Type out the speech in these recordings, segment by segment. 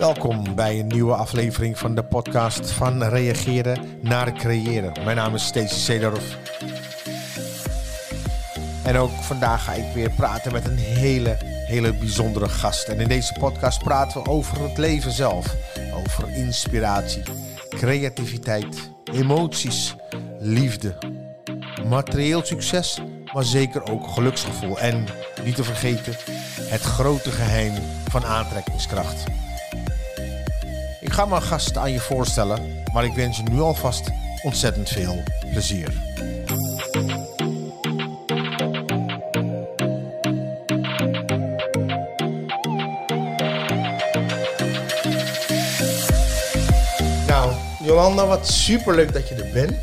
Welkom bij een nieuwe aflevering van de podcast van Reageren naar Creëren. Mijn naam is Stacey Seedorf. En ook vandaag ga ik weer praten met een hele, hele bijzondere gast. En in deze podcast praten we over het leven zelf. Over inspiratie, creativiteit, emoties, liefde, materieel succes, maar zeker ook geluksgevoel. En niet te vergeten, het grote geheim van aantrekkingskracht. Ik ga mijn gast aan je voorstellen, maar ik wens je nu alvast ontzettend veel plezier. Nou, Jolanda, wat superleuk dat je er bent.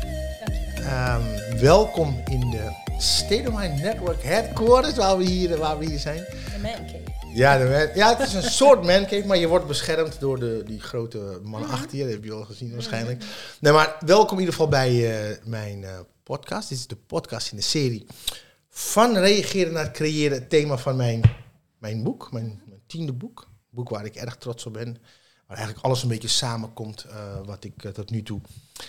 Ehm, welkom in de State of Mind Network headquarters waar we hier, waar we hier zijn. Ja, de man- ja, het is een soort mancave, maar je wordt beschermd door de, die grote man achter je. Dat heb je al gezien waarschijnlijk. Nee, maar welkom in ieder geval bij eh, mijn eh, podcast. Dit is de podcast in de serie van reageren naar het creëren. Het thema van mijn, mijn boek, mijn, mijn tiende boek. Een boek waar ik erg trots op ben. Waar eigenlijk alles een beetje samenkomt eh, wat ik tot nu toe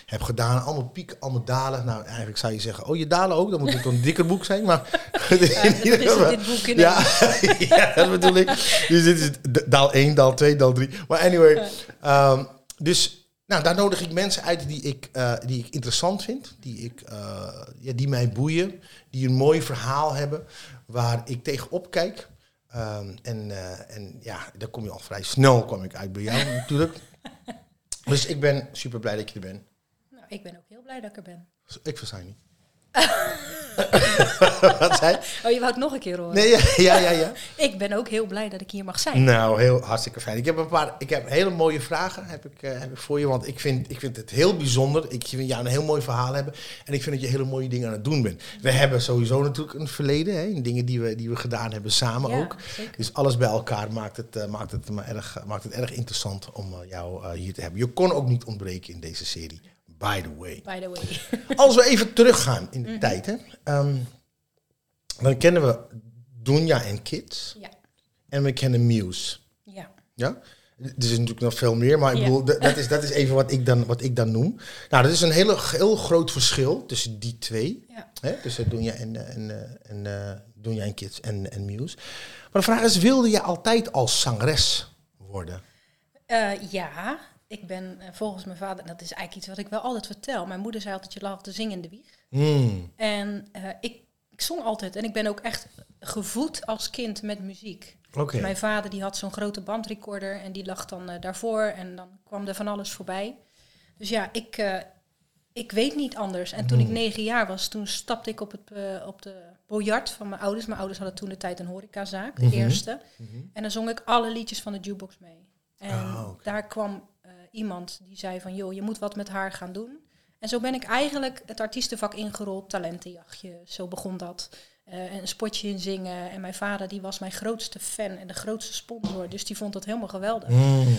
heb gedaan. Allemaal pieken, allemaal dalen. Nou, eigenlijk zou je zeggen, oh je dalen ook? Dan moet het een dikker boek zijn. Maar in Ja, dit boek in ja, ja, dat bedoel ik. Dus dit is daal 1, daal 2, daal 3. Maar anyway, ehm, dus nou, daar nodig ik mensen uit die ik, eh, die ik interessant vind, die, ik, eh, ja, die mij boeien, die een mooi verhaal hebben, waar ik tegenop kijk. Ehm, en, eh, en ja, daar kom je al vrij snel kwam ik uit bij jou natuurlijk. Dus ik ben super blij dat je er bent. Ik ben ook heel blij dat ik er ben. Ik versta je niet. Wat zei? Oh, je wou het nog een keer horen? Nee, ja, ja, ja. ja. Ik ben ook heel blij dat ik hier mag zijn. Nou, heel hartstikke fijn. Ik heb een paar, ik heb hele mooie vragen heb ik, eh, heb ik voor je, want ik vind, ik vind het heel bijzonder. Ik vind jou een heel mooi verhaal hebben en ik vind dat je hele mooie dingen aan het doen bent. We hebben sowieso natuurlijk een verleden, hè, in dingen die we, die we gedaan hebben samen Ja, ook. zeker. Dus alles bij elkaar maakt het, eh, maakt het, me erg, maakt het erg interessant om eh, jou hier te hebben. Je kon ook niet ontbreken in deze serie, by the way. By the way. Als we even teruggaan in Mhm. de tijd, hè, ehm, dan kennen we Dunja en Kids ja. en we kennen Muse. Ja. Ja? Er is natuurlijk nog veel meer, maar ik Ja. bedoel, dat, is, dat is even wat ik, dan, wat ik dan noem. Nou, dat is een hele, heel groot verschil tussen die twee. Ja. Hè? Tussen Dunja en, eh, en, eh, en, eh, Dunja en Kids en, en Muse. Maar de vraag is, wilde je altijd als zangeres worden? Ja, ik ben eh, volgens mijn vader, en dat is eigenlijk iets wat ik wel altijd vertel. Mijn moeder zei altijd, je lag te zingen in de wieg. Hmm. En eh, ik, ik zong altijd. En ik ben ook echt gevoed als kind met muziek. Mijn vader die had zo'n grote bandrecorder en die lag dan eh, daarvoor en dan kwam er van alles voorbij. Dus ja, ik, ik weet niet anders. En toen ik negen jaar was, toen stapte ik op, het, op de biljart van mijn ouders. Mijn ouders hadden toen de tijd een horecazaak, de Mhm. eerste. En dan zong ik alle liedjes van de jukebox mee. En Ah, daar kwam iemand die zei van, joh, je moet wat met haar gaan doen. En zo ben ik eigenlijk het artiestenvak ingerold, talentenjachtje. Zo begon dat. Eh, een spotje in zingen. En mijn vader die was mijn grootste fan en de grootste sponsor. Dus die vond dat helemaal geweldig. Hmm.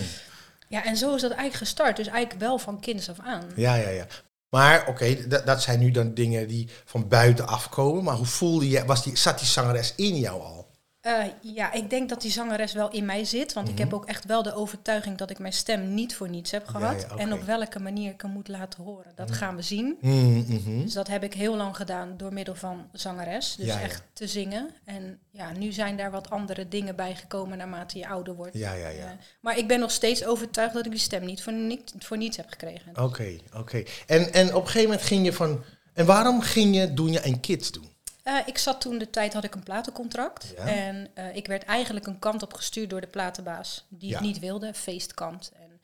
Ja, en zo is dat eigenlijk gestart. Dus eigenlijk wel van kinds af aan. Ja, ja, ja. Maar oké, dat, dat zijn nu dan dingen die van buiten afkomen. Maar hoe voelde je, was die, zat die zangeres in jou al? Eh, ja, ik denk dat die zangeres wel in mij zit. Want ik heb ook echt wel de overtuiging dat ik mijn stem niet voor niets heb gehad. Mhm. ja. En op welke manier ik hem moet laten horen. Dat gaan we zien. Hmm, mhm. Dus dat heb ik heel lang gedaan door middel van zangeres. Dus Ja, echt te zingen. En ja, nu zijn daar wat andere dingen bij gekomen naarmate je ouder wordt. Ja, ja, ja. Eh, maar ik ben nog steeds overtuigd dat ik die stem niet voor, voor niets heb gekregen. Oké, oké. En, en op een gegeven moment ging je van... En waarom ging je Doenja en Kids doen? Eh, ik zat toen de tijd, had ik een platencontract. Ja. En eh, ik werd eigenlijk een kant op gestuurd door de platenbaas. Die Ja. het niet wilde, feestkant. En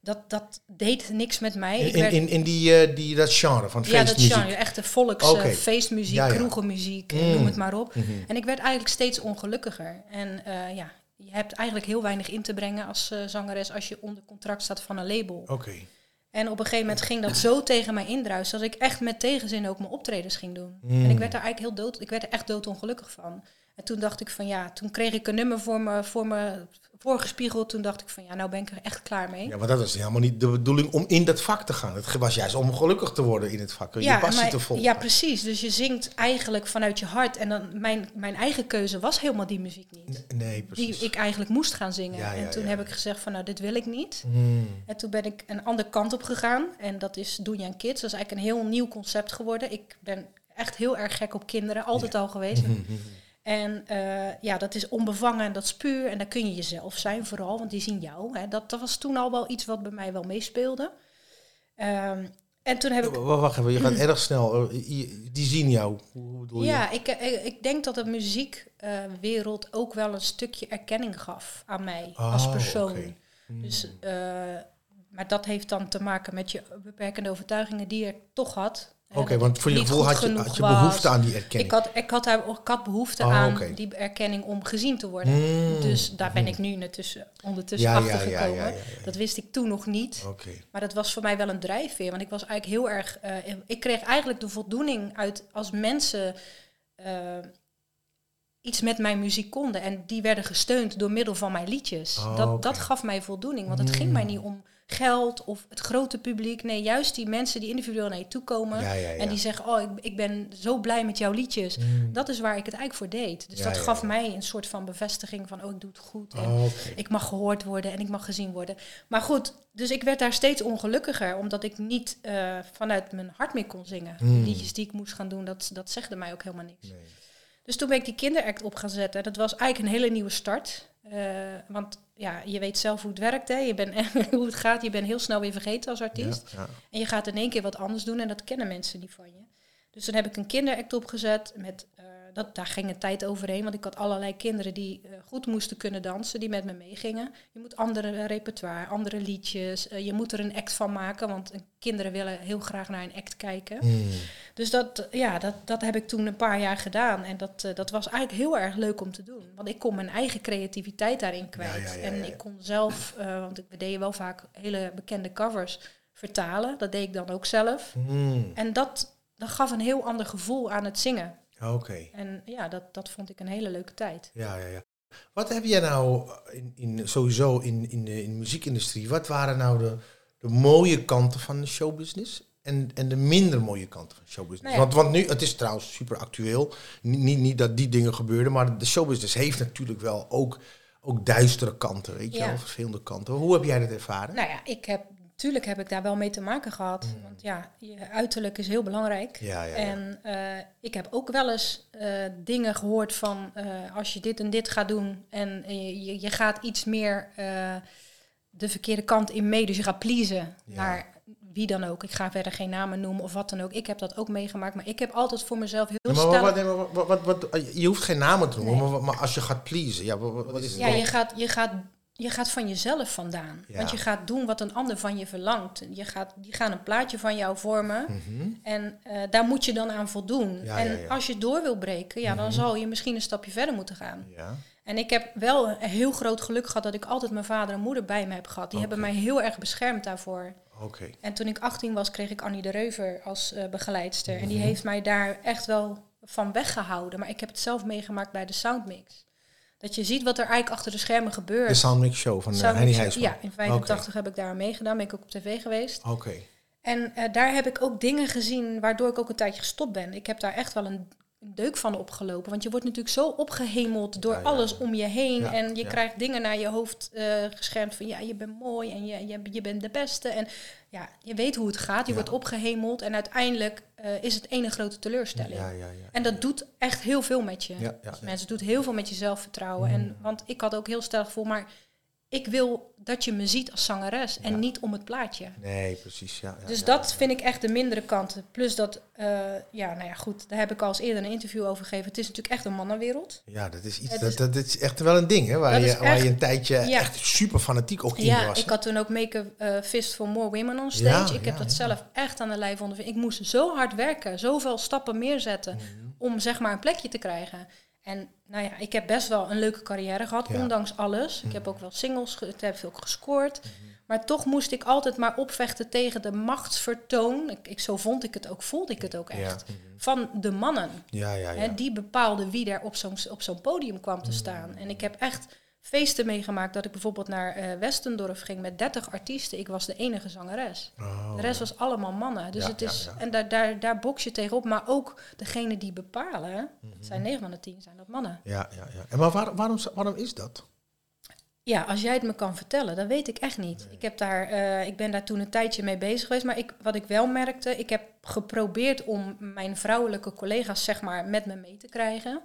dat, dat deed niks met mij. In, ik in, werd, in, in die, eh, die, dat genre van ja, dat feestmuziek? genre, echte volks, feestmuziek, kroegenmuziek, eh, Mm. noem het maar op. Mhm. En ik werd eigenlijk steeds ongelukkiger. En ja, je hebt eigenlijk heel weinig in te brengen als zangeres als je onder contract staat van een label. Oké. En op een gegeven moment ging dat zo tegen mij indruisen dat ik echt met tegenzin ook mijn optredens ging doen. Mm. En ik werd daar eigenlijk heel dood, ik werd er echt doodongelukkig van. En toen dacht ik van ja, toen kreeg ik een nummer voor me, voor me voorgespiegeld. Toen dacht ik van ja, nou ben ik er echt klaar mee. Ja, maar dat was helemaal niet de bedoeling om in dat vak te gaan. Het was juist om gelukkig te worden in het vak. Je ja, passie maar- te volgen. ja, precies. Dus je zingt eigenlijk vanuit je hart. En dan mijn, mijn eigen keuze was helemaal die muziek niet. Nee, Die precies. ik eigenlijk moest gaan zingen. Ja, ja, en toen heb ik gezegd van nou, dit wil ik niet. Hmm. En toen ben ik een andere kant op gegaan. En dat is Doe je aan Kids. Dat is eigenlijk een heel nieuw concept geworden. Ik ben echt heel erg gek op kinderen. Altijd al geweest. En eh, ja, dat is onbevangen en dat is puur. En dan kun je jezelf zijn vooral, want die zien jou. Hè. Dat, dat was toen al wel iets wat bij mij wel meespeelde. Ehm, en toen heb ik... Wacht even, je gaat erg snel. Eh, Die zien jou. Hoe bedoel je? Ja, ik, eh, ik denk dat de muziekwereld ook wel een stukje erkenning gaf aan mij als Oh, persoon. Hmm. Dus, eh, maar dat heeft dan te maken met je beperkende overtuigingen die je toch had. Oké, want voor je gevoel had je, had je behoefte aan die erkenning. Ik had, ik, had ik had behoefte Oh, aan die erkenning om gezien te worden. Hmm. Dus daar ben ik nu ondertussen, ondertussen Ja, achter ja, gekomen. ja. Dat wist ik toen nog niet. Maar dat was voor mij wel een drijfveer. Want ik was eigenlijk heel erg. eh, ik kreeg eigenlijk de voldoening uit als mensen eh, iets met mijn muziek konden. En die werden gesteund door middel van mijn liedjes. Oh, dat, dat gaf mij voldoening. Want het ging mij niet om geld of het grote publiek. Nee, juist die mensen die individueel naar je toe komen. Ja, ja, ja. En die zeggen, oh, ik, ik ben zo blij met jouw liedjes. Hmm. Dat is waar ik het eigenlijk voor deed. Dus dat gaf mij een soort van bevestiging van, oh, ik doe het goed. En Oh, ik mag gehoord worden en ik mag gezien worden. Maar goed, dus ik werd daar steeds ongelukkiger, omdat ik niet eh, vanuit mijn hart meer kon zingen. Hmm. De liedjes die ik moest gaan doen, dat, dat zegde mij ook helemaal niks. Nee. Dus toen ben ik die kinderact op gaan zetten. Dat was eigenlijk een hele nieuwe start. Eh, want ja, je weet zelf hoe het werkt, hè. Je bent, hoe het gaat. Je bent heel snel weer vergeten als artiest. Ja, ja. En je gaat in één keer wat anders doen en dat kennen mensen niet van je. Dus toen heb ik een kinderact opgezet. Met, dat, daar ging een tijd overheen, want ik had allerlei kinderen die eh, goed moesten kunnen dansen, die met me meegingen. Je moet andere repertoire, andere liedjes. eh, je moet er een act van maken, want kinderen willen heel graag naar een act kijken. Hmm. Dus dat, ja, dat, dat heb ik toen een paar jaar gedaan. En dat, eh, dat was eigenlijk heel erg leuk om te doen. Want ik kon mijn eigen creativiteit daarin kwijt. Ja, ja, ja, en ik kon zelf, want we deden wel vaak hele bekende covers vertalen. Dat deed ik dan ook zelf. Hmm. En dat, dat gaf een heel ander gevoel aan het zingen. Oké. En ja, dat, dat vond ik een hele leuke tijd. Ja, ja, ja. Wat heb jij nou in, in, sowieso in, in, de, in de muziekindustrie, wat waren nou de, de mooie kanten van de showbusiness en, en de minder mooie kanten van showbusiness? Nou ja. want, want nu, het is trouwens super actueel, niet, niet, niet dat die dingen gebeurden, maar de showbusiness heeft natuurlijk wel ook, ook duistere kanten, weet je Ja. wel, vervelende kanten. Hoe heb jij dat ervaren? Nou ja, ik heb, natuurlijk heb ik daar wel mee te maken gehad. Want ja, je uiterlijk is heel belangrijk. ja, ja, ja. En eh, ik heb ook wel eens eh, dingen gehoord van eh, als je dit en dit gaat doen en je, je gaat iets meer de verkeerde kant in mee, dus je gaat pleasen Ja. naar wie dan ook. Ik ga verder geen namen noemen of wat dan ook. Ik heb dat ook meegemaakt, maar ik heb altijd voor mezelf heel maar, wat, wat, nee, maar wat, wat, wat- je hoeft geen namen te noemen, Nee. maar, maar als je gaat pleasen, ja, wat, is het Ja, dan? je gaat, je, gaat, je gaat van jezelf vandaan. Ja. Want je gaat doen wat een ander van je verlangt. Je gaat, die gaan een plaatje van jou vormen. Mhm. En eh, daar moet je dan aan voldoen. Ja, en ja, als je door wil breken, ja, dan Mhm. zal je misschien een stapje verder moeten gaan. Ja. En ik heb wel een heel groot geluk gehad dat ik altijd mijn vader en moeder bij me heb gehad. Die hebben mij heel erg beschermd daarvoor. Oké. En toen ik 18 was, kreeg ik Annie de Reuver als eh, begeleidster. En Mhm. die heeft mij daar echt wel van weggehouden. Maar ik heb het zelf meegemaakt bij de Soundmix. Dat je ziet wat er eigenlijk achter de schermen gebeurt. De Soundmix Show van uh, Soundmix- Henny Huisman. Ja, in 85 heb ik daar aan meegedaan. Ben ik ook op tv geweest. Oké. En eh, daar heb ik ook dingen gezien waardoor ik ook een tijdje gestopt ben. Ik heb daar echt wel een, een deuk van opgelopen. Want je wordt natuurlijk zo opgehemeld door Ja, ja, alles om je heen. Ja, en je krijgt dingen naar je hoofd eh geschermd van ja, je bent mooi en je, je, je bent de beste. En ja, je weet hoe het gaat. Je wordt opgehemeld. En uiteindelijk eh, is het ene grote teleurstelling. En dat doet echt heel veel met je. Mensen, het doet heel veel met je zelfvertrouwen. Mm. En, want ik had ook heel sterk gevoel, maar ik wil dat je me ziet als zangeres en Ja. niet om het plaatje. Nee, precies. Ja, ja, Dus ja, dat ja. vind ik echt de mindere kanten. Plus dat, eh, ja, nou ja, goed, daar heb ik al eens eerder een interview over gegeven. Het is natuurlijk echt een mannenwereld. Ja, dat is iets. Dat, is- dat, is echt wel een ding, hè? Waar, je, waar je een tijdje ja. echt super fanatiek ook in Ja, was. ik hè? had toen ook Make a Fist for More Women on Ja, stage. ik heb ja, dat ja. zelf echt aan de lijf ondervinden. Ik moest zo hard werken, zoveel stappen meer zetten Mhm. om zeg maar een plekje te krijgen. En nou ja, ik heb best wel een leuke carrière gehad, Ja. ondanks alles. Ik heb ook wel singles, ik heb veel gescoord. Maar toch moest ik altijd maar opvechten tegen de machtsvertoon. Ik, ik, zo vond ik het ook, voelde ik het ook echt. Ja. Van de mannen. Ja, ja, ja. Hè, die bepaalden wie er op zo'n op zo'n podium kwam te staan. En ik heb echt feesten meegemaakt dat ik bijvoorbeeld naar eh, Westendorf ging met 30 artiesten. Ik was de enige zangeres. Oh, De rest was allemaal mannen. Dus Ja, het is, ja. En daar, daar, daar box je tegenop. Maar ook degene die bepalen, Mhm. het zijn 9 van de 10 zijn dat mannen. ja, ja, ja. En maar waar- waarom, waarom is dat? Ja, als jij het me kan vertellen, dat weet ik echt niet. Ik, heb daar, eh, ik ben daar toen een tijdje mee bezig geweest. Maar ik, wat ik wel merkte, ik heb geprobeerd om mijn vrouwelijke collega's zeg maar, met me mee te krijgen.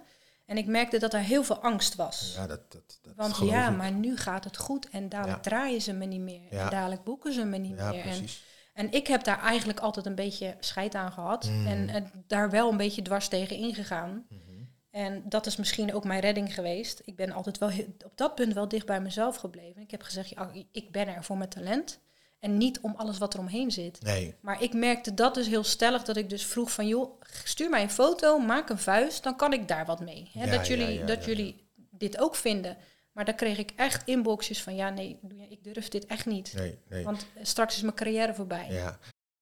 En ik merkte dat er heel veel angst was. Ja, dat, dat, dat Want ja, ik. maar nu gaat het goed en dadelijk Ja. draaien ze me niet meer. Ja. En dadelijk boeken ze me niet Ja, meer. En, precies. en ik heb daar eigenlijk altijd een beetje scheid aan gehad. Mm. En, en daar wel een beetje dwars tegen ingegaan. Mhm. En dat is misschien ook mijn redding geweest. Ik ben altijd wel op dat punt wel dicht bij mezelf gebleven. Ik heb gezegd, ja, ik ben er voor mijn talent. En niet om alles wat er omheen zit. Nee, Maar ik merkte dat dus heel stellig, dat ik dus vroeg van, joh, stuur mij een foto, maak een vuist, dan kan ik daar wat mee. Hè, Ja, dat jullie, ja, dat jullie dit ook vinden. Maar dan kreeg ik echt inboxjes van, ja, nee, ik durf dit echt niet. nee, nee. Want straks is mijn carrière voorbij. Ja.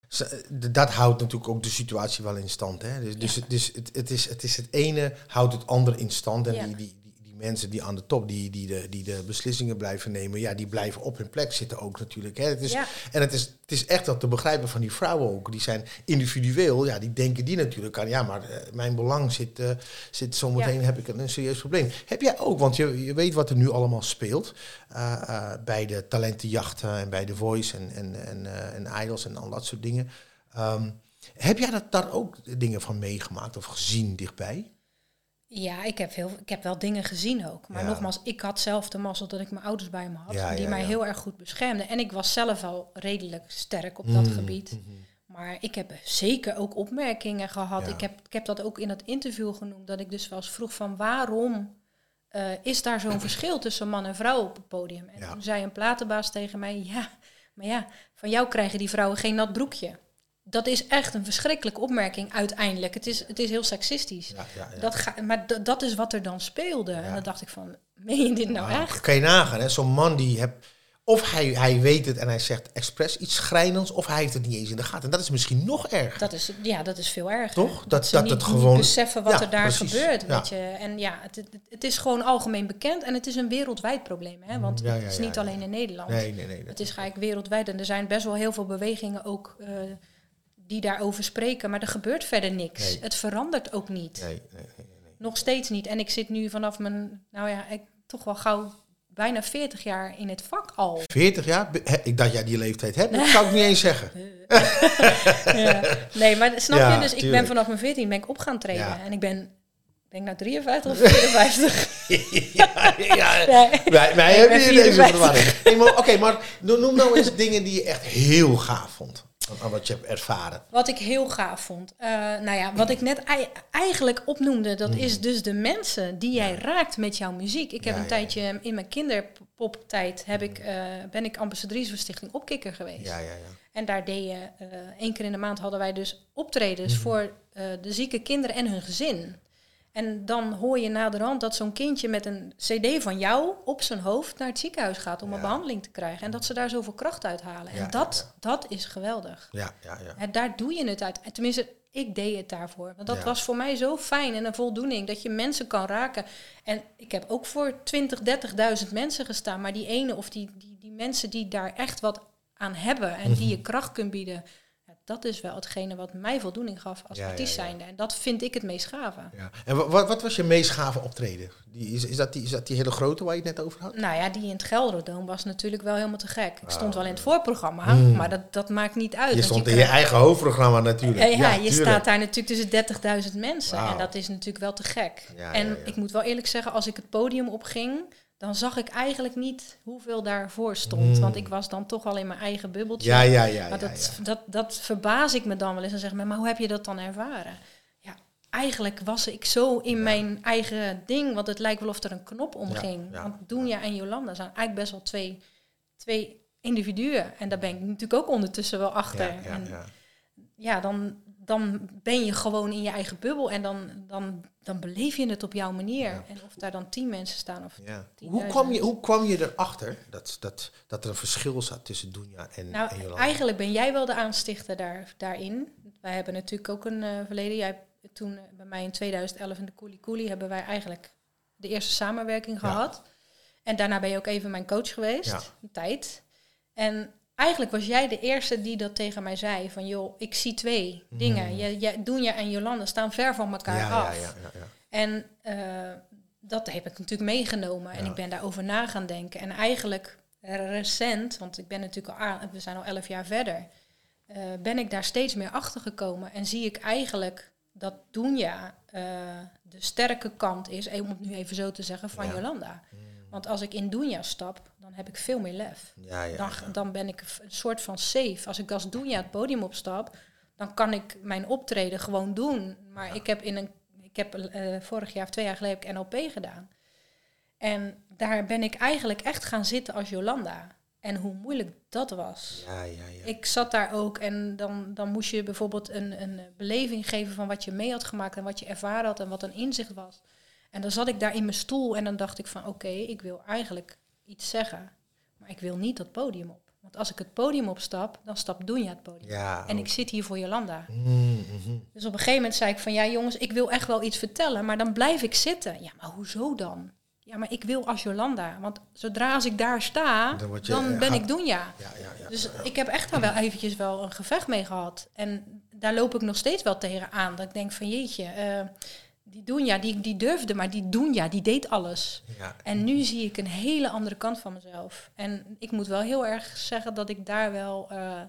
D- Dat houdt natuurlijk ook de situatie wel in stand. Hè? Dus, dus, het, dus het, het, is, het is het ene houdt het andere in stand. En die mensen die aan de top, die, die, de, die de beslissingen blijven nemen, ja, die blijven op hun plek zitten ook natuurlijk. Hè? Het is, Ja. En het is, het is echt dat te begrijpen van die vrouwen ook. Die zijn individueel, ja, die denken die natuurlijk aan, ja, maar eh, mijn belang zit, eh, zit zometeen, Ja. heb ik een, een serieus probleem. Heb jij ook, want je, je weet wat er nu allemaal speelt eh, bij de talentenjachten en bij The Voice en, en, en, en Idols en al dat soort dingen. Ehm, heb jij dat, daar ook dingen van meegemaakt of gezien dichtbij? Ja, ik heb, heel, ik heb wel dingen gezien ook. Maar Ja. nogmaals, ik had zelf de mazzel dat ik mijn ouders bij me had. Ja, die ja, mij heel erg goed beschermden. En ik was zelf al redelijk sterk op dat Mm, gebied. mhm. Maar ik heb zeker ook opmerkingen gehad. Ik, heb, ik heb dat ook in dat interview genoemd. Dat ik dus wel eens vroeg van waarom eh, is daar zo'n verschil tussen man en vrouw op het podium? En toen zei een platenbaas tegen mij, ja, maar ja, van jou krijgen die vrouwen geen nat broekje. Dat is echt een verschrikkelijke opmerking uiteindelijk. Het is, het is heel seksistisch. Ja, ja, ja. Dat ga, maar dat is wat er dan speelde. En dan dacht ik van, meen je dit nou echt? Kan je nagaan, hè? zo'n man die heb, of hij, hij weet het en hij zegt expres iets schrijnends, of hij heeft het niet eens in de gaten. En dat is misschien nog erger. Dat is, ja, dat is veel erger. Toch? Dat- ze dat niet, het niet gewoon- beseffen wat er daar precies. gebeurt. Weet je. En ja, het, het, is gewoon algemeen bekend en het is een wereldwijd probleem. Hè? Want ja, het is niet alleen in Nederland. nee, nee, nee. dat- Het is eigenlijk wereldwijd en er zijn best wel heel veel bewegingen ook eh, die daarover spreken. Maar er gebeurt verder niks. Nee. Het verandert ook niet. nee. Nog steeds niet. En ik zit nu vanaf mijn, nou ja, ik, toch wel gauw bijna 40 jaar in het vak al. 40 jaar? Ik dat jij die leeftijd hebt, dat zou ik niet eens zeggen. Ja. Nee, maar snap Ja, je? Dus ik ben vanaf mijn 14 ben ik op gaan treden. Ja. En ik ben, ben ik nou 53 of 54? ja, ja. Nee. Wij, hebben ben hier deze 54. verwarring. Oké, maar no- noem nou eens dingen die je echt heel gaaf vond. Aan- Aan wat je hebt ervaren. Wat ik heel gaaf vond. Eh, nou ja, wat ik net ei- eigenlijk opnoemde, dat is dus de mensen die jij raakt met jouw muziek. Ik heb Mm. Ja, een tijdje in mijn kinderpoptijd heb ik, eh, ben ik ambassadrice voor Stichting Opkikker geweest. Ja, ja, ja. En daar deed je, eh, één keer in de maand hadden wij dus optredens Mhm. voor de zieke kinderen en hun gezin. En dan hoor je naderhand dat zo'n kindje met een cd van jou op zijn hoofd naar het ziekenhuis gaat om Ja. een behandeling te krijgen. En dat ze daar zoveel kracht uit halen. Ja, en dat, dat is geweldig. Ja, ja, ja. En daar doe je het uit. En Tenminste, ik deed het daarvoor. Want dat was voor mij zo fijn en een voldoening dat je mensen kan raken. En ik heb ook voor 20, 30.000 mensen gestaan. Maar die ene of die, die, die mensen die daar echt wat aan hebben en die Mhm. je kracht kunt bieden. Dat is wel hetgene wat mij voldoening gaf als Ja, artiest ja. zijnde. En dat vind ik het meest gave. ja. En wa- wat, wat was je meest gave optreden? Die, is, is, dat die, is dat die hele grote waar je het net over had? Nou ja, die in het Gelderdoom was natuurlijk wel helemaal te gek. Ik stond Ah, wel in het voorprogramma, Mm. maar dat, dat maakt niet uit. Je stond in kan- je eigen hoofdprogramma natuurlijk. Ja, je tuurlijk. staat daar natuurlijk tussen 30.000 mensen. En dat is natuurlijk wel te gek. En ik moet wel eerlijk zeggen, als ik het podium opging, dan zag ik eigenlijk niet hoeveel daarvoor stond. Mm. Want ik was dan toch al in mijn eigen bubbeltje. Ja, ja, ja. maar dat, ja. Dat, dat verbaas ik me dan wel eens en zeg maar, maar hoe heb je dat dan ervaren? Ja, eigenlijk was ik zo in mijn eigen ding, want het lijkt wel of er een knop omging. ja, Want Doenja en Jolanda zijn eigenlijk best wel twee, twee individuen. En daar ben ik natuurlijk ook ondertussen wel achter. En ja, dan, dan ben je gewoon in je eigen bubbel en dan, dan, dan beleef je het op jouw manier. Ja. En of daar dan tien mensen staan of Ja. 10.000. Hoe, kwam je, hoe kwam je erachter dat, dat, dat er een verschil zat tussen Dunja en, Nou, en Jolanda? eigenlijk ben jij wel de aanstichter daar, daarin. Wij hebben natuurlijk ook een eh, verleden. Jij toen eh, bij mij in 2011 in de Coolie Coolie hebben wij eigenlijk de eerste samenwerking Ja. gehad. En daarna ben je ook even mijn coach geweest, een tijd. En eigenlijk was jij de eerste die dat tegen mij zei. Van joh, ik zie twee dingen. Je, je, Doenja en Jolanda staan ver van elkaar Mm. ja, af. ja, ja, ja. En eh, dat heb ik natuurlijk meegenomen. En ik ben daarover na gaan denken. En eigenlijk recent, want ik ben natuurlijk al, we zijn al elf jaar verder, eh, ben ik daar steeds meer achter gekomen. En zie ik eigenlijk dat Doenja eh, de sterke kant is, eh, om het nu even zo te zeggen, van. Jolanda. Want als ik in Doenja stap, dan heb ik veel meer lef. Ja, ja, Dan, ja. dan ben ik een soort van safe. Als ik als Doenja het podium opstap, dan kan ik mijn optreden gewoon doen. Maar ik heb in een, ik heb eh, vorig jaar of twee jaar geleden heb ik NLP gedaan. En daar ben ik eigenlijk echt gaan zitten als Jolanda. En hoe moeilijk dat was. Ja, ja, ja. Ik zat daar ook en dan, dan moest je bijvoorbeeld een, een beleving geven van wat je mee had gemaakt en wat je ervaren had en wat een inzicht was. En dan zat ik daar in mijn stoel en dan dacht ik van oké, ik wil eigenlijk iets zeggen, maar ik wil niet dat podium op. Want als ik het podium opstap, dan stap Doenja het podium. ja En ik zit hier voor Jolanda. Mm, mhm. Dus op een gegeven moment zei ik van ja jongens, ik wil echt wel iets vertellen, maar dan blijf ik zitten. Ja, maar hoezo dan? Ja, maar ik wil als Jolanda. Want zodra als ik daar sta, Dan je- ben ik Doenja. Ja, ja, ja. Dus ik heb echt daar wel eventjes wel een gevecht mee gehad. En daar loop ik nog steeds wel tegen aan. Dat ik denk van jeetje, eh, die Doenja, die, die durfde, maar die Doenja, die deed alles. ja. En nu zie ik een hele andere kant van mezelf. En ik moet wel heel erg zeggen dat ik daar wel, eh,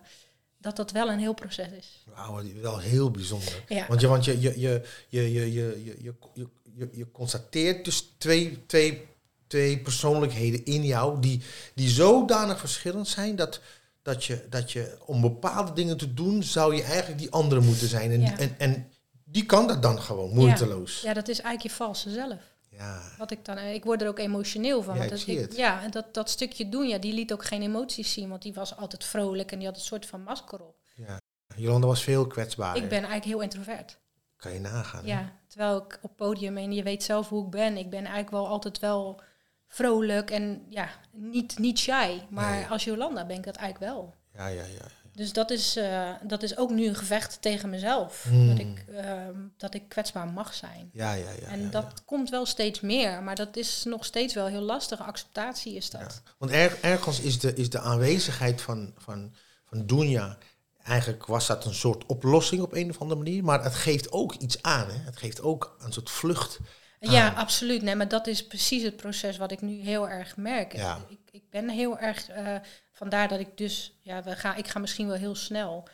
dat dat wel een heel proces is. Wauw, wel heel bijzonder. Ja. Want, je, want je, je, je, je, je, je, je, je, je, je, je constateert dus twee, twee, twee persoonlijkheden in jou die, die zodanig verschillend zijn dat, dat, je, dat je om bepaalde dingen te doen zou je eigenlijk die andere moeten zijn. En, Ja. en, en die kan dat dan gewoon moeiteloos. Ja, dat is eigenlijk je valse zelf. Ja. Wat ik dan, eh, ik word er ook emotioneel van. Ja, ik zie het. Ja, en dat, dat stukje doen, ja, die liet ook geen emoties zien, want die was altijd vrolijk en die had een soort van masker op. ja. Jolanda was veel kwetsbaarder. Ik ben eigenlijk heel introvert. Kan je nagaan. hè? Ja, terwijl ik op podium en je weet zelf hoe ik ben. Ik ben eigenlijk wel altijd wel vrolijk en ja, niet, niet shy. Maar Nee. als Jolanda ben ik dat eigenlijk wel. Ja, ja, ja. Dus dat is, eh, dat is ook nu een gevecht tegen mezelf. Hmm. Dat, ik, ehm, dat ik kwetsbaar mag zijn. Ja, ja, ja. en ja, dat ja. komt wel steeds meer. Maar dat is nog steeds wel heel lastig. Acceptatie is dat. Ja. Want er, ergens is de, is de aanwezigheid van, van, van Dunja, eigenlijk was dat een soort oplossing op een of andere manier, maar het geeft ook iets aan. Hè? Het geeft ook een soort vlucht. Ja, absoluut. Nee, maar dat is precies het proces wat ik nu heel erg merk. Ja. Ik, ik ben heel erg, eh, vandaar dat ik dus, ja, we gaan, ik ga misschien wel heel snel.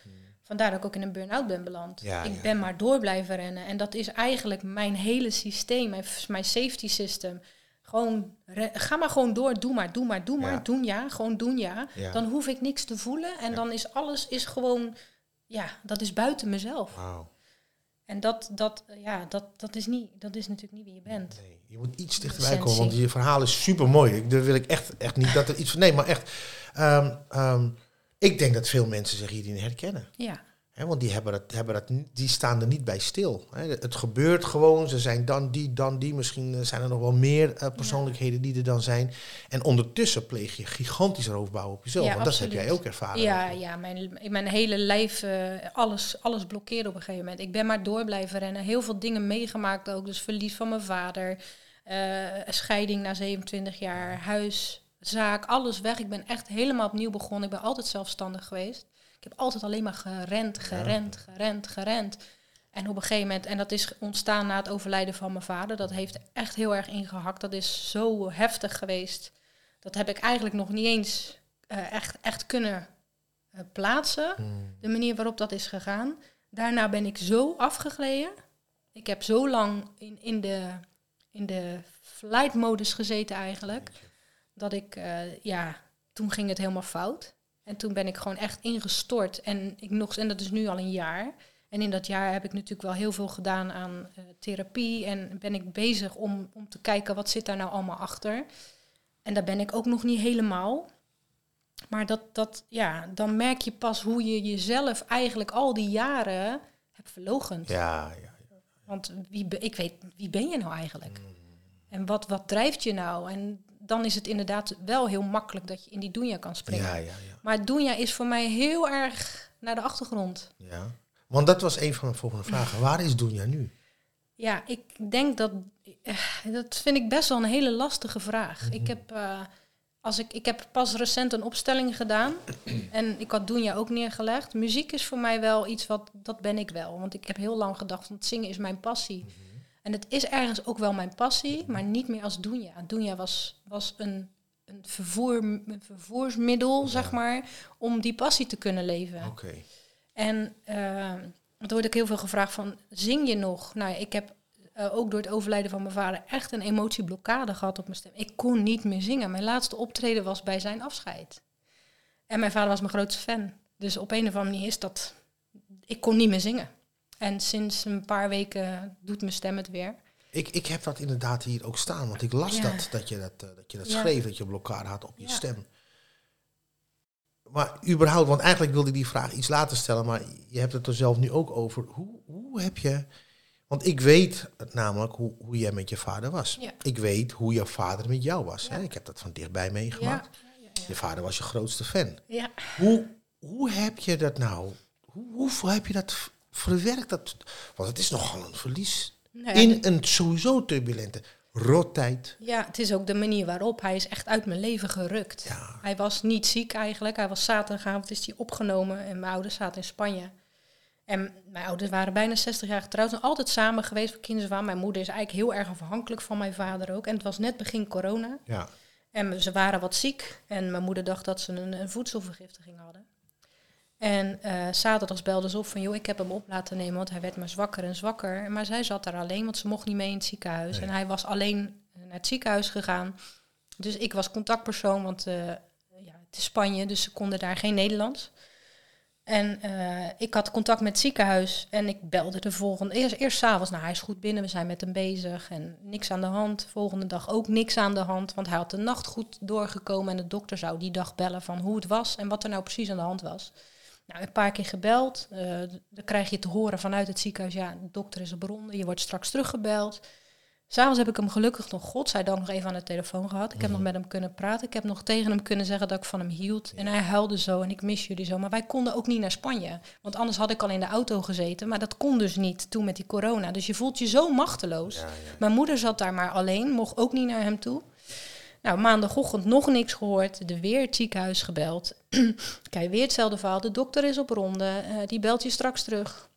Vandaar dat ik ook in een burn-out ben beland. Hmm. Ja, ik ja. ben maar door blijven rennen. En dat is eigenlijk mijn hele systeem, mijn, mijn safety system. Gewoon, ga maar gewoon door, doe maar, doe maar, doe maar, Ja. doen ja, gewoon doen ja. Dan hoef ik niks te voelen en dan is alles is gewoon, ja, dat is buiten mezelf. En dat, dat, ja, dat, dat, is niet, dat is natuurlijk niet wie je bent. Nee, je moet iets dichterbij komen, want je verhaal is super mooi. Daar wil ik echt, echt niet dat er iets van. Nee, maar echt. ehm, ehm, ik denk dat veel mensen zich hierin herkennen. Ja. Want die, hebben dat, hebben dat, die staan er niet bij stil. Het gebeurt gewoon. Ze zijn dan die, dan die. Misschien eh, zijn er nog wel meer eh, persoonlijkheden die er dan zijn. En ondertussen pleeg je gigantisch roofbouw op jezelf. Ja, want dat heb absoluut. jij ook ervaren. Ja, ja mijn, mijn hele lijf, eh, alles, alles blokkeerde op een gegeven moment. Ik ben maar door blijven rennen. Heel veel dingen meegemaakt ook. Dus verlies van mijn vader, scheiding na 27 jaar, huis, zaak, alles weg. Ik ben echt helemaal opnieuw begonnen. Ik ben altijd zelfstandig geweest. Ik heb altijd alleen maar gerend, gerend, gerend, gerend. En op een gegeven moment, en dat is ontstaan na het overlijden van mijn vader, dat heeft echt heel erg ingehakt. Dat is zo heftig geweest. Dat heb ik eigenlijk nog niet eens eh, echt, echt kunnen eh, plaatsen. Hmm. De manier waarop dat is gegaan. Daarna ben ik zo afgegleden. Ik heb zo lang in, in de, in de flight-modus gezeten eigenlijk. Dat ik, eh, ja, toen ging het helemaal fout. En toen ben ik gewoon echt ingestort. En, ik nog, en dat is nu al een jaar. En in dat jaar heb ik natuurlijk wel heel veel gedaan aan eh, therapie. En ben ik bezig om, om te kijken wat zit daar nou allemaal achter. En daar ben ik ook nog niet helemaal. Maar dat, dat, ja, dan merk je pas hoe je jezelf eigenlijk al die jaren heb verlogend. Ja, ja. Want wie, ik weet, wie ben je nou eigenlijk? Mm. En wat, wat drijft je nou? En dan is het inderdaad wel heel makkelijk dat je in die doenja kan springen. Ja, ja, ja. Maar doenja is voor mij heel erg naar de achtergrond. ja. Want dat was een van de volgende vragen. Waar is Doenja nu? Ja, ik denk dat. eh, Dat vind ik best wel een hele lastige vraag. Mhm. Ik, heb, eh, als ik, ik heb pas recent een opstelling gedaan. en ik had Doenja ook neergelegd. Muziek is voor mij wel iets wat. Dat ben ik wel. Want ik heb heel lang gedacht: want zingen is mijn passie. Mhm. En het is ergens ook wel mijn passie, maar niet meer als Doenja. Doenja was, was een, een, vervoer, een vervoersmiddel, zeg maar, om die passie te kunnen leven. Oké. En uh, toen word ik heel veel gevraagd van, zing je nog? Nou, ik heb eh, ook door het overlijden van mijn vader echt een emotieblokkade gehad op mijn stem. Ik kon niet meer zingen. Mijn laatste optreden was bij zijn afscheid. En mijn vader was mijn grootste fan. Dus op een of andere manier is dat... Ik kon niet meer zingen. En sinds een paar weken doet mijn stem het weer. Ik, ik heb dat inderdaad hier ook staan, want ik las Ja. dat, dat je dat, eh, dat, je dat Ja. schreef, dat je blokkade had op je Ja. stem. Maar überhaupt, want eigenlijk wilde ik die vraag iets later stellen, maar je hebt het er zelf nu ook over. Hoe, hoe heb je... Want ik weet namelijk hoe, hoe jij met je vader was. Ik weet hoe jouw vader met jou was. Hè? Ik heb dat van dichtbij meegemaakt. Je vader was je grootste fan. ja. Hoe, hoe heb je dat nou? Hoe, hoeveel heb je dat v- verwerkt? Dat, want het is nogal een verlies. In een sowieso turbulente rottijd. Ja, het is ook de manier waarop. Hij is echt uit mijn leven gerukt. Ja. Hij was niet ziek eigenlijk. Hij was zaterdagavond is hij opgenomen en mijn ouders zaten in Spanje. En mijn ouders waren bijna 60 jaar getrouwd en altijd samen geweest voor kinderen van. Mijn moeder is eigenlijk heel erg afhankelijk van mijn vader ook. En het was net begin corona. Ja. En ze waren wat ziek. En mijn moeder dacht dat ze een, een voedselvergiftiging hadden. En eh zaterdags belde ze op van, joh, ik heb hem op laten nemen, want hij werd maar zwakker en zwakker. Maar zij zat daar alleen, want ze mocht niet mee in het ziekenhuis. Nee. En hij was alleen naar het ziekenhuis gegaan. Dus ik was contactpersoon, want eh, ja, het is Spanje, dus ze konden daar geen Nederlands. En eh, ik had contact met het ziekenhuis en ik belde de volgende... Eerst, eerst s'avonds, nou hij is goed binnen, we zijn met hem bezig en niks aan de hand. Volgende dag ook niks aan de hand, want hij had de nacht goed doorgekomen... en de dokter zou die dag bellen van hoe het was en wat er nou precies aan de hand was. Nou, een paar keer gebeld. eh, dan krijg je te horen vanuit het ziekenhuis, ja, de dokter is op ronde, je wordt straks teruggebeld. S'avonds heb ik hem gelukkig nog, godzijdank, nog even aan de telefoon gehad. Ik heb nog met hem kunnen praten. Ik heb nog tegen hem kunnen zeggen dat ik van hem hield. En hij huilde zo en ik mis jullie zo. Maar wij konden ook niet naar Spanje. Want anders had ik al in de auto gezeten. Maar dat kon dus niet toen met die corona. Dus je voelt je zo machteloos. Ja, ja. Mijn moeder zat daar maar alleen, mocht ook niet naar hem toe. Nou, maandagochtend nog niks gehoord. De weer het ziekenhuis gebeld. Kijk, weer hetzelfde verhaal. De dokter is op ronde. eh, die belt je straks terug.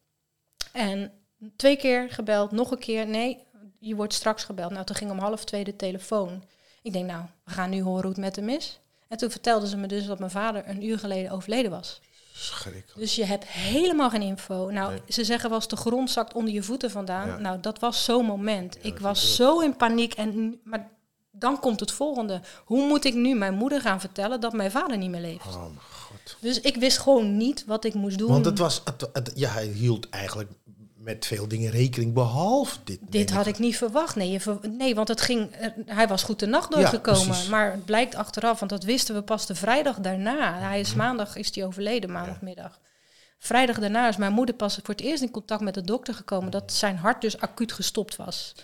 En twee keer gebeld, nog een keer. Nee, je wordt straks gebeld. Nou, toen ging om half twee de telefoon. Ik denk, nou, we gaan nu horen hoe het met hem is. En toen vertelden ze me dus dat mijn vader een uur geleden overleden was. Schrikkelijk. Dus je hebt helemaal geen info. Nou, Nee. ze zeggen eens de grond zakt onder je voeten vandaan. Ja. Nou, dat was zo'n moment. Ja, ik was zo in paniek. En, maar dan komt het volgende. Hoe moet ik nu mijn moeder gaan vertellen dat mijn vader niet meer leeft? Oh mijn god. Dus ik wist gewoon niet wat ik moest doen. Want het was, het, het- ja, hij hield eigenlijk met veel dingen rekening, behalve dit. Dit had ik niet verwacht. Nee, je ver- nee want het ging, eh, hij was goed de nacht doorgekomen. precies. maar het blijkt achteraf, want dat wisten we pas de vrijdag daarna. Hij Mhm. is maandag is hij overleden, maandagmiddag. Vrijdag daarna is mijn moeder pas voor het eerst in contact met de dokter gekomen dat zijn hart dus acuut gestopt was.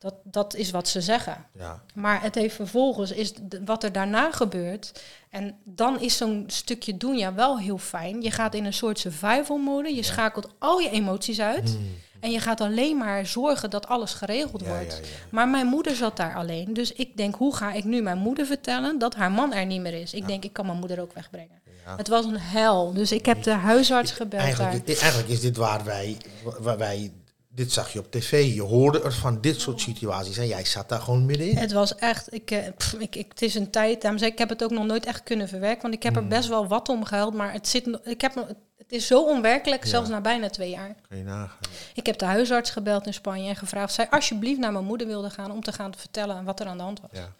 Dat, dat is wat ze zeggen. Ja, Maar het heeft vervolgens, is wat er daarna gebeurt. En dan is zo'n stukje doen ja wel heel fijn. Je gaat in een soort survival mode. Je schakelt al je emoties uit. En je gaat alleen maar zorgen dat alles geregeld. Ja, wordt. Maar mijn moeder zat daar alleen. Dus ik denk, hoe ga ik nu mijn moeder vertellen dat haar man er niet meer is? Ik denk, ik kan mijn moeder ook wegbrengen. Het was een hel. Dus ik heb de huisarts gebeld daar. Eigenlijk, eigenlijk is dit waar wij, waar wij, dit zag je op tv, je hoorde er van dit soort situaties en jij zat daar gewoon middenin. Het was echt, ik, eh, pff, ik, ik, het is een tijd, daarom zei ik, ik heb het ook nog nooit echt kunnen verwerken, want ik heb er Hmm. best wel wat om gehuild, maar het, zit, ik heb, het is zo onwerkelijk, Ja. zelfs na bijna twee jaar. Je nagaan. Ik heb de huisarts gebeld in Spanje en gevraagd zij alsjeblieft naar mijn moeder wilde gaan om te gaan vertellen wat er aan de hand was. Ja.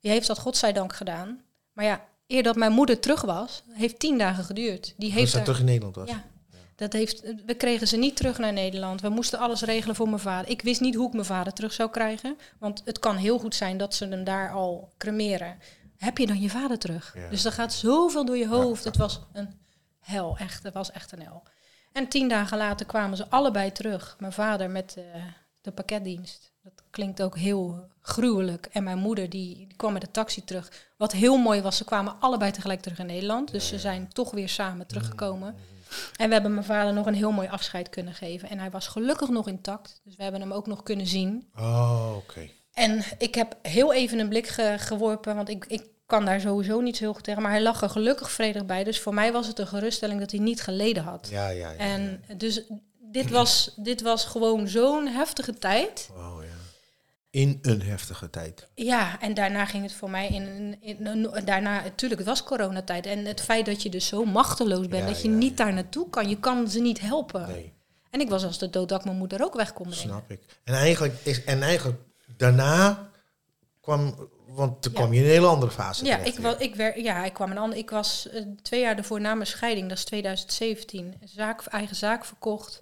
Die heeft dat godzijdank gedaan, maar ja, eer dat mijn moeder terug was, heeft tien dagen geduurd. Die Heeft heeft dat er- terug in Nederland was? ja, dat heeft, we kregen ze niet terug naar Nederland. We moesten alles regelen voor mijn vader. Ik wist niet hoe ik mijn vader terug zou krijgen. Want het kan heel goed zijn dat ze hem daar al cremeren. Heb je dan je vader terug? Ja. Dus er gaat zoveel door je hoofd. Het was een hel, echt. Het was echt een hel. En tien dagen later kwamen ze allebei terug. Mijn vader met eh, de pakketdienst. Dat klinkt ook heel gruwelijk. En mijn moeder die, die kwam met de taxi terug. Wat heel mooi was, ze kwamen allebei tegelijk terug in Nederland. Dus ze zijn toch weer samen teruggekomen. En we hebben mijn vader nog een heel mooi afscheid kunnen geven. En hij was gelukkig nog intact. Dus we hebben hem ook nog kunnen zien. Oh, oké. En ik heb heel even een blik ge- geworpen, want ik, ik kan daar sowieso niet heel goed tegen. Maar hij lag er gelukkig vredig bij. Dus voor mij was het een geruststelling dat hij niet geleden had. Ja, ja, ja. En dus dit was, dit was gewoon zo'n heftige tijd. Oh, ja. In een heftige tijd. Ja, en daarna ging het voor mij in, daarna, natuurlijk, het was coronatijd. En het feit dat je dus zo machteloos bent, Ja, dat je ja, niet daar naartoe kan. Je kan ze niet helpen. Nee, En ik was als de dood dat ik mijn moeder ook weg kon brengen. snap ik. En eigenlijk, is, en eigenlijk daarna kwam, want toen kwam je in een hele andere fase Ja, ik, was, ik, wer, ja, ik kwam een ander. Ik was eh, twee jaar ervoor na mijn scheiding, dat is 2017, zaak, eigen zaak verkocht.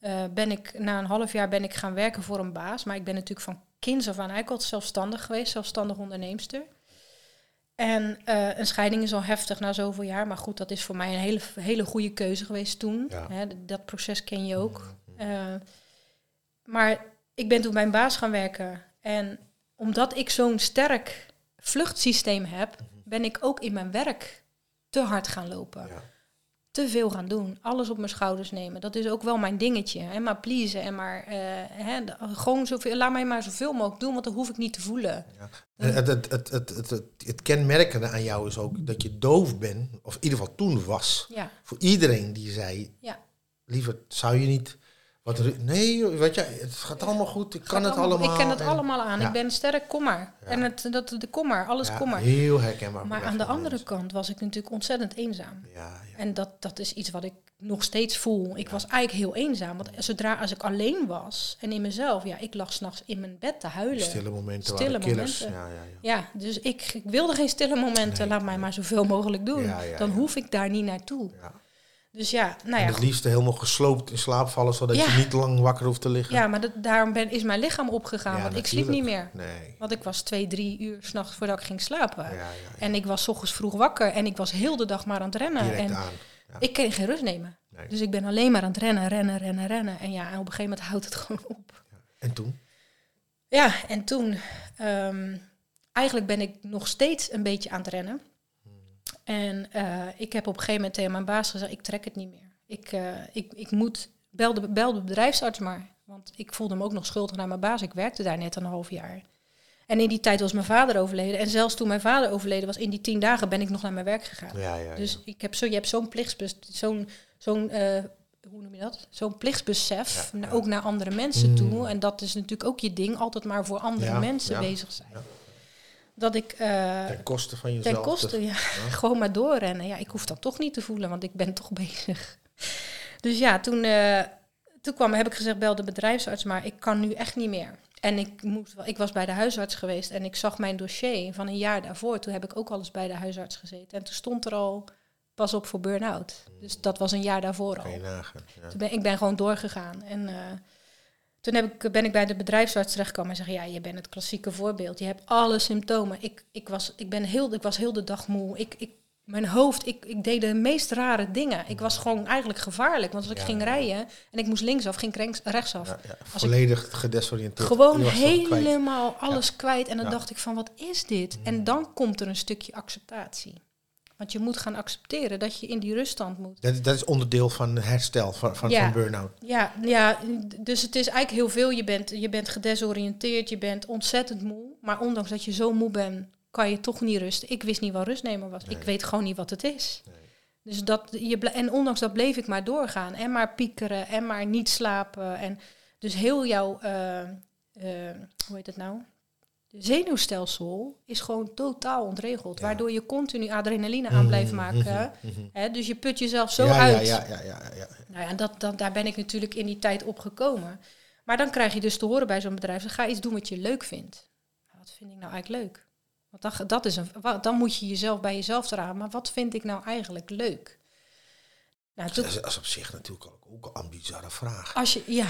Eh, ben ik, na een half jaar ben ik gaan werken voor een baas. Maar ik ben natuurlijk van kinds af aan eigenlijk altijd zelfstandig geweest, zelfstandig onderneemster. En eh, een scheiding is al heftig na zoveel jaar. Maar goed, dat is voor mij een hele, hele goede keuze geweest toen. Ja. Hè, dat proces ken je ook. Eh, maar ik ben toen bij een baas gaan werken. En omdat ik zo'n sterk vluchtsysteem heb, ben ik ook in mijn werk te hard gaan lopen. Ja. Te veel gaan doen. Alles op mijn schouders nemen. Dat is ook wel mijn dingetje. Hè? Maar pleasen en maar eh, hè, gewoon zoveel. Laat mij maar zoveel mogelijk doen, want dan hoef ik niet te voelen. En Het, het, het, het, het, het, het kenmerkende aan jou is ook dat je doof bent, of in ieder geval toen was, Ja, voor iedereen die zei, ja. liever zou je niet wat nee, weet je, het gaat allemaal goed, ik kan het allemaal. Ik ken het en- allemaal aan. Ja. Ik ben sterk, kom maar. Ja. En het, dat, de kom maar, alles kom maar. Heel herkenbaar. Maar aan de andere mensen. kant was ik natuurlijk ontzettend eenzaam. Ja, ja. En dat, dat is iets wat ik nog steeds voel. Ik was eigenlijk heel eenzaam. Want zodra als ik alleen was en in mezelf, ja, ik lag s'nachts in mijn bed te huilen. Stille momenten Stille momenten. Ja, ja, ja. Ja, dus ik, ik wilde geen stille momenten. Nee, Laat mij maar zoveel mogelijk doen. Dan hoef ik daar niet naartoe. Ja. Dus ja, nou en ja, het liefste helemaal gesloopt in slaap vallen, zodat Ja. je niet lang wakker hoeft te liggen. ja maar dat, daarom ben, is mijn lichaam opgegaan. Ja, want ik sliep niet meer. Nee. Want ik was twee, drie uur s'nachts voordat ik ging slapen. Ja. En ik was 's ochtends vroeg wakker en ik was heel de dag maar aan het rennen. Direct en aan. Ik kon geen rust nemen. Nee. Dus ik ben alleen maar aan het rennen, rennen, rennen, rennen. En ja, en op een gegeven moment houdt het gewoon op. En toen? Ja, en toen, ehm, eigenlijk ben ik nog steeds een beetje aan het rennen. En eh, ik heb op een gegeven moment tegen mijn baas gezegd, ik trek het niet meer. Ik, eh, ik, ik moet, bel de, bel de bedrijfsarts maar. Want ik voelde me ook nog schuldig naar mijn baas. Ik werkte daar net een half jaar. En in die tijd was mijn vader overleden. En zelfs toen mijn vader overleden was, in die tien dagen ben ik nog naar mijn werk gegaan. Ja, ja, Dus ja. ik heb zo, je hebt zo'n plichtsbes, zo'n, zo'n, eh, hoe noem je dat? Zo'n plichtsbesef, Ja, na- ja. ook naar andere mensen Mm. toe. En dat is natuurlijk ook je ding, altijd maar voor andere Ja, mensen ja, bezig zijn. Dat ik eh, Ten koste van jezelf. ten koste, ja, gewoon maar doorrennen. Ja, ik hoef dat toch niet te voelen, want ik ben toch bezig. Dus ja, toen, eh, toen kwam, heb ik gezegd, bel de bedrijfsarts, maar ik kan nu echt niet meer. En ik, moest, ik was bij de huisarts geweest en ik zag mijn dossier van een jaar daarvoor. Toen heb ik ook alles bij de huisarts gezeten. En toen stond er al, pas op voor burn-out. Dus dat was een jaar daarvoor al. nagaan. Ja. Toen ben, ik ben gewoon doorgegaan. En eh, toen heb ik, ben ik bij de bedrijfsarts terechtgekomen en zeg ja, je bent het klassieke voorbeeld. Je hebt alle symptomen. Ik, ik, was, ik, ben heel, ik was heel de dag moe. Ik, ik, mijn hoofd, ik, ik deed de meest rare dingen. Ik was gewoon eigenlijk gevaarlijk. Want als ik Ja, ging rijden en ik moest linksaf, ging ik rechts- rechtsaf. Ja, ja, ik- volledig gedesoriënteerd. Gewoon kwijt. helemaal alles kwijt. En dan dacht ik van, wat is dit? En dan komt er een stukje acceptatie. Want je moet gaan accepteren dat je in die ruststand moet. Dat, dat is onderdeel van herstel, van, van, Ja. van burn-out. Ja, ja, dus het is eigenlijk heel veel. Je bent, je bent gedesoriënteerd, je bent ontzettend moe. Maar ondanks dat je zo moe bent, kan je toch niet rusten. Ik wist niet wat rust nemen was. Nee. Ik weet gewoon niet wat het is. Nee. Dus dat, je en ondanks dat bleef ik maar doorgaan. En maar piekeren en maar niet slapen. En dus heel jouw, eh, eh, hoe heet het nou? Zenuwstelsel is gewoon totaal ontregeld. Ja. Waardoor je continu adrenaline aan blijft Mhm, maken. mhm, mhm. Hè? Dus je put jezelf zo ja, uit. Ja, ja, ja, ja, ja. Nou ja, dat, dat, daar ben ik natuurlijk in die tijd op gekomen. Maar dan krijg je dus te horen bij zo'n bedrijf, dan ga iets doen wat je leuk vindt. Wat vind ik nou eigenlijk leuk? Want dat, dat is een, dan moet je jezelf bij jezelf te raden, maar wat vind ik nou eigenlijk leuk? Nou, toen, Dat is, dat is op zich natuurlijk ook, ook een bizarre vraag. als je, ja,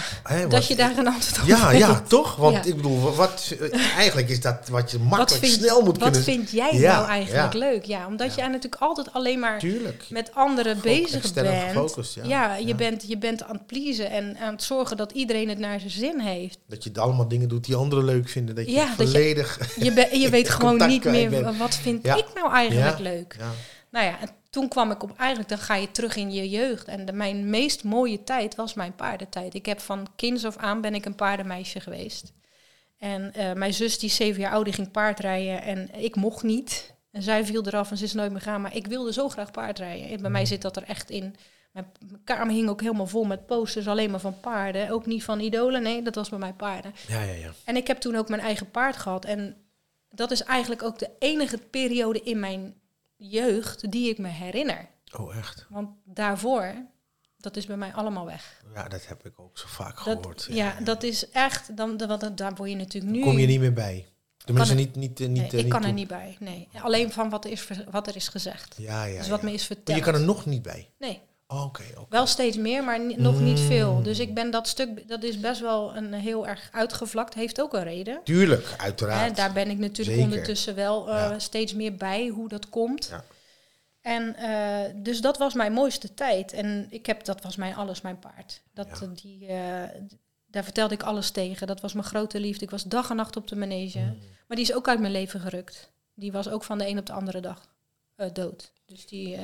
dat je daar een antwoord op Ja, weet. ja, toch? Want Ja. ik bedoel, wat, eh, eigenlijk is dat wat je Wat makkelijk vind, snel moet wat kunnen... vind jij Ja, nou eigenlijk leuk? Ja, omdat jij natuurlijk altijd alleen maar Tuurlijk. met anderen bezig bent. gefocust, ja. je. Bent, je bent aan het pleasen en aan het zorgen dat iedereen het naar zijn zin heeft. Dat je allemaal dingen doet die anderen leuk vinden. Dat je dat je- volledig... Je, be- je weet gewoon niet meer bent. wat vind ik nou eigenlijk leuk. Nou ja, toen kwam ik op eigenlijk, dan ga je terug in je jeugd. En de, mijn meest mooie tijd was mijn paardentijd. Ik heb van kinds af aan ben ik een paardenmeisje geweest. En eh, mijn zus, die zeven jaar oud, die ging paardrijden en ik mocht niet. En zij viel eraf en ze is nooit meer gaan. Maar ik wilde zo graag paardrijden. En bij mij zit dat er echt in. Mijn, mijn kamer hing ook helemaal vol met posters, alleen maar van paarden. Ook niet van idolen, nee, dat was bij mij paarden. Ja, ja, ja. En ik heb toen ook mijn eigen paard gehad. En dat is eigenlijk ook de enige periode in mijn jeugd die ik me herinner. Oh, echt? Want daarvoor, dat is bij mij allemaal weg. Ja, dat heb ik ook zo vaak Dat, gehoord. ja, dat is echt, dan, want daar word je natuurlijk nu... Kom je niet meer bij. Tenminste, er- niet, niet, eh, niet, Nee, eh, ik kan toe. er niet bij. Nee. Alleen van wat er is, wat er is gezegd. Ja, ja, dus wat ja. me is Maar verteld. je kan er nog niet bij. Nee, Oké, wel steeds meer, maar nog niet Mm. veel. Dus ik ben dat stuk, dat is best wel een heel erg uitgevlakt. Heeft ook een reden. Tuurlijk, uiteraard. daar ben ik natuurlijk Zeker. ondertussen wel eh, Ja. steeds meer bij hoe dat komt. Ja. En eh, dus dat was mijn mooiste tijd. En ik heb, dat was mijn alles, mijn paard. Dat, Ja. die, eh, daar vertelde ik alles tegen. Dat was mijn grote liefde. Ik was dag en nacht op de manege. Mm. Maar die is ook uit mijn leven gerukt. Die was ook van de een op de andere dag dood. Dus die,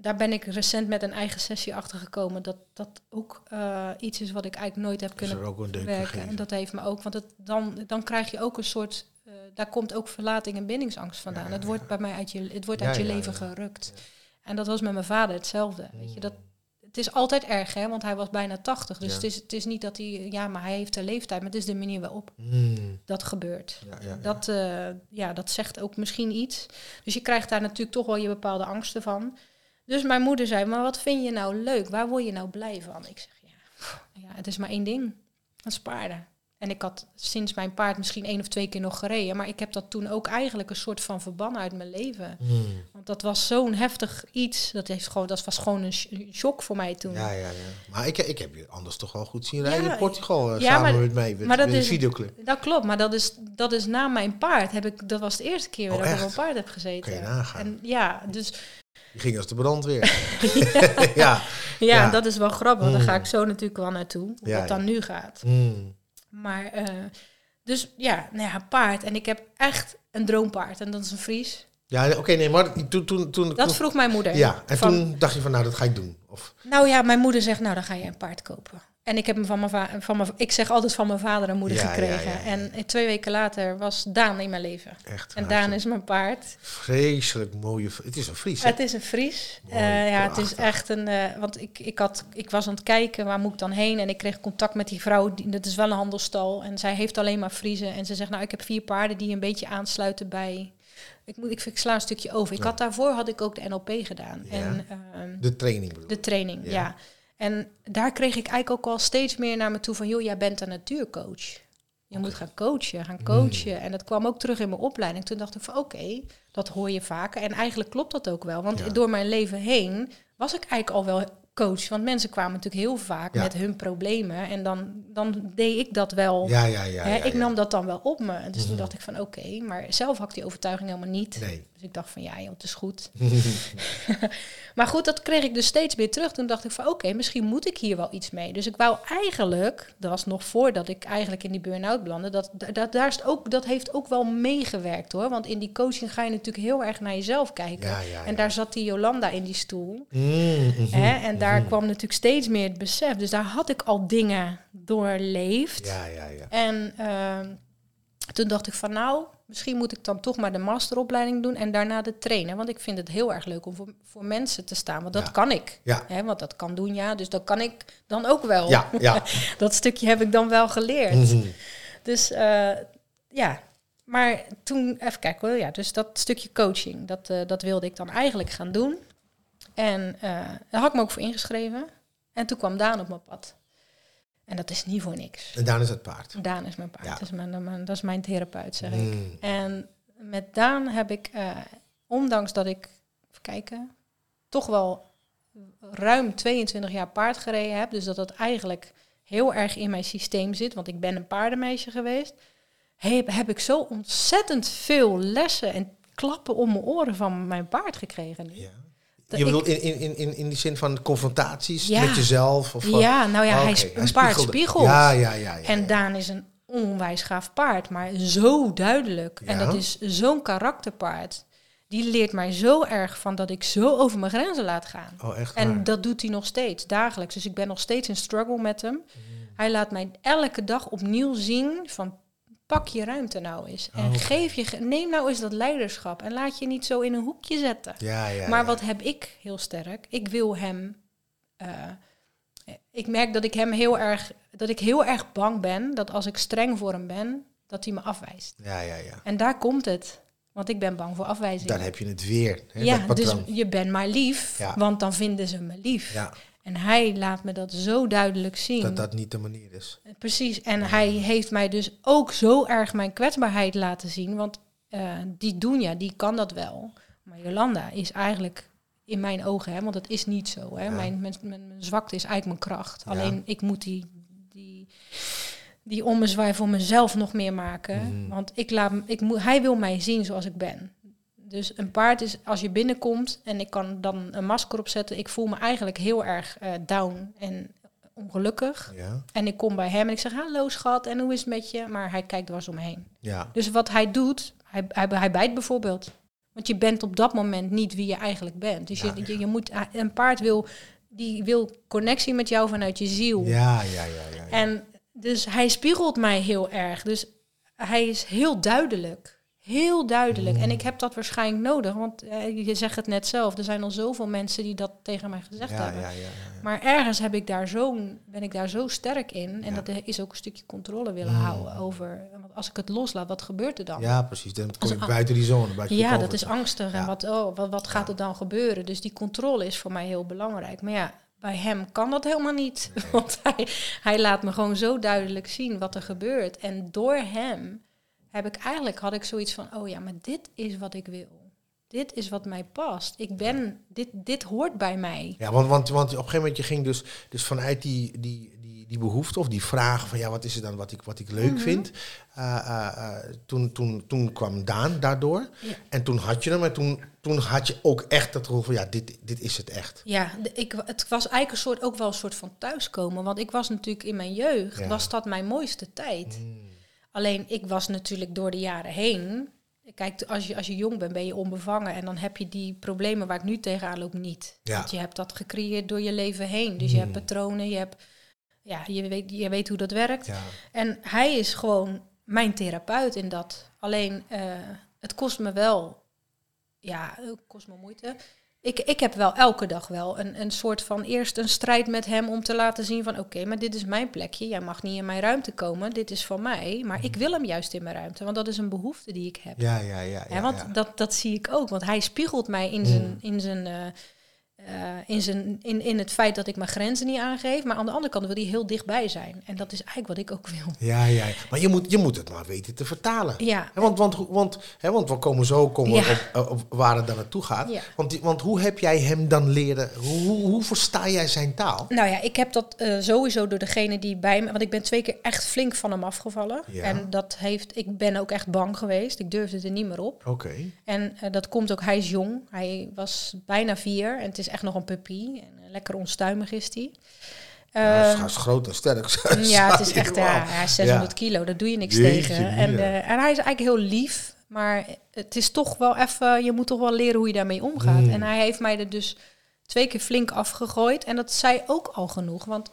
daar ben ik recent met een eigen sessie achter gekomen. Dat dat ook eh, iets is wat ik eigenlijk nooit heb Is kunnen er ook een deuk werken. gegeven? En dat heeft me ook, want het, dan, dan krijg je ook een soort, eh, daar komt ook verlating en bindingsangst vandaan. Ja, ja, het wordt bij mij uit je, het wordt uit je leven gerukt. En dat was met mijn vader hetzelfde. Weet je, Mm. dat, het is altijd erg, hè, want hij was bijna 80. Dus Ja. het, is, het is niet dat hij, ja, maar hij heeft de leeftijd, maar het is de manier waarop Mm. dat gebeurt. Ja, ja, ja. Dat, eh, ja, dat zegt ook misschien iets. Dus je krijgt daar natuurlijk toch wel je bepaalde angsten van. Dus mijn moeder zei, maar wat vind je nou leuk? Waar word je nou blij van? Ik zeg, ja, ja het is maar één ding. Dat is paarden. En ik had sinds mijn paard misschien één of twee keer nog gereden. Maar ik heb dat toen ook eigenlijk een soort van verbannen uit mijn leven. Mm. Want dat was zo'n heftig iets. Dat, heeft gewoon, dat was gewoon een sh- shock voor mij toen. Ja, ja, ja. Maar ik, ik heb je anders toch wel goed zien Ja, rijden in Portugal. eh, ja, samen maar- met mij. Met, maar dat is- videoclip. Dat klopt, maar dat is, dat is na mijn paard. Heb ik, dat was de eerste keer Oh, dat ik op een paard heb gezeten. Kan je nagaan. En ja, dus Die ging als de brandweer. ja. Ja, Ja. dat is wel grappig. Daar ga Mm. ik zo natuurlijk wel naartoe. Hoe dan nu gaat. Mm. Maar, eh, dus ja, nou ja, paard. En ik heb echt een droompaard. En dat is een Fries. Ja, oké, nee, maar toen... toen, toen Dat vroeg mijn moeder. ja, en Van- toen dacht je van, nou, dat ga ik doen. Of, Nou ja, mijn moeder zegt, nou dan ga je een paard kopen. En ik heb hem van mijn, va- van mijn ik zeg altijd van mijn vader en moeder Ja, gekregen. ja, ja. En twee weken later was Daan in mijn leven. echt. En Daan is mijn paard. Vreselijk mooie... Het is een Fries, hè? Het is een Fries. Mooi, Eh, ja, het is echt een. eh, want ik, ik, had, ik was aan het kijken, waar moet ik dan heen? En ik kreeg contact met die vrouw. Die, dat is wel een handelstal. En zij heeft alleen maar Friezen. En ze zegt, nou, ik heb vier paarden die een beetje aansluiten bij. Ik, moet, ik, ik sla een stukje over. Ik Ja. had daarvoor had ik ook de NLP gedaan. Ja. En ehm, De training bedoel de training, Ja. ja. En daar kreeg ik eigenlijk ook al steeds meer naar me toe van, joh, jij bent een natuurcoach. Je moet gaan coachen, gaan coachen. En dat kwam ook terug in mijn opleiding. Toen dacht ik van, oké, dat hoor je vaker. En eigenlijk klopt dat ook wel. Want Ja. door mijn leven heen was ik eigenlijk al wel coach. Want mensen kwamen natuurlijk heel vaak Ja. met hun problemen. En dan, dan deed ik dat wel. Ja, ja, ja. Hè, ja, ik nam dat dan wel op me. Dus toen Mhm. dacht ik van, oké. maar zelf had ik die overtuiging helemaal niet. Nee. Dus ik dacht van, ja joh, het is goed. Maar goed, dat kreeg ik dus steeds weer terug. Toen dacht ik van oké, misschien moet ik hier wel iets mee. Dus ik wou eigenlijk, dat was nog voordat ik eigenlijk in die burn-out belandde, dat, dat, daar is ook, dat heeft ook wel meegewerkt hoor. Want in die coaching ga je natuurlijk heel erg naar jezelf kijken. Ja, ja, En daar zat die Jolanda in die stoel. Mm, mhm, Hè, en daar mhm. kwam natuurlijk steeds meer het besef. Dus daar had ik al dingen doorleefd. Ja, ja, ja. En ehm, toen dacht ik van nou, misschien moet ik dan toch maar de masteropleiding doen en daarna de trainen. Want ik vind het heel erg leuk om voor, voor mensen te staan. Want dat Ja. kan ik. Ja. Hè, want dat kan doen, ja. Dus dat kan ik dan ook wel. Ja, ja. Dat stukje heb ik dan wel geleerd. Mhm. Dus eh, ja. Maar toen, even kijken hoor. Ja, dus dat stukje coaching, dat, eh, dat wilde ik dan eigenlijk gaan doen. En eh, daar had ik me ook voor ingeschreven. En toen kwam Daan op mijn pad. En dat is niet voor niks. En dan is het paard. Daan is mijn paard. Ja. Dat, is mijn, mijn- dat is mijn therapeut, zeg ik. Mm. En met Daan heb ik, eh, ondanks dat ik, even kijken, toch wel ruim 22 jaar paard gereden heb. Dus dat dat eigenlijk heel erg in mijn systeem zit. Want ik ben een paardenmeisje geweest. Heb, heb ik zo ontzettend veel lessen en klappen om mijn oren van mijn paard gekregen. Ja. Dat Je bedoelt in, in, in, in, in die zin van confrontaties Ja. met jezelf? Of wat? Ja, nou ja, Oh, hij oké, sp- een paard spiegelt. Ja, ja, ja. ja, En. Daan is een onwijs gaaf paard, maar zo duidelijk. En dat is zo'n karakterpaard. Die leert mij zo erg van dat ik zo over mijn grenzen laat gaan. Oh, echt En waar? dat doet hij nog steeds, dagelijks. Dus ik ben nog steeds in struggle met hem. Mm. Hij laat mij elke dag opnieuw zien van pak je ruimte nou eens. En Oh, geef je, neem nou eens dat leiderschap. En laat je niet zo in een hoekje zetten. Ja, ja, maar ja. wat heb ik heel sterk? Ik wil hem. eh, ik merk dat ik hem heel erg. Dat ik heel erg bang ben dat als ik streng voor hem ben, dat hij me afwijst. Ja, ja, ja. En daar komt het. Want ik ben bang voor afwijzing. Dan heb je het weer. Hè, ja, dus je bent maar lief, Ja. want dan vinden ze me lief. En hij laat me dat zo duidelijk zien. dat dat niet de manier is. Precies. En hij heeft mij dus ook zo erg mijn kwetsbaarheid laten zien. Want eh, die Doenja, die kan dat wel. Maar Jolanda is eigenlijk in mijn ogen, hè, want het is niet zo. Hè. Ja. Mijn, mijn, zwakte is eigenlijk mijn kracht. Ja. Alleen ik moet die, die, die ommezwaai voor mezelf nog meer maken. Mhm. Want ik laat, ik moet, hij wil mij zien zoals ik ben. Dus een paard is, als je binnenkomt en ik kan dan een masker opzetten, ik voel me eigenlijk heel erg eh, down en ongelukkig. Ja, En ik kom bij hem en ik zeg, hallo schat, en hoe is het met je? Maar hij kijkt dwars omheen. ja. Dus wat hij doet, hij, hij, hij bijt bijvoorbeeld. Want je bent op dat moment niet wie je eigenlijk bent. Dus Ja, je, je, je moet, een paard wil, die wil connectie met jou vanuit je ziel. Ja, ja, ja, ja. ja. En dus hij spiegelt mij heel erg. Dus hij is heel duidelijk. Heel duidelijk. En ik heb dat waarschijnlijk nodig. Want eh, je zegt het net zelf. Er zijn al zoveel mensen die dat tegen mij gezegd ja, hebben. ja, ja. Maar ergens heb ik daar zo'n, ben ik daar zo sterk in. En dat is ook een stukje controle willen Mm. houden over. Want als ik het loslaat, wat gebeurt er dan? Ja, precies. Dan kom je Als- buiten die zone. Buiten Ja, dat is angstig. En wat, oh, wat, wat gaat er dan gebeuren? Dus die controle is voor mij heel belangrijk. Maar ja, bij hem kan dat helemaal niet. Want hij, hij laat me gewoon zo duidelijk zien wat er gebeurt. En door hem heb ik eigenlijk, had ik zoiets van, oh ja, maar dit is wat ik wil. Dit is wat mij past. Ik ben, dit, dit hoort bij mij. Ja, want, want, want op een gegeven moment je ging dus, dus vanuit die, die, die, die behoefte of die vraag van ja, wat is het dan wat ik, wat ik leuk Mhm. vind. eh, eh, eh, toen, toen, toen kwam Daan daardoor. Ja. En toen had je hem en toen, toen had je ook echt dat gevoel van ja, dit, dit is het echt. Ja, de- ik, het was eigenlijk een soort, ook wel een soort van thuiskomen. Want ik was natuurlijk in mijn jeugd, Ja. was dat mijn mooiste tijd. Mm. Alleen ik was natuurlijk door de jaren heen. Kijk, als je, als je jong bent, ben je onbevangen. En dan heb je die problemen waar ik nu tegenaan loop niet. Ja. Want je hebt dat gecreëerd door je leven heen. Dus je hebt Mm. patronen, je, hebt, ja, je, weet, je weet hoe dat werkt. Ja. En hij is gewoon mijn therapeut in dat. Alleen, eh, het kost me wel, ja, het kost me moeite. Ik, ik heb wel elke dag wel een, een soort van eerst een strijd met hem om te laten zien van oké, maar dit is mijn plekje. Jij mag niet in mijn ruimte komen. Dit is van mij. Maar ik wil hem juist in mijn ruimte, want dat is een behoefte die ik heb. Ja, ja, ja. Ja, want ja. Dat, dat zie ik ook. Want hij spiegelt mij in zijn, Mm. in zijn, eh, eh, in, zijn in, in het feit dat ik mijn grenzen niet aangeef. Maar aan de andere kant wil hij heel dichtbij zijn. En dat is eigenlijk wat ik ook wil. Ja, ja. Maar je moet, je moet het maar weten te vertalen. Ja, want, want, want, hè, want we komen zo komen Ja. op, op waar het dan naartoe gaat. Ja. Want, die- want hoe heb jij hem dan leren? Hoe, hoe, versta jij zijn taal? Nou ja, ik heb dat eh, sowieso door degene die bij me... Want ik ben twee keer echt flink van hem afgevallen. Ja. En dat heeft... Ik ben ook echt bang geweest. Ik durfde er niet meer op. Oké. En eh, dat komt ook... Hij is jong. Hij was bijna vier. En het is echt nog een puppy. En eh, lekker onstuimig is hij. Ja, Eh, hij is groot en sterk. ja, het is echt... Ja, hij is 600 kilo. Daar doe je niks Jeetje, tegen. En, eh, en hij is eigenlijk heel lief. Maar het is toch wel even... Je moet toch wel leren hoe je daarmee omgaat. Mm. En hij heeft mij er dus twee keer flink afgegooid. En dat zei ook al genoeg. Want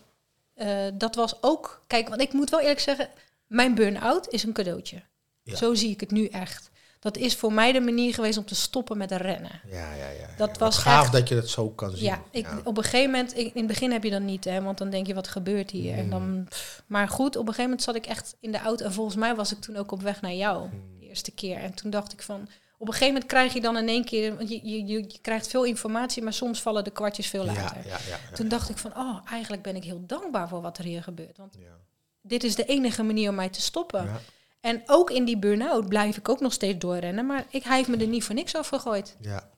eh, dat was ook... Kijk, want ik moet wel eerlijk zeggen... Mijn burn-out is een cadeautje. Ja. Zo zie ik het nu echt. Dat is voor mij de manier geweest om te stoppen met rennen. Ja, ja, ja. Dat ja. was gaaf echt- dat je dat zo kan zien. Ja, ik, op een gegegeven moment, ik- in het begin heb je dat niet, hè, want dan denk je, wat gebeurt hier? En dan, pff, maar goed, op een gegeven moment zat ik echt in de auto en volgens mij was ik toen ook op weg naar jou, Mm. de eerste keer. En toen dacht ik van, op een gegeven moment krijg je dan in één keer, want je, je, je, je krijgt veel informatie, maar soms vallen de kwartjes veel later. Toen dacht ik van, oh, eigenlijk ben ik heel dankbaar voor wat er hier gebeurt. Want dit is de enige manier om mij te stoppen. Ja, En ook in die burn-out blijf ik ook nog steeds doorrennen, maar ik, hij heeft me er niet voor niks afgegooid. ja.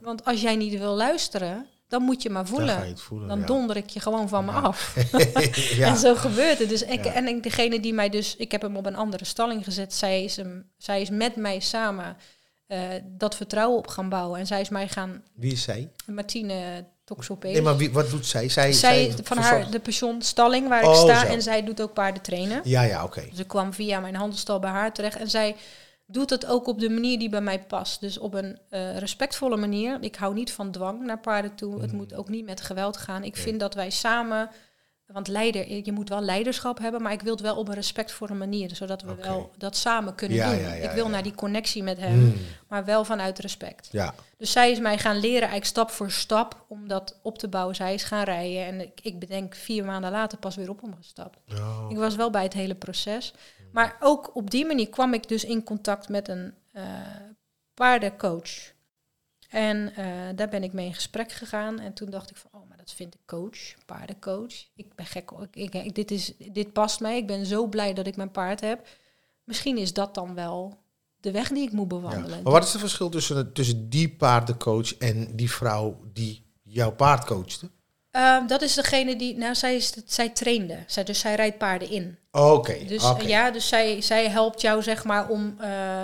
Want als jij niet wil luisteren, dan moet je maar voelen. Dan ja. donder ik je gewoon van me Ja. af. ja. En zo gebeurt het. Dus ik, Ja. En degene die mij dus... Ik heb hem op een andere stalling gezet. Zij is, hem, zij is met mij samen eh, dat vertrouwen op gaan bouwen. En zij is mij gaan... Wie is zij? Martine Toxopees. Nee, maar wie, wat doet zij? Zij, zij, van haar, de pensionstalling waar ik Oh, sta. zo. En zij doet ook paarden trainen. Ja, ja, oké. Dus ik kwam via mijn handelstal bij haar terecht. En zij doet het ook op de manier die bij mij past. Dus op een eh, respectvolle manier. Ik hou niet van dwang naar paarden toe. Het Mm. moet ook niet met geweld gaan. Ik Nee. vind dat wij samen... Want leider, je moet wel leiderschap hebben, maar ik wil het wel op een respectvolle manier, zodat we wel dat samen kunnen Ja, doen. ja, ja, ik wil naar die connectie met hem, Mm, maar wel vanuit respect. ja. Dus zij is mij gaan leren, eigenlijk stap voor stap, om dat op te bouwen. Zij is gaan rijden en ik, ik bedenk vier maanden later pas weer op omgestapt. Oh. Ik was wel bij het hele proces. Maar ook op die manier kwam ik dus in contact met een eh, paardencoach. En eh, daar ben ik mee in gesprek gegaan. En toen dacht ik van, oh, maar dat vind ik coach, paardencoach. Ik ben gek, ik, dit, is, dit past mij. Ik ben zo blij dat ik mijn paard heb. Misschien is dat dan wel de weg die ik moet Ja. bewandelen. Maar wat is het verschil tussen, tussen die paardencoach en die vrouw die jouw paard coachte? Eh, dat is degene die, nou, zij, is, zij trainde. Zij, dus zij rijdt paarden in. Oké, Dus eh, ja, dus zij, zij helpt jou zeg maar om. eh,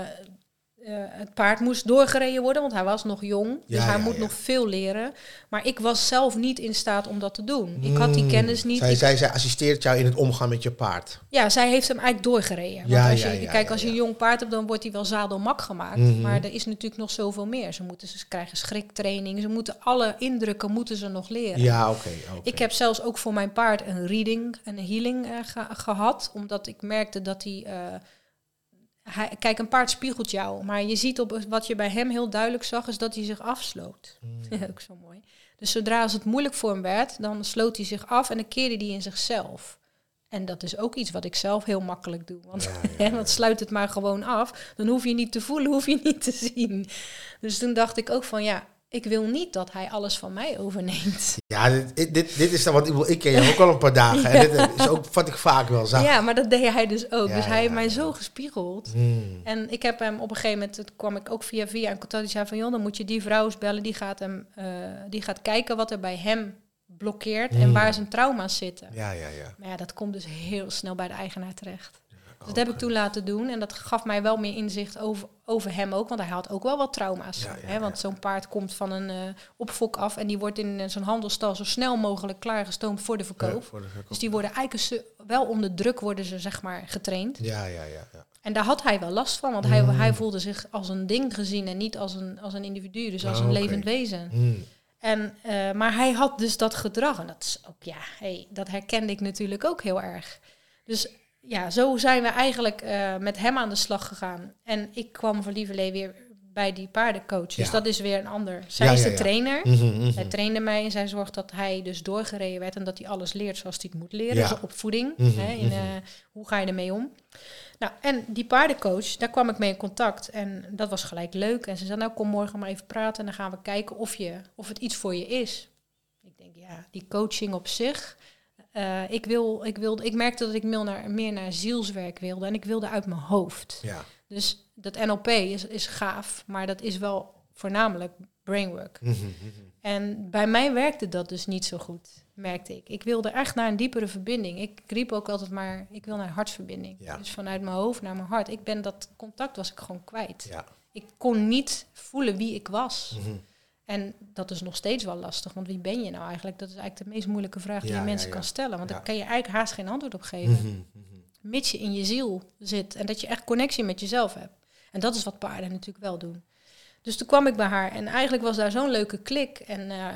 eh, het paard moest doorgereden worden, want hij was nog jong. Dus hij ja, moet ja. nog veel leren. Maar ik was zelf niet in staat om dat te doen. Ik had die Mm. kennis niet. Zij, Ik- zij, zij assisteert jou in het omgaan met je paard. ja, zij heeft hem eigenlijk doorgereden. Want als je, kijk, als je een jong paard hebt, dan wordt hij wel zadelmak gemaakt. Mhm. Maar er is natuurlijk nog zoveel meer. Ze, moeten, ze krijgen schriktraining. Ze moeten alle indrukken moeten ze nog leren. Ja, oké. Ik heb zelfs ook voor mijn paard een reading, een healing eh, ge- gehad. Omdat ik merkte dat hij, eh, hij... Kijk, een paard spiegelt jou. Maar je ziet op wat je bij hem heel duidelijk zag, is dat hij zich afsloot. Mm. ook zo mooi. Dus zodra als het moeilijk voor hem werd, dan sloot hij zich af en dan keerde hij in zichzelf. En dat is ook iets wat ik zelf heel makkelijk doe. Want, Ja, ja, hè, ja. want sluit het maar gewoon af. Dan hoef je niet te voelen, hoef je niet te zien. Dus toen dacht ik ook van ja, ik wil niet dat hij alles van mij overneemt. Ja, dit, dit, dit is dan, want ik, ken je ook al een paar dagen. En dit is ook wat ik vaak wel zag. Ja, maar dat deed hij dus ook. Ja, dus hij ja, heeft mij zo gespiegeld. Hmm. En ik heb hem op een gegeven moment, toen kwam ik ook via via een contact. Die zei van, joh, dan moet je die vrouw eens bellen. Die gaat, hem, eh, die gaat kijken wat er bij hem blokkeert en Mm. waar zijn trauma's zitten. Ja, ja, ja. Maar ja, dat komt dus heel snel bij de eigenaar terecht. Dus dat heb ik toen laten doen. En dat gaf mij wel meer inzicht over, over hem ook. Want hij had ook wel wat trauma's. Ja, ja, hè? Want zo'n paard komt van een eh, opfok af. En die wordt in eh, zo'n handelstal zo snel mogelijk klaargestoomd voor de verkoop. Ja, voor de verkoop. Dus die worden eigenlijk wel onder druk worden ze zeg maar getraind. Ja, ja, ja. ja. En daar had hij wel last van, want hij, Mm. hij voelde zich als een ding gezien en niet als een, als een individu, dus als Ah, een levend wezen. Hmm. En, eh, maar hij had dus dat gedrag en dat is ook, ja, hey, dat herkende ik natuurlijk ook heel erg. Dus ja, zo zijn we eigenlijk eh, met hem aan de slag gegaan. En ik kwam voor Lieverlee weer bij die paardencoach. Dus Ja. dat is weer een ander. Zij Ja, is de ja. trainer. Mhm, mhm. Zij trainde mij en zij zorgt dat hij dus doorgereden werd en dat hij alles leert zoals hij het moet leren. Ja. Dus opvoeding. Mhm, hè, in, mhm. eh, hoe ga je ermee om? Nou, en die paardencoach, daar kwam ik mee in contact. En dat was gelijk leuk. En ze zei, nou kom morgen maar even praten en dan gaan we kijken of, je, of het iets voor je is. Ik denk, ja, die coaching op zich. Eh, ik, wil, ik, wilde, ik merkte dat ik meer naar, meer naar zielswerk wilde en ik wilde uit mijn hoofd. Ja. Dus dat NLP is, is gaaf, maar dat is wel voornamelijk brainwork. Mhm, mhm. En bij mij werkte dat dus niet zo goed, merkte ik. Ik wilde echt naar een diepere verbinding. Ik riep ook altijd maar, ik wil naar hartsverbinding. Ja. Dus vanuit mijn hoofd naar mijn hart. Ik ben dat contact was ik gewoon kwijt. Ja. Ik kon niet voelen wie ik was. Mhm. En dat is nog steeds wel lastig, want wie ben je nou eigenlijk? Dat is eigenlijk de meest moeilijke vraag die Ja, je mensen ja. kan stellen. Want daar kan je eigenlijk haast geen antwoord op geven. Mhm, mhm. Mits je in je ziel zit en dat je echt connectie met jezelf hebt. En dat is wat paarden natuurlijk wel doen. Dus toen kwam ik bij haar en eigenlijk was daar zo'n leuke klik. En, eh,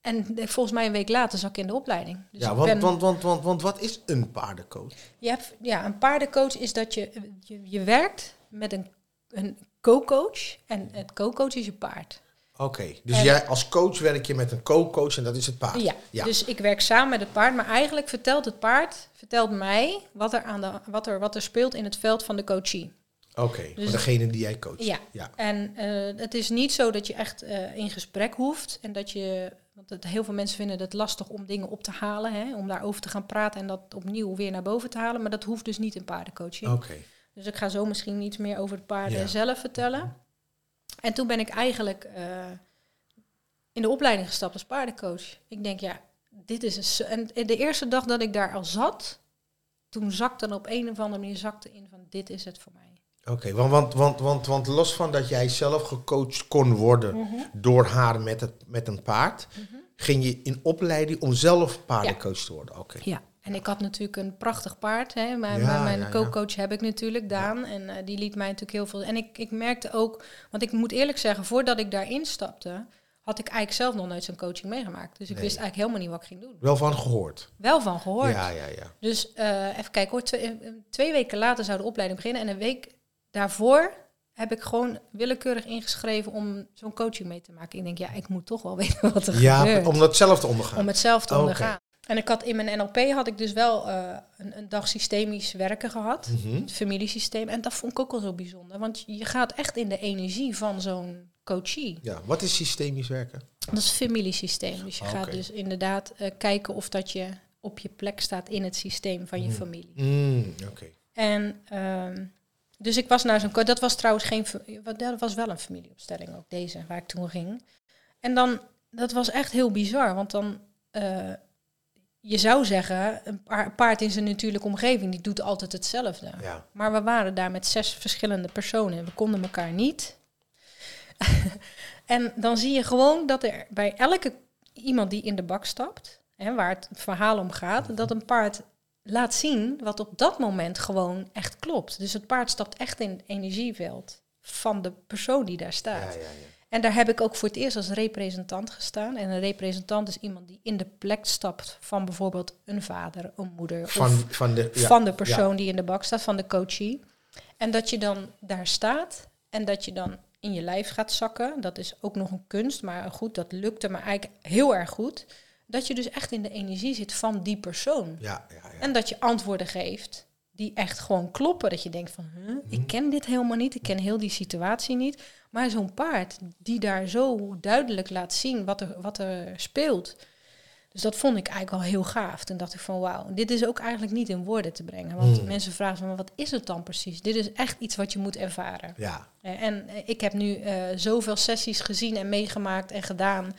en volgens mij een week later zat ik in de opleiding. Dus ja, want, ben- want, want, want, want wat is een paardencoach? je hebt, ja, een paardencoach is dat je, je, je werkt met een, een co-coach. En het co-coach is je paard. Oké, dus En- jij als coach werk je met een co-coach en dat is het paard. Ja, ja. dus ik werk samen met het paard, maar eigenlijk vertelt het paard vertelt mij wat er, aan de, wat er, wat er speelt in het veld van de coachie. Oké, Dus- voor degene die jij coacht. Ja. ja. En eh, het is niet zo dat je echt eh, in gesprek hoeft en dat je, want het, heel veel mensen vinden het lastig om dingen op te halen, hè, om daarover te gaan praten en dat opnieuw weer naar boven te halen, maar dat hoeft dus niet in paardencoaching. Oké. Dus ik ga zo misschien iets meer over het paarden Ja. zelf vertellen. En toen ben ik eigenlijk, eh, in de opleiding gestapt als paardencoach. Ik denk, ja, dit is een... En de eerste dag dat ik daar al zat, toen zakte er op een of andere manier zakte in van, dit is het voor mij. Oké, want, want, want, want, want los van dat jij zelf gecoacht kon worden Mhm. door haar met, het, met een paard, ging je in opleiding om zelf paardencoach te worden. Oké. Ja, en ik had natuurlijk een prachtig paard. Hè. Mijn, Ja, mijn, ja, ja. co-coach heb ik natuurlijk, Daan. En eh, die liet mij natuurlijk heel veel... En ik, ik merkte ook... Want ik moet eerlijk zeggen, voordat ik daarin stapte... had ik eigenlijk zelf nog nooit zo'n coaching meegemaakt. Dus ik Nee. wist eigenlijk helemaal niet wat ik ging doen. Wel van gehoord. Wel van gehoord. Ja, ja, ja. Dus eh, even kijken hoor. Twee, eh, twee weken later zou de opleiding beginnen. En een week daarvoor heb ik gewoon willekeurig ingeschreven om zo'n coaching mee te maken. Ik denk, ja, ik moet toch wel weten wat er Ja, gebeurt. om dat zelf te ondergaan. om het zelf te ondergaan. En ik had in mijn NLP had ik dus wel eh, een, een dag systemisch werken gehad. Mhm. Het familiesysteem. En dat vond ik ook al zo bijzonder. Want je gaat echt in de energie van zo'n coachie. Ja, wat is systemisch werken? Dat is familiesysteem. Dus je Oké. gaat dus inderdaad eh, kijken of dat je op je plek staat in het systeem van je Mhm. familie. Mm, Oké. En ehm, dus ik was naar zo'n... Dat was trouwens geen... Dat was wel een familieopstelling ook, deze, waar ik toen ging. En dan... Dat was echt heel bizar, want dan... eh, je zou zeggen, een pa- paard in zijn natuurlijke omgeving, die doet altijd hetzelfde. Ja. Maar we waren daar met zes verschillende personen. We konden elkaar niet. en dan zie je gewoon dat er bij elke iemand die in de bak stapt, hè, waar het verhaal om gaat, dat een paard laat zien wat op dat moment gewoon echt klopt. Dus het paard stapt echt in het energieveld van de persoon die daar Ja, staat. ja, ja. En daar heb ik ook voor het eerst als representant gestaan. En een representant is iemand die in de plek stapt van bijvoorbeeld een vader, een moeder Van, of van de... Ja. van de persoon die in de bak staat, van de coachie. En dat je dan daar staat en dat je dan in je lijf gaat zakken. Dat is ook nog een kunst, maar goed, dat lukte me eigenlijk heel erg goed. Dat je dus echt in de energie zit van die persoon. Ja, ja, ja. En dat je antwoorden geeft die echt gewoon kloppen. Dat je denkt van, huh, ik ken dit helemaal niet, ik ken heel die situatie niet. Maar zo'n paard die daar zo duidelijk laat zien wat er, wat er speelt. Dus dat vond ik eigenlijk al heel gaaf. Toen dacht ik van, wauw, dit is ook eigenlijk niet in woorden te brengen. Want Hmm. mensen vragen van, wat is het dan precies? Dit is echt iets wat je moet ervaren. ja. Eh, En eh, ik heb nu eh, zoveel sessies gezien en meegemaakt en gedaan,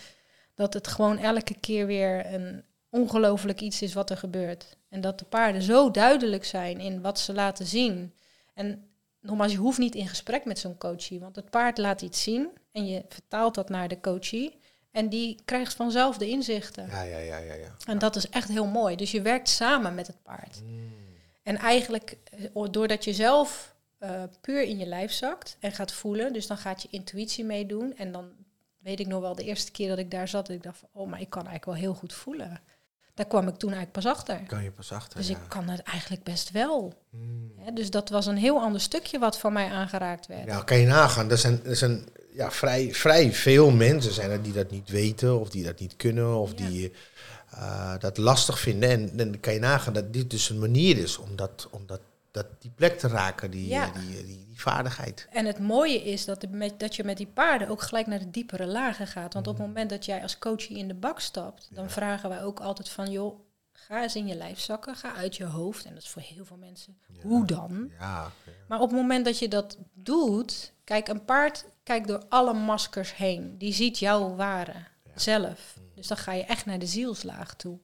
dat het gewoon elke keer weer een ongelooflijk iets is wat er gebeurt. En dat de paarden zo duidelijk zijn in wat ze laten zien. En nogmaals, je hoeft niet in gesprek met zo'n coachie, want het paard laat iets zien en je vertaalt dat naar de coachie. En die krijgt vanzelf de inzichten. Ja, ja, ja, ja, ja. En dat is echt heel mooi. Dus je werkt samen met het paard. Mm. En eigenlijk, eh, doordat je zelf eh, puur in je lijf zakt en gaat voelen, dus dan gaat je intuïtie meedoen. En dan weet ik nog wel de eerste keer dat ik daar zat, dat ik dacht van, oh, maar ik kan eigenlijk wel heel goed voelen. Daar kwam ik toen eigenlijk pas achter. Kan je pas achter, Dus ja. ik kan het eigenlijk best wel. Mm. Hè, dus dat was een heel ander stukje wat van mij aangeraakt werd. Ja, kan je nagaan. Er zijn, er zijn ja, vrij, vrij veel mensen zijn er die dat niet weten of die dat niet kunnen of Ja. die eh, dat lastig vinden. En dan kan je nagaan dat dit dus een manier is om dat, om dat, dat die plek te raken, die, Ja. die, die, die vaardigheid. En het mooie is dat, de, met, dat je met die paarden ook gelijk naar de diepere lagen gaat. Want op het moment dat jij als coachie in de bak stapt, dan Ja. vragen wij ook altijd van, joh, ga eens in je lijf zakken, ga uit je hoofd. En dat is voor heel veel mensen, Ja. hoe dan? Ja, Maar op het moment dat je dat doet, kijk, een paard kijkt door alle maskers heen. Die ziet jouw ware zelf. Dus dan ga je echt naar de zielslaag toe.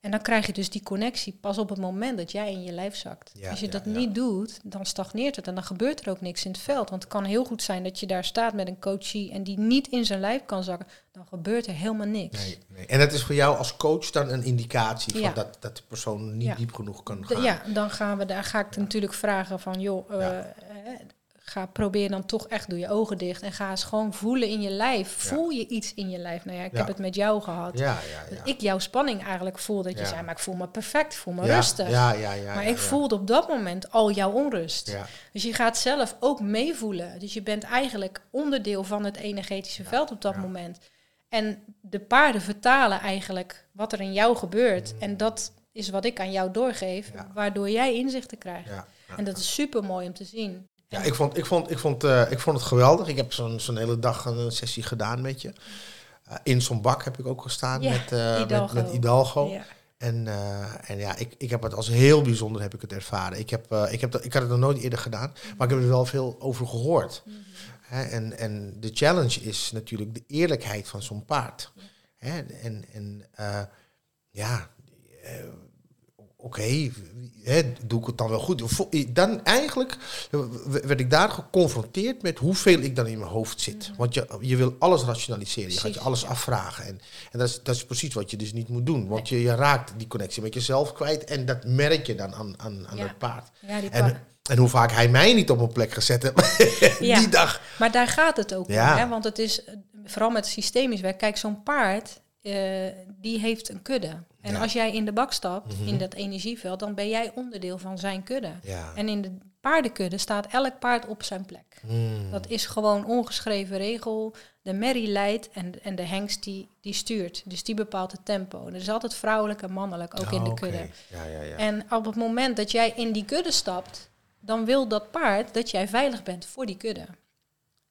En dan krijg je dus die connectie pas op het moment dat jij in je lijf zakt. Ja, Als je ja, dat ja. niet doet, dan stagneert het en dan gebeurt er ook niks in het veld. Want het kan heel goed zijn dat je daar staat met een coachie en die niet in zijn lijf kan zakken. Dan gebeurt er helemaal niks. nee, nee. En dat is voor jou als coach dan een indicatie van dat, dat de persoon niet diep genoeg kan gaan. Ja, dan gaan we daar ga ik natuurlijk vragen van joh, eh, eh, ga probeer dan toch echt doe je ogen dicht en ga eens gewoon voelen in je lijf. Voel je iets in je lijf? Nou ja, ik heb het met jou gehad. Dat ik jouw spanning eigenlijk voel dat je zei, maar ik voel me perfect, ik voel me rustig. Maar ik voelde op dat moment al jouw onrust. Dus je gaat zelf ook meevoelen. Dus je bent eigenlijk onderdeel van het energetische veld op dat moment. En de paarden vertalen eigenlijk wat er in jou gebeurt. En dat is wat ik aan jou doorgeef, Mm. Ja. waardoor jij inzichten krijgt. ja. En dat is super mooi om te zien. Ja, ik vond, ik vond, ik vond, eh, ik vond het geweldig. Ik heb zo'n zo'n hele dag een sessie gedaan met je. Eh, in zo'n bak heb ik ook gestaan Ja, met, eh, met, Hidalgo. met Hidalgo. Ja. En, en ja, ik, ik heb het als heel bijzonder heb ik het ervaren. Ik, heb, ik, heb dat, ik had het nog nooit eerder gedaan, maar ik heb er wel veel over gehoord. Mhm. En, en de challenge is natuurlijk de eerlijkheid van zo'n paard. En, en ja, oké, doe ik het dan wel goed? Dan eigenlijk werd ik daar geconfronteerd met hoeveel ik dan in mijn hoofd zit. Want je, je wil alles rationaliseren, je gaat je alles afvragen. En, en dat, is, dat is precies wat je dus niet moet doen. Want je, je raakt die connectie met jezelf kwijt en dat merk je dan aan, aan, aan Ja. het paard. Ja, die En, hoe vaak hij mij niet op mijn plek gezet heeft Ja. die dag. Maar daar gaat het ook Ja. om. Hè? Want het is, eh, vooral met systemisch werk, kijk, zo'n paard, eh, die heeft een kudde. En Ja. als jij in de bak stapt, Mhm. in dat energieveld, dan ben jij onderdeel van zijn kudde. Ja. En in de paardenkudde staat elk paard op zijn plek. Hmm. Dat is gewoon ongeschreven regel. De merrie leidt en, en de hengst die, die stuurt. Dus die bepaalt het tempo. Er is altijd vrouwelijk en mannelijk, ook in de oké. kudde. Ja, ja, ja. En op het moment dat jij in die kudde stapt, dan wil dat paard dat jij veilig bent voor die kudde.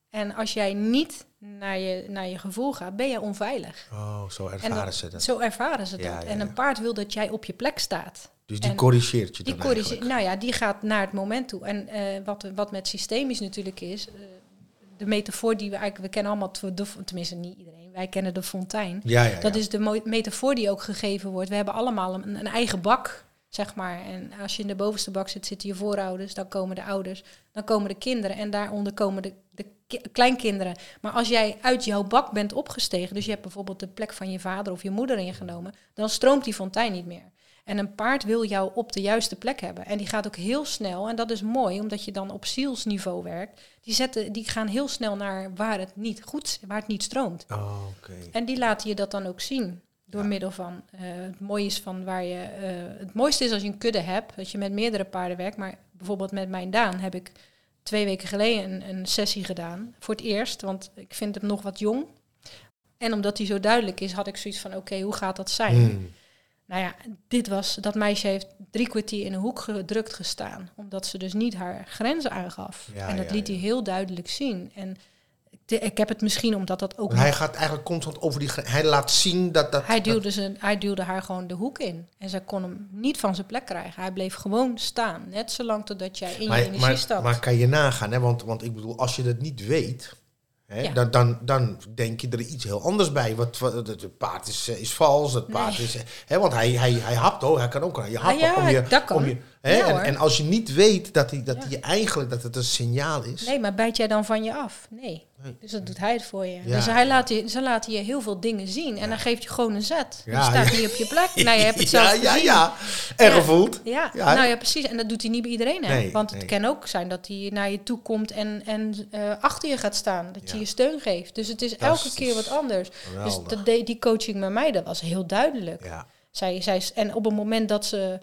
En als jij niet naar je, naar je gevoel gaat, ben je onveilig. Oh, zo En ervaren dat- ze dat. Zo ervaren ze Ja, dat. ja, en een paard wil dat jij op je plek staat. Dus die en corrigeert je Die dan corrige- nou ja, die gaat naar het moment toe. En eh, wat, wat met systemisch natuurlijk is, eh, de metafoor die we eigenlijk, we kennen allemaal, de, tenminste niet iedereen, wij kennen de fontein. Ja. Dat is de metafoor die ook gegeven wordt. We hebben allemaal een, een eigen bak, zeg maar. En als je in de bovenste bak zit, zitten je voorouders, dan komen de ouders, dan komen de kinderen en daaronder komen de, de kleinkinderen. Maar als jij uit jouw bak bent opgestegen, dus je hebt bijvoorbeeld de plek van je vader of je moeder ingenomen, dan stroomt die fontein niet meer. En een paard wil jou op de juiste plek hebben. En die gaat ook heel snel. En dat is mooi, omdat je dan op zielsniveau werkt. Die, zetten, die gaan heel snel naar waar het niet goed waar het niet stroomt. Oh. En die laten je dat dan ook zien. Door Ja. middel van eh, het mooie is van waar je. eh, het mooiste is als je een kudde hebt, dat je met meerdere paarden werkt. Maar bijvoorbeeld met mijn Daan heb ik twee weken geleden een, een sessie gedaan. Voor het eerst, want ik vind hem nog wat jong. En omdat hij zo duidelijk is, had ik zoiets van: oké, hoe gaat dat zijn? Hmm. Nou ja, dit was, dat meisje heeft drie kwartier in een hoek gedrukt gestaan. Omdat ze dus niet haar grenzen aangaf. Ja, en dat ja, liet ja. hij heel duidelijk zien. En ik, ik heb het misschien omdat dat ook hij gaat eigenlijk constant over die... Hij laat zien dat... dat hij duwde, ze, hij duwde haar gewoon de hoek in. En zij kon hem niet van zijn plek krijgen. Hij bleef gewoon staan. Net zolang totdat jij in je energie maar, stapt. maar kan je nagaan, hè? Want, want ik bedoel, als je dat niet weet... Hè, Ja. dan, dan, dan denk je er iets heel anders bij. Wat, wat, het, paard is, eh, is vals, het paard Nee. is... eh, Hè, want hij, hij, hij hapt, oh, hij kan ook je happen. ja, om je, dat kan. Om je, hè, Ja, en, en als je niet weet dat, hij, dat hij eigenlijk dat het een signaal is... Nee, maar bijt jij dan van je af? Nee. Nee. Dus dat doet hij het voor je. Dus hij laat je, ze laten je heel veel dingen zien. En dan geeft je gewoon een zet. Je staat niet op je plek. Nou, je hebt het zelf ja, ja. En gevoeld. Ja, nou ja, precies. En dat doet hij niet bij iedereen. Hè? Nee, Want het nee. kan ook zijn dat hij naar je toe komt en, en eh, achter je gaat staan. Dat je je steun geeft. Dus het is elke keer wat anders. Dus dat die coaching met mij, dat was heel duidelijk. Ja. Zij, zij, en op het moment dat ze...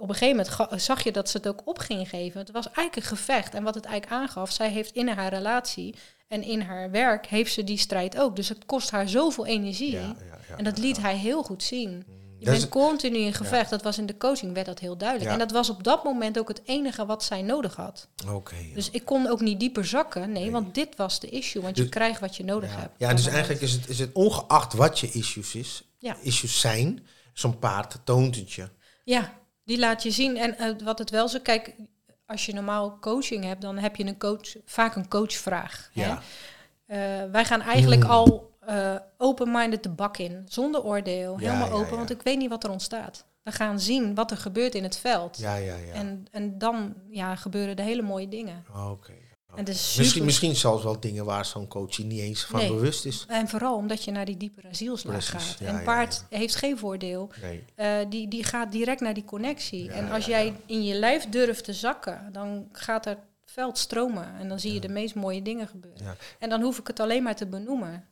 Op een gegeven moment zag je dat ze het ook op ging geven. Het was eigenlijk een gevecht. En wat het eigenlijk aangaf, zij heeft in haar relatie en in haar werk heeft ze die strijd ook. Dus het kost haar zoveel energie. Ja, ja, ja, en dat liet hij heel goed zien. Je Dat bent is- continu in gevecht. Dat was in de coaching, werd dat heel duidelijk. En dat was op dat moment ook het enige wat zij nodig had. Oké. Dus ik kon ook niet dieper zakken. Nee, Nee. want dit was de issue. Want Dus- je krijgt wat je nodig hebt. Ja, dus eigenlijk is het, is het ongeacht wat je issues is, Ja. issues zijn, zo'n paard toont het je. Ja, die laat je zien. En eh, wat het wel zo... Kijk, als je normaal coaching hebt, dan heb je een coach, vaak een coachvraag. hè? Ja. Eh, wij gaan eigenlijk Mm. al eh, open-minded de bak in. Zonder oordeel. Ja, helemaal open. ja. Want ik weet niet wat er ontstaat. We gaan zien wat er gebeurt in het veld. Ja, ja, ja. En, en dan ja, gebeuren de hele mooie dingen. Oké. En Misschien, super- misschien zelfs wel dingen waar zo'n coach niet eens van Nee. bewust is. En vooral omdat je naar die diepere zielslaag Precies, gaat. ja, en ja, paard heeft geen voordeel. Nee. Eh, die, die gaat direct naar die connectie. Ja, en als jij ja. in je lijf durft te zakken, dan gaat er veld stromen. En dan zie je de meest mooie dingen gebeuren. Ja. En dan hoef ik het alleen maar te benoemen.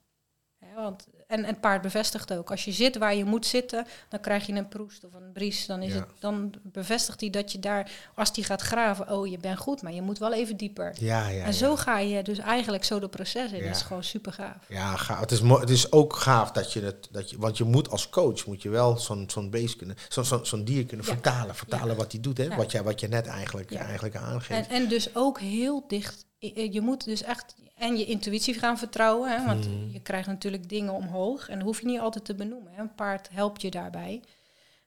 Ja, want, en, en het paard bevestigt ook. Als je zit waar je moet zitten, dan krijg je een proest of een bries. Dan, is Ja. het, dan bevestigt hij dat je daar, als die gaat graven, oh je bent goed, maar je moet wel even dieper. Ja, ja. en zo ja. ga je dus eigenlijk zo de proces in. Ja. Dat is gewoon super gaaf. Ja, gaaf. Het, is het is ook gaaf dat je het, dat je, want je moet als coach moet je wel zo'n zo'n beest kunnen, zo'n zo'n zo'n dier kunnen vertalen, vertalen wat hij doet, hè? Wat, jij, wat je net eigenlijk, eigenlijk En, aangeeft. en dus ook heel dicht. Je moet dus echt en je intuïtie gaan vertrouwen. Hè, want Mhm. je krijgt natuurlijk dingen omhoog. En dat hoef je niet altijd te benoemen. Hè. Een paard helpt je daarbij.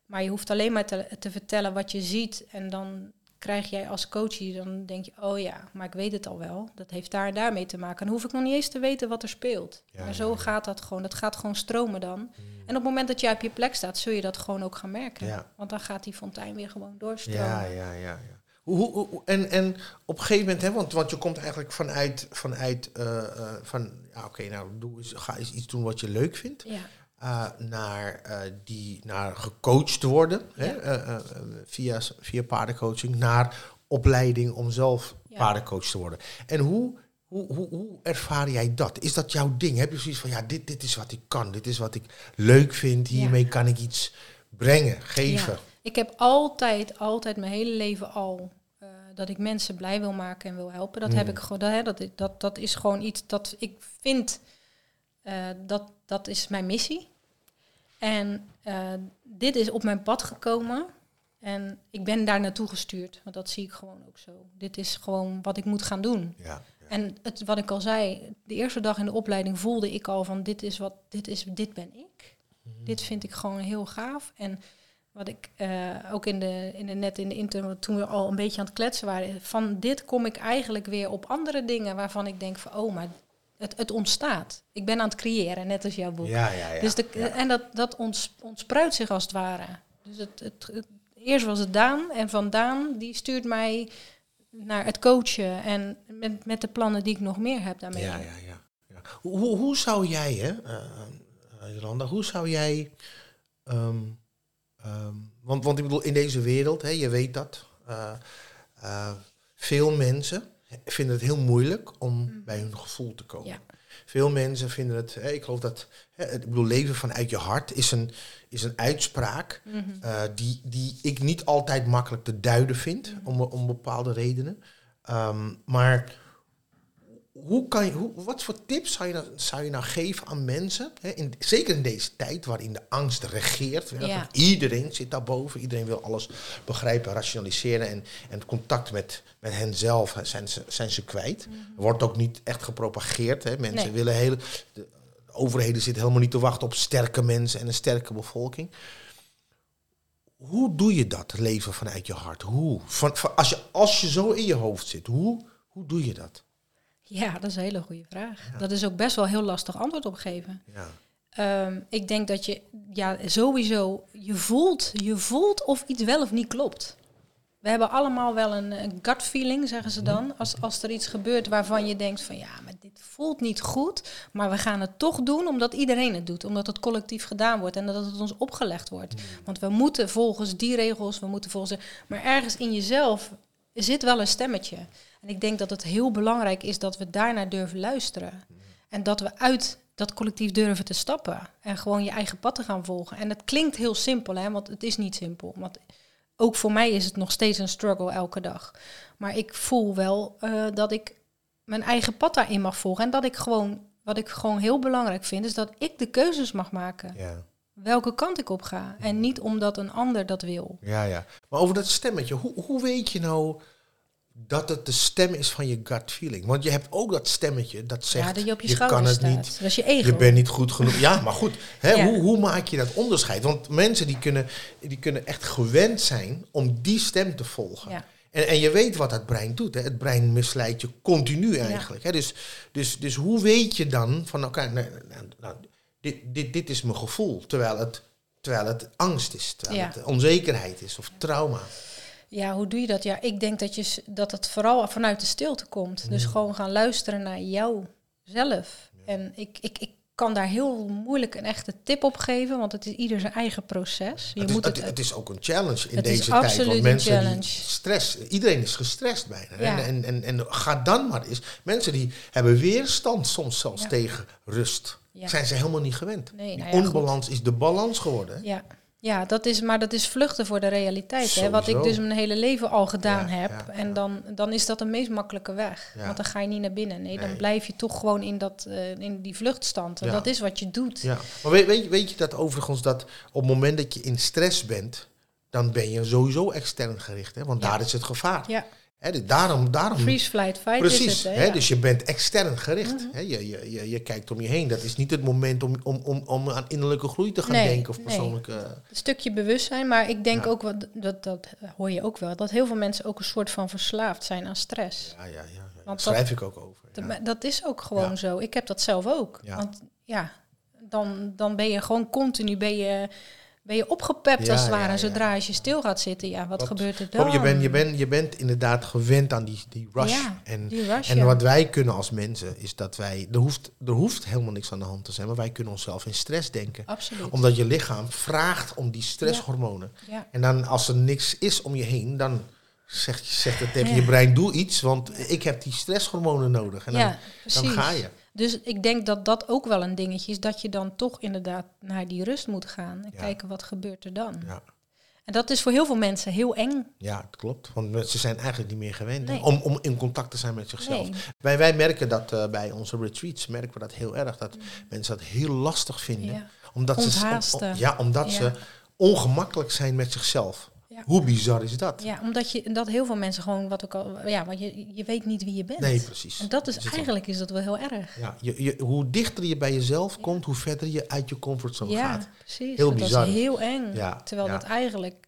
Maar je hoeft alleen maar te, te vertellen wat je ziet. En dan krijg jij als coach, dan denk je, oh ja, maar ik weet het al wel. Dat heeft daar en daarmee te maken. Dan hoef ik nog niet eens te weten wat er speelt. Ja, maar zo ja, ja. gaat dat gewoon. Dat gaat gewoon stromen dan. En op het moment dat jij op je plek staat, zul je dat gewoon ook gaan merken. Want dan gaat die fontein weer gewoon doorstromen. Ja, ja, ja. ja. Hoe, en, en op een gegeven moment, hè, want, want je komt eigenlijk vanuit, vanuit eh, eh, van, ja, oké, nou, doe eens, ga eens iets doen wat je leuk vindt. Ja. eh, naar, eh, die, naar gecoacht worden hè, Ja. via, via paardencoaching, naar opleiding om zelf Ja. paardencoach te worden. En hoe, hoe, hoe, hoe ervaar jij dat? Is dat jouw ding? Heb je zoiets van, ja, dit, dit is wat ik kan, dit is wat ik leuk vind, Ja. hiermee kan ik iets brengen, geven? Ja. Ik heb altijd, altijd mijn hele leven al dat ik mensen blij wil maken en wil helpen. Dat Mm. heb ik gewoon. Dat, dat, dat, dat is gewoon iets dat ik vind. eh, dat, dat is mijn missie. En eh, dit is op mijn pad gekomen. En ik ben daar naartoe gestuurd. Want dat zie ik gewoon ook zo. Dit is gewoon wat ik moet gaan doen. Ja, ja. En het, wat ik al zei, de eerste dag in de opleiding voelde ik al van dit is wat, dit is, dit ben ik. Dit vind ik gewoon heel gaaf. En wat ik eh, ook in de, in de net in de intro, toen we al een beetje aan het kletsen waren, van dit kom ik eigenlijk weer op andere dingen waarvan ik denk van oh, maar het, het ontstaat. Ik ben aan het creëren, net als jouw boek. Ja, ja, ja. dus de, ja. En dat, dat ons, ontspruit zich als het ware. Dus het, het, het- eerst was het Daan en van Daan die stuurt mij naar het coachen en met, met de plannen die ik nog meer heb daarmee. Ja, ja, ja. ja. Hoe, hoe, hoe zou jij, hè, eh, eh, Jolanda, hoe zou jij... ehm, ehm, want, want ik bedoel, in deze wereld, hè, je weet dat, eh, eh, veel mensen vinden het heel moeilijk om bij hun gevoel te komen. Ja. Veel mensen vinden het, hè, ik geloof dat, hè, ik bedoel, leven vanuit je hart is een, is een uitspraak Mhm. eh, die, die ik niet altijd makkelijk te duiden vind, om, om bepaalde redenen. Ehm, maar hoe kan je, hoe, wat voor tips zou je, nou, zou je nou geven aan mensen, hè, in, zeker in deze tijd waarin de angst regeert? hè, Ja. want Iedereen zit daarboven, iedereen wil alles begrijpen, rationaliseren en, en het contact met, met henzelf zijn, ze, zijn ze kwijt. Er wordt ook niet echt gepropageerd. Hè. Mensen Nee. willen hele, de overheden zitten helemaal niet te wachten op sterke mensen en een sterke bevolking. Hoe doe je dat, leven vanuit je hart? Hoe? Van, van- als, je, als je zo in je hoofd zit, hoe, hoe doe je dat? Ja, dat is een hele goede vraag. Dat is ook best wel heel lastig antwoord op geven. Ja. Ehm, ik denk dat je, ja, sowieso, je voelt, je voelt of iets wel of niet klopt. We hebben allemaal wel een, een gut feeling, zeggen ze dan. Als, als er iets gebeurt waarvan je denkt van ja, maar dit voelt niet goed. Maar we gaan het toch doen omdat iedereen het doet. Omdat het collectief gedaan wordt en dat het ons opgelegd wordt. Want we moeten volgens die regels, we moeten volgens... Maar ergens in jezelf zit wel een stemmetje. En ik denk dat het heel belangrijk is dat we daarnaar durven luisteren. En dat we uit dat collectief durven te stappen. En gewoon je eigen pad te gaan volgen. En het klinkt heel simpel, hè, want het is niet simpel. Want ook voor mij is het nog steeds een struggle elke dag. Maar ik voel wel eh, dat ik mijn eigen pad daarin mag volgen. En dat ik gewoon, wat ik gewoon heel belangrijk vind, is dat ik de keuzes mag maken. Ja. Welke kant ik op ga. En niet omdat een ander dat wil. ja, ja. Maar over dat stemmetje, hoe, hoe weet je nou dat het de stem is van je gut feeling? Want je hebt ook dat stemmetje dat zegt, ja, dat je op je, je schouder kan het staat. niet, Dat is je ego. je bent niet goed genoeg. Ja, maar goed, hè, Ja. hoe, hoe maak je dat onderscheid? Want mensen die kunnen, die kunnen echt gewend zijn om die stem te volgen. Ja. En, en je weet wat het brein doet. Hè? Het brein misleidt je continu eigenlijk. Hè? Dus, dus, dus hoe weet je dan van elkaar, nou, nou, nou, dit, dit, dit is mijn gevoel, terwijl het, terwijl het angst is, terwijl Ja. het onzekerheid is of trauma. Ja, hoe doe je dat? Ja, ik denk dat, je, dat het vooral vanuit de stilte komt. Dus gewoon gaan luisteren naar jouzelf. En ik, ik, ik kan daar heel moeilijk een echte tip op geven, want het is ieder zijn eigen proces. Je Het is, moet het, het, het is ook een challenge in deze tijd. Want mensen die challenge. stress, iedereen is gestrest bijna. Ja. En, en, en, en ga dan maar eens. Mensen die hebben weerstand soms zelfs Ja. tegen rust. Ja. Zijn ze helemaal niet gewend. Nee, Die nou goed. onbalans is de balans geworden. hè. Ja, ja dat is, maar dat is vluchten voor de realiteit. Hè? Wat ik dus mijn hele leven al gedaan Ja, heb. ja, en ja. Dan, dan is dat de meest makkelijke weg. Want dan ga je niet naar binnen. Nee, Nee. dan blijf je toch gewoon in, dat, eh, in die vluchtstand. En dat is wat je doet. Ja, maar weet, weet, je- weet je dat overigens dat op het moment dat je in stress bent, dan ben je sowieso extern gericht. Hè? Want daar is het gevaar. Ja. Hè, dus daarom, daarom, Freeze, flight, fight precies. is het. Hè? Ja. Dus je bent extern gericht. Mhm. je, je, je, je kijkt om je heen. Dat is niet het moment om, om, om, om aan innerlijke groei te gaan Nee, denken of nee. persoonlijke. Een stukje bewustzijn, maar ik denk Ja. ook, wat, dat, dat hoor je ook wel, dat heel veel mensen ook een soort van verslaafd zijn aan stress. Ja, ja, ja. Want schrijf ik ook over. Dat- Ja. Dat is ook gewoon zo. Ik heb dat zelf ook. Ja. Want ja, dan, dan ben je gewoon continu ben je, ben je opgepept Ja, als het ware. ja, zodra als je stil gaat zitten, ja, wat gebeurt er dan? Kom, je, bent, je, bent, je bent inderdaad gewend aan die, die rush. En Die rush, En wat wij kunnen als mensen is dat wij. Er hoeft, er hoeft helemaal niks aan de hand te zijn, maar wij kunnen onszelf in stress denken. Absoluut. Omdat je lichaam vraagt om die stresshormonen. ja. En dan als er niks is om je heen, dan zegt, zegt het tegen je brein: doe iets, want ik heb die stresshormonen nodig. En dan, dan ga je. Dus ik denk dat dat ook wel een dingetje is, dat je dan toch inderdaad naar die rust moet gaan. En Ja. kijken wat gebeurt er dan. Ja. En dat is voor heel veel mensen heel eng. Ja, het klopt. Want ze zijn eigenlijk niet meer gewend Nee. om, om in contact te zijn met zichzelf. Nee. Wij, wij merken dat eh, bij onze retreats, merken we dat heel erg. Dat mensen dat heel lastig vinden. Mm. Ja. Omdat, ze, om- ja, omdat ze ongemakkelijk zijn met zichzelf. Ja. Hoe bizar is dat? ja, omdat je, dat heel veel mensen gewoon, wat ook al, ja, want je, je weet niet wie je bent. Nee, precies. En dat is eigenlijk is dat wel heel erg. Ja, je, je, hoe dichter je bij jezelf komt, hoe verder je uit je comfortzone ja, gaat. precies. Heel bizar. Dat is heel eng. Ja, Terwijl ja. dat eigenlijk,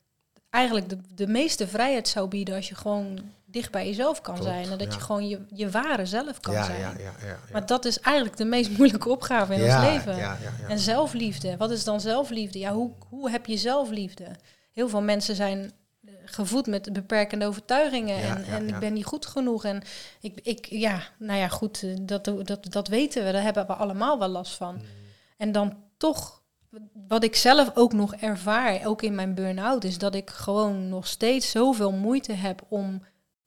eigenlijk de, de meeste vrijheid zou bieden als je gewoon dicht bij jezelf kan Klopt, zijn. En dat ja. je gewoon je, je ware zelf kan ja, zijn. ja, ja, ja, ja. Maar dat is eigenlijk de meest moeilijke opgave in ja, ons leven. Ja, ja, ja. En zelfliefde. Wat is dan zelfliefde? Ja, hoe, hoe heb je zelfliefde? Heel veel mensen zijn eh, gevoed met beperkende overtuigingen. Ja, en ja, en ja. ik ben niet goed genoeg. En ik, ik ja, nou ja, goed, eh, dat, dat, dat weten we. Daar hebben we allemaal wel last van. Mm. En dan toch, wat ik zelf ook nog ervaar, ook in mijn burn-out, is dat ik gewoon nog steeds zoveel moeite heb om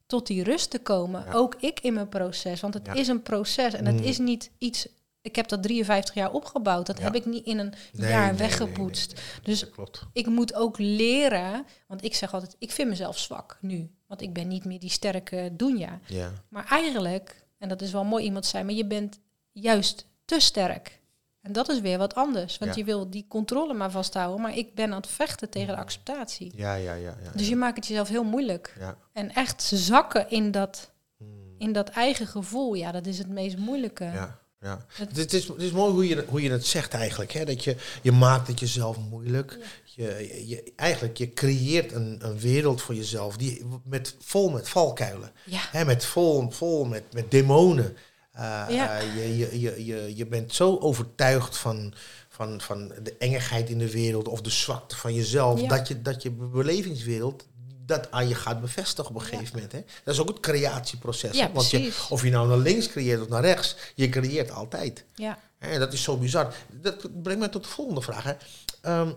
tot die rust te komen. Ook ik in mijn proces. Want het is een proces en het Mm. is niet iets. Ik heb dat 53 jaar opgebouwd. Dat Ja. heb ik niet in een Nee, jaar nee, weggepoetst. nee. Dus ik moet ook leren, want ik zeg altijd, ik vind mezelf zwak nu. Want ik ben niet meer die sterke Doenja. Ja. Maar eigenlijk, en dat is wel mooi iemand zijn, maar je bent juist te sterk. En dat is weer wat anders. Want Ja. je wil die controle maar vasthouden. Maar ik ben aan het vechten tegen de acceptatie. Ja, ja, ja. ja, Dus je maakt het jezelf heel moeilijk. Ja. En echt zakken in dat, Mm. in dat eigen gevoel, ja, dat is het meest moeilijke. Ja, ja. Het- Het, is, het is mooi hoe je, hoe je het zegt eigenlijk. Hè? Dat je, je maakt het jezelf moeilijk. Je, je, je- eigenlijk, je creëert een, een wereld voor jezelf die met, vol met valkuilen. Ja, Hè? Met vol, vol met, met demonen. Uh, Ja. uh, je, je, je, je, je bent zo overtuigd van, van, van de engigheid in de wereld of de zwakte van jezelf, Ja. dat, je, dat je belevingswereld dat aan je gaat bevestigen op een gegeven moment. Hè? Dat is ook het creatieproces. Ja? Want je, of je nou naar links creëert of naar rechts, je creëert altijd. ja. En dat is zo bizar. Dat brengt mij tot de volgende vraag. Hè. Ehm,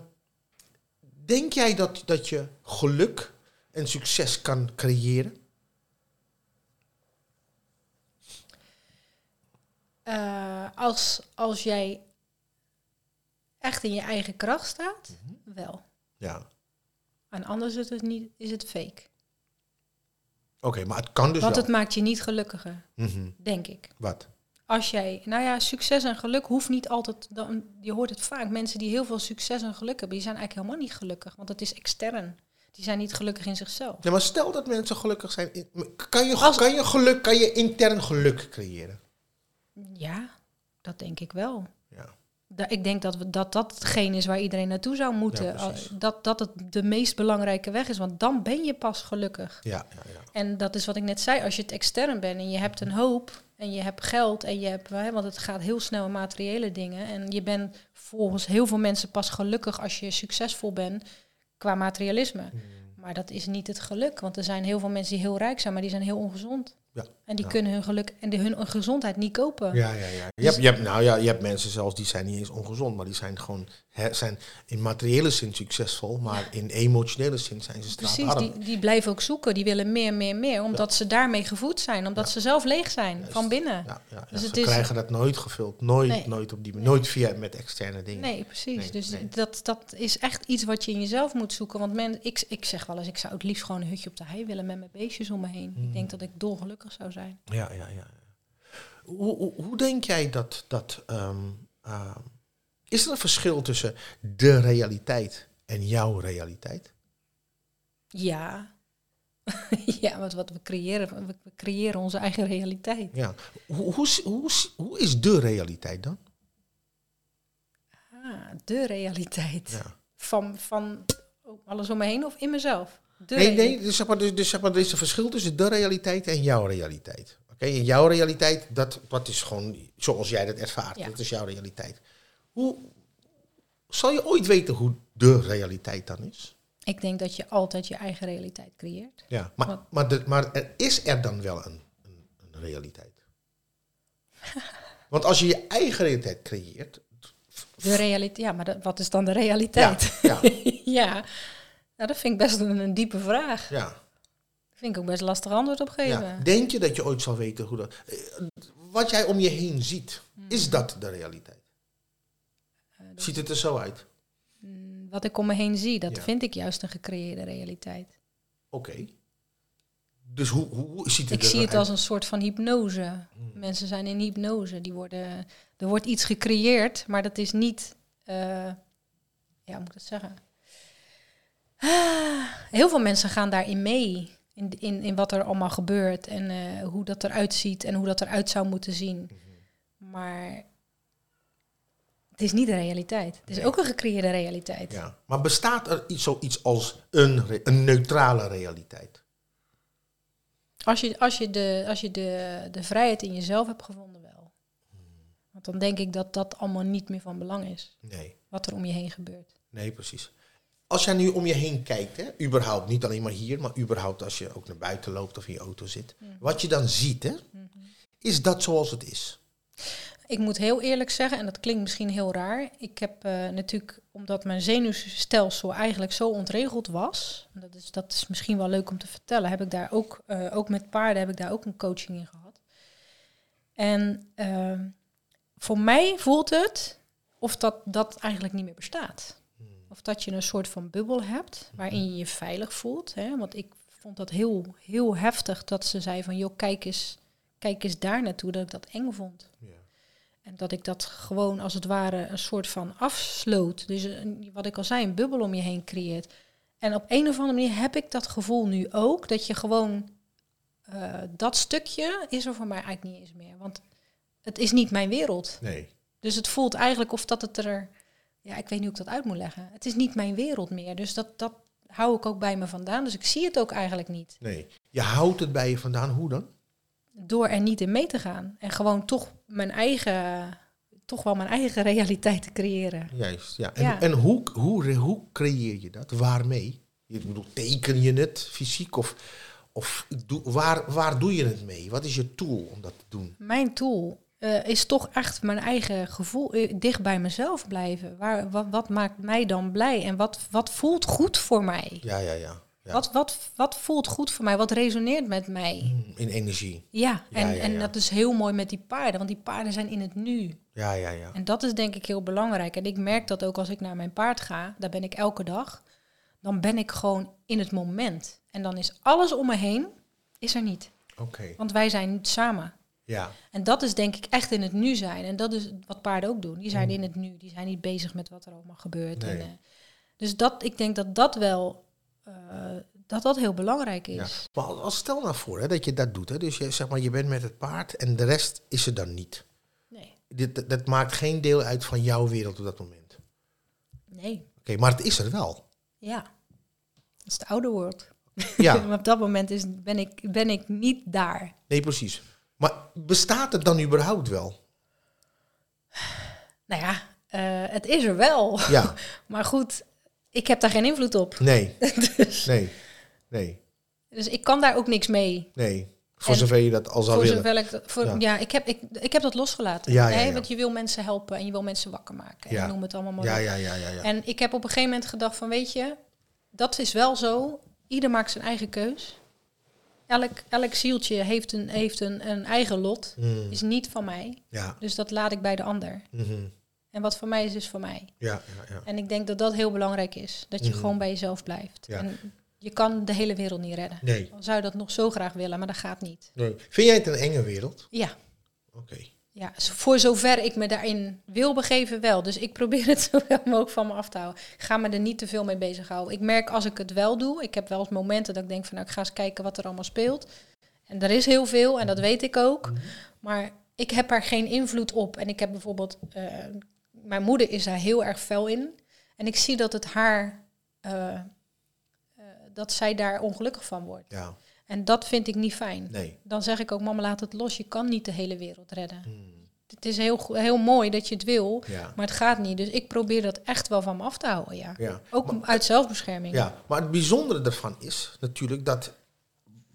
denk jij dat, dat je geluk en succes kan creëren? Eh, als, als jij echt in je eigen kracht staat, Mhm. wel. Ja. En anders is het, niet, is het fake. Oké, maar het kan dus Want wel. het maakt je niet gelukkiger, Mhm. denk ik. Wat? Als jij, nou ja, succes en geluk hoeft niet altijd, dan, je hoort het vaak, mensen die heel veel succes en geluk hebben, die zijn eigenlijk helemaal niet gelukkig, want het is extern. Die zijn niet gelukkig in zichzelf. Ja, maar stel dat mensen gelukkig zijn. Kan je, Als- kan je geluk, kan je intern geluk creëren? Ja, dat denk ik wel. Da- Ik denk dat, we, dat dat hetgeen is waar iedereen naartoe zou moeten. Ja, dat, dat het de meest belangrijke weg is, want dan ben je pas gelukkig. Ja, ja, ja. En dat is wat ik net zei, als je het extern bent en je hebt een hoop en je hebt geld en je hebt, want het gaat heel snel in materiële dingen. En je bent volgens heel veel mensen pas gelukkig als je succesvol bent qua materialisme. Mm. Maar dat is niet het geluk, want er zijn heel veel mensen die heel rijk zijn, maar die zijn heel ongezond. Ja, En die ja. kunnen hun geluk en hun gezondheid niet kopen. Ja, ja, ja. Je hebt, je hebt, nou ja, je hebt mensen zelfs die zijn niet eens ongezond, maar die zijn gewoon hè, zijn in materiële zin succesvol, maar in emotionele zin zijn ze Precies, straatarm. die, die blijven ook zoeken, die willen meer, meer, meer, omdat ze daarmee gevoed zijn, omdat ze zelf leeg zijn Juist. van binnen. Ja, ja, ja. Dus ze krijgen dat nooit gevuld, nooit, Nee. nooit op die manier, nooit via met externe dingen. Nee, precies. Nee, dus. Dat, dat is echt iets wat je in jezelf moet zoeken. Want men, ik, ik zeg wel eens, ik zou het liefst gewoon een hutje op de hei willen met mijn beestjes om me heen. Mm. Ik denk dat ik dolgelukkig zou zijn. Ja, ja, ja. Hoe, hoe, hoe denk jij dat, dat ehm, ehm, is er een verschil tussen de realiteit en jouw realiteit? Ja, ja, wat, wat we creëren, we, creëren onze eigen realiteit. Ja. Hoe, hoe, hoe, hoe is de realiteit dan? Ah, de realiteit. Ja. Van, van alles om me heen of in mezelf? De Nee, nee, dus zeg maar, dus, dus zeg maar, er is een verschil tussen de realiteit en jouw realiteit. Oké, en jouw realiteit, dat, dat is gewoon zoals jij dat ervaart. Ja. Dat is jouw realiteit. Hoe zal je ooit weten hoe de realiteit dan is? Ik denk dat je altijd je eigen realiteit creëert. Ja, maar, Wat? maar, de, maar er is er dan wel een, een, een realiteit? Want als je je eigen realiteit creëert. De realiteit, ja, maar dat- wat is dan de realiteit? Ja, Ja, Nou, dat vind ik best een, een diepe vraag. ja, Daar vind ik ook best lastig antwoord op geven. ja. Denk je dat je ooit zal weten hoe dat. eh, Wat jij om je heen ziet, is dat de realiteit? Ziet het er zo uit? Mm, Wat ik om me heen zie, dat Ja. vind ik juist een gecreëerde realiteit. Oké. Dus hoe, hoe, hoe ziet het Ik zie het als een soort van hypnose. Hmm. Mensen zijn in hypnose. Die worden, er wordt iets gecreëerd, maar dat is niet. eh, ja, hoe moet ik dat zeggen? Heel veel mensen gaan daarin mee. In, in, in wat er allemaal gebeurt en eh, hoe dat eruit ziet en hoe dat eruit zou moeten zien. Mhm. Maar het is niet de realiteit. Het is Nee. ook een gecreëerde realiteit. Ja. Maar bestaat er iets, zoiets als een, een neutrale realiteit? Als je, als je, de, als je de, de vrijheid in jezelf hebt gevonden, wel. Want dan denk ik dat dat allemaal niet meer van belang is. Nee. Wat er om je heen gebeurt. Nee, precies. Als jij nu om je heen kijkt, hè, überhaupt, niet alleen maar hier, maar überhaupt als je ook naar buiten loopt of in je auto zit, wat je dan ziet, hè, is dat zoals het is? Ik moet heel eerlijk zeggen, en dat klinkt misschien heel raar. Ik heb eh, natuurlijk, omdat mijn zenuwstelsel eigenlijk zo ontregeld was. Dat is, dat is misschien wel leuk om te vertellen. Heb ik daar ook, eh, ook met paarden, heb ik daar ook een coaching in gehad. En ehm, voor mij voelt het of dat, dat eigenlijk niet meer bestaat. Of dat je een soort van bubbel hebt waarin je je veilig voelt. Hè? Want ik vond dat heel, heel heftig dat ze zei van... joh, kijk eens, kijk eens daar naartoe, dat ik dat eng vond. Ja. En dat ik dat gewoon als het ware een soort van afsloot. Dus een- wat ik al zei, een bubbel om je heen creëert. En op een of andere manier heb ik dat gevoel nu ook. Dat je gewoon... eh, dat stukje is er voor mij eigenlijk niet eens meer. Want het is niet mijn wereld. Nee. Dus het voelt eigenlijk of dat het er... Ja, ik weet niet hoe ik dat uit moet leggen. Het is niet mijn wereld meer. Dus dat, dat hou ik ook bij me vandaan. Dus ik zie het ook eigenlijk niet. Nee. Je houdt het bij je vandaan, hoe dan? Door er niet in mee te gaan. En gewoon toch mijn eigen... Toch wel mijn eigen realiteit te creëren. Juist, ja. En, Ja. en hoe, hoe, hoe creëer je dat? Waarmee? Je bedoelt, teken je het fysiek of, of doe, waar, waar doe je het mee? Wat is je tool om dat te doen? Mijn tool eh, is toch echt mijn eigen gevoel, eh, dicht bij mezelf blijven. Waar, wat, wat maakt mij dan blij en wat, wat voelt goed voor mij? Ja, ja, ja. ja. Wat, wat, wat voelt goed voor mij? Wat resoneert met mij? Mm, In energie. Ja, en, Ja, ja, en dat is heel mooi met die paarden, want die paarden zijn in het nu. Ja, ja, ja. En dat is denk ik heel belangrijk. En ik merk dat ook als ik naar mijn paard ga, daar ben ik elke dag. Dan ben ik gewoon in het moment. En dan is alles om me heen, is er niet. Oké. Want wij zijn niet samen. Ja. En dat is denk ik echt in het nu zijn. En dat is wat paarden ook doen. Die zijn in het nu. Die zijn niet bezig met wat er allemaal gebeurt. Nee. En, eh, dus dat, ik denk dat dat wel eh, dat dat heel belangrijk is. Ja. Maar als, stel nou voor hè, dat je dat doet. Hè, dus je, zeg maar, je bent met het paard en de rest is er dan niet. Nee. Dit, dat, dat maakt geen deel uit van jouw wereld op dat moment. Nee. Oké, maar het is er wel. Ja. Dat is de oude world. Ja, maar op dat moment is, ben, ik, ben ik niet daar. nee, precies. Maar bestaat het dan überhaupt wel? Nou ja, eh, het is er wel. Ja, Maar goed, ik heb daar geen invloed op. nee, dus, nee, nee, dus ik kan daar ook niks mee. nee. Voor En zover je dat al zou willen. ik, voor, Ja. ja, ik, heb, ik, ik heb dat losgelaten. Ja, ja, ja. Want je wil mensen helpen en je wil mensen wakker maken. Ja. En noem het allemaal maar ja, ja, ja. ja. En ik heb op een gegeven moment gedacht van, weet je, dat is wel zo. Ieder maakt zijn eigen keus. Elk, elk zieltje heeft, een, heeft een, een eigen lot. Mm, Is niet van mij. ja. Dus dat laat ik bij de ander. mhm, En wat voor mij is, is voor mij. ja, ja, ja. En ik denk dat dat heel belangrijk is. Dat je Mhm. gewoon bij jezelf blijft. Ja. En je kan de hele wereld niet redden. Nee, Al zou je dat nog zo graag willen, maar dat gaat niet. nee. Vind jij het een enge wereld? Ja, Oké. Ja, voor zover ik me daarin wil begeven wel. Dus ik probeer het zoveel mogelijk van me af te houden. Ik ga me er niet te veel mee bezighouden. Ik merk als ik het wel doe, ik heb wel eens momenten dat ik denk van nou, ik ga eens kijken wat er allemaal speelt. En er is heel veel en dat weet ik ook. Maar ik heb er geen invloed op. En ik heb bijvoorbeeld, eh, mijn moeder is daar heel erg fel in. En ik zie dat het haar, eh, eh, dat zij daar ongelukkig van wordt. Ja, En dat vind ik niet fijn. nee. Dan zeg ik ook, mama, laat het los. Je kan niet de hele wereld redden. Hmm. Het is heel, heel mooi dat je het wil, Ja. maar het gaat niet. Dus ik probeer dat echt wel van me af te houden, ja. Ja. Ook uit zelfbescherming. ja, maar het bijzondere daarvan is natuurlijk dat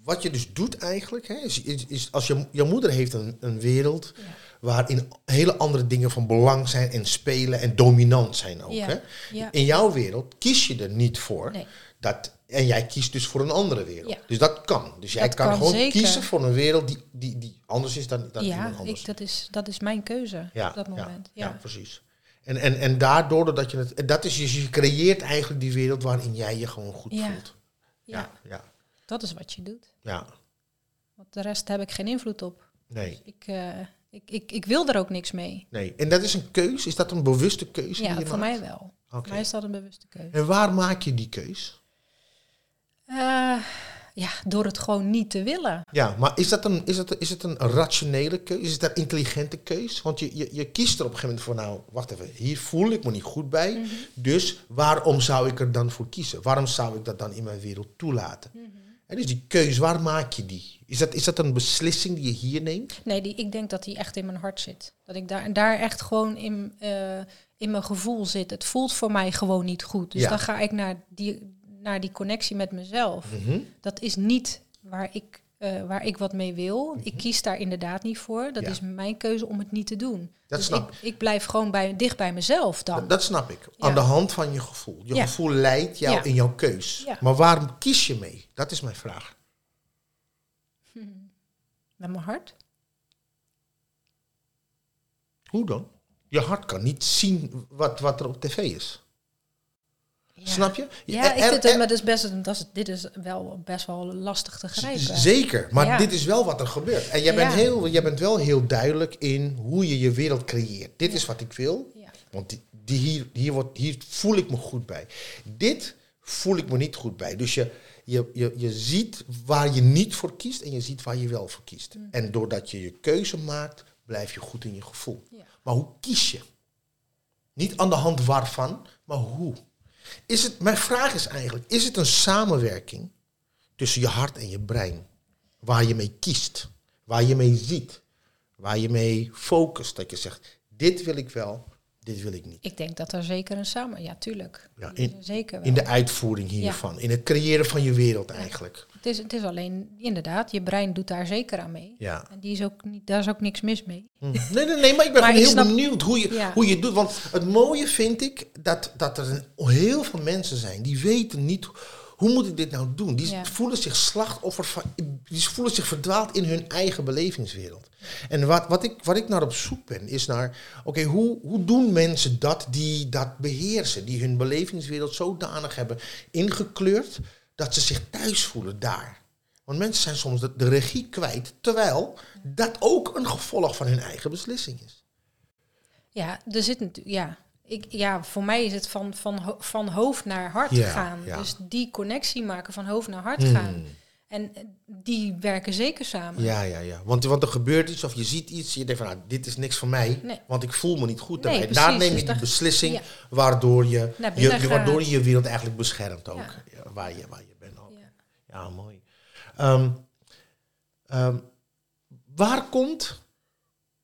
wat je dus doet eigenlijk, hè, is, is, is als je, je moeder heeft een, een wereld Ja. waarin hele andere dingen van belang zijn en spelen en dominant zijn ook. Ja. Hè? Ja. In jouw wereld kies je er niet voor. Nee. Dat, en jij kiest dus voor een andere wereld. Ja. Dus dat kan. Dus jij Dat kan, kan gewoon zeker. kiezen voor een wereld die, die, die anders is dan, dan Ja, iemand anders. ik, dat, is, dat is mijn keuze ja, op dat ja, moment. ja, Ja. precies. En, en, en daardoor dat je het. Dat is, dus je creëert eigenlijk die wereld waarin jij je gewoon goed Ja. voelt. Ja, Ja, ja, dat is wat je doet. ja. Want de rest heb ik geen invloed op. Nee, Ik, eh, ik, ik, ik wil er ook niks mee. nee. En dat is een keus. Is dat een bewuste keuze? Ja, die je voor maakt? mij wel. Oké. Voor mij is dat een bewuste keuze. En waar maak je die keus? Eh, ja, door het gewoon niet te willen. Ja, maar is, dat een, is, het, is het een rationele keus? Is het een intelligente keus? Want je, je, je kiest er op een gegeven moment voor, nou, wacht even, hier voel ik me niet goed bij. Mhm. Dus waarom zou ik er dan voor kiezen? Waarom zou ik dat dan in mijn wereld toelaten? Mhm. En dus die keus, waar maak je die? Is dat, is dat een beslissing die je hier neemt? Nee, die, ik denk dat die echt in mijn hart zit. Dat ik daar, daar echt gewoon in, eh, in mijn gevoel zit. Het voelt voor mij gewoon niet goed. Dus Ja. dan ga ik naar die, naar die connectie met mezelf. Mhm. Dat is niet waar ik, eh, waar ik wat mee wil. Ik kies daar inderdaad niet voor. Dat Ja. is mijn keuze om het niet te doen. Dat dus snap ik, ik blijf gewoon bij, dicht bij mezelf dan. Dat, dat snap ik. Ja. Aan de hand van je gevoel. Je Ja. gevoel leidt jou in jouw keus. Maar waarom kies je mee? Dat is mijn vraag. Met mijn hart. Hoe dan? Je hart kan niet zien wat, wat er op tv is. Ja. Snap je? Ja, Er- ik vind het, maar dat is best, dat is, dit is wel best wel lastig te grijpen. Zeker, maar Ja. dit is wel wat er gebeurt. En jij, bent Ja. heel, jij bent wel heel duidelijk in hoe je je wereld creëert. Dit is wat ik wil, want die, die hier, hier, wordt, hier voel ik me goed bij. Dit voel ik me niet goed bij. Dus je, je, je, je ziet waar je niet voor kiest en je ziet waar je wel voor kiest. Mm. En doordat je je keuze maakt, blijf je goed in je gevoel. Maar hoe kies je? Niet aan de hand waarvan, maar hoe. Is het, mijn vraag is eigenlijk, is het een samenwerking tussen je hart en je brein? Waar je mee kiest, waar je mee ziet, waar je mee focust. Dat je zegt, dit wil ik wel, dit wil ik niet. Ik denk dat er zeker een samen... Ja, tuurlijk. Ja, in- zeker wel. In de uitvoering hiervan, in het creëren van je wereld eigenlijk. Het is, het is alleen, inderdaad, je brein doet daar zeker aan mee. Ja. En die is ook niet, daar is ook niks mis mee. Hm. Nee, nee, nee, maar ik ben Maar heel snap- benieuwd hoe je, Ja. hoe je het doet. Want het mooie vind ik dat, dat er een, heel veel mensen zijn die weten niet hoe moet ik dit nou doen. Die Ja. voelen zich slachtoffer van, die voelen zich verdwaald in hun eigen belevingswereld. En wat, wat, ik, wat ik naar op zoek ben, is naar, oké, hoe, hoe doen mensen dat die dat beheersen, die hun belevingswereld zodanig hebben ingekleurd dat ze zich thuis voelen daar. Want mensen zijn soms de, de regie kwijt, terwijl dat ook een gevolg van hun eigen beslissing is. Ja, er zit natuurlijk... Ja, ik, ja, voor mij is het van, van, van hoofd naar hart Ja, gaan. ja. Dus die connectie maken van hoofd naar hart Hmm. gaan. En die werken zeker samen. Ja, ja, ja. Want, want er gebeurt iets of je ziet iets, je denkt van, nou, dit is niks voor mij, Nee. want ik voel me niet goed Nee, daarbij. Daar neem je dus die daar- beslissing ja. waardoor, je, je, je- waardoor je je wereld eigenlijk beschermt ook. Ja. Ja, waar, je, waar je bent ook. Ja. Ja, mooi. Ehm, ehm, waar komt,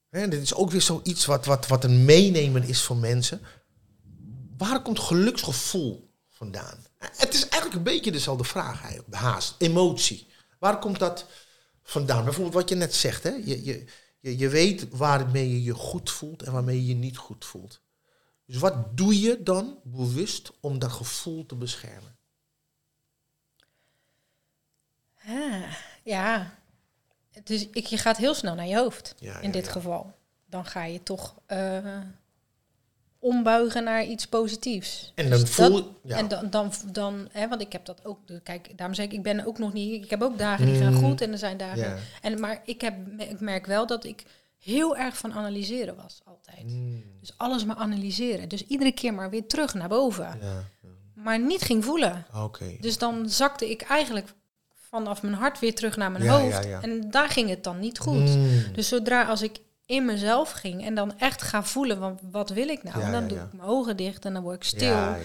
hè, dit is ook weer zoiets wat, wat, wat een meenemen is voor mensen, waar komt geluksgevoel vandaan? Het is eigenlijk een beetje dezelfde vraag, eigenlijk, haast, emotie. Waar komt dat vandaan? Bijvoorbeeld wat je net zegt, hè? Je, je, je, je weet waarmee je je goed voelt en waarmee je je niet goed voelt. Dus wat doe je dan bewust om dat gevoel te beschermen? Ah, ja, is, ik, je gaat heel snel naar je hoofd Ja, in ja, dit ja. geval. Dan ga je toch eh, ombuigen naar iets positiefs. En Dus dan voel dat- ja. En dan, dan, dan hè, want ik heb dat ook, kijk, daarom zeg ik, ik ben ook nog niet, ik heb ook dagen die gaan Mm. goed en er zijn dagen. Ja. En, maar ik, heb, ik merk wel dat ik heel erg van analyseren was, altijd. Mm. Dus alles maar analyseren. Dus iedere keer maar weer terug naar boven. Ja. Maar niet ging voelen. oké. Dus dan zakte ik eigenlijk vanaf mijn hart weer terug naar mijn Ja, hoofd. ja. En daar ging het dan niet goed. Mm. Dus zodra als ik in mezelf ging en dan echt ga voelen, want wat wil ik nou? Ja, en dan ja, doe ja. ik mijn ogen dicht en dan word ik stil.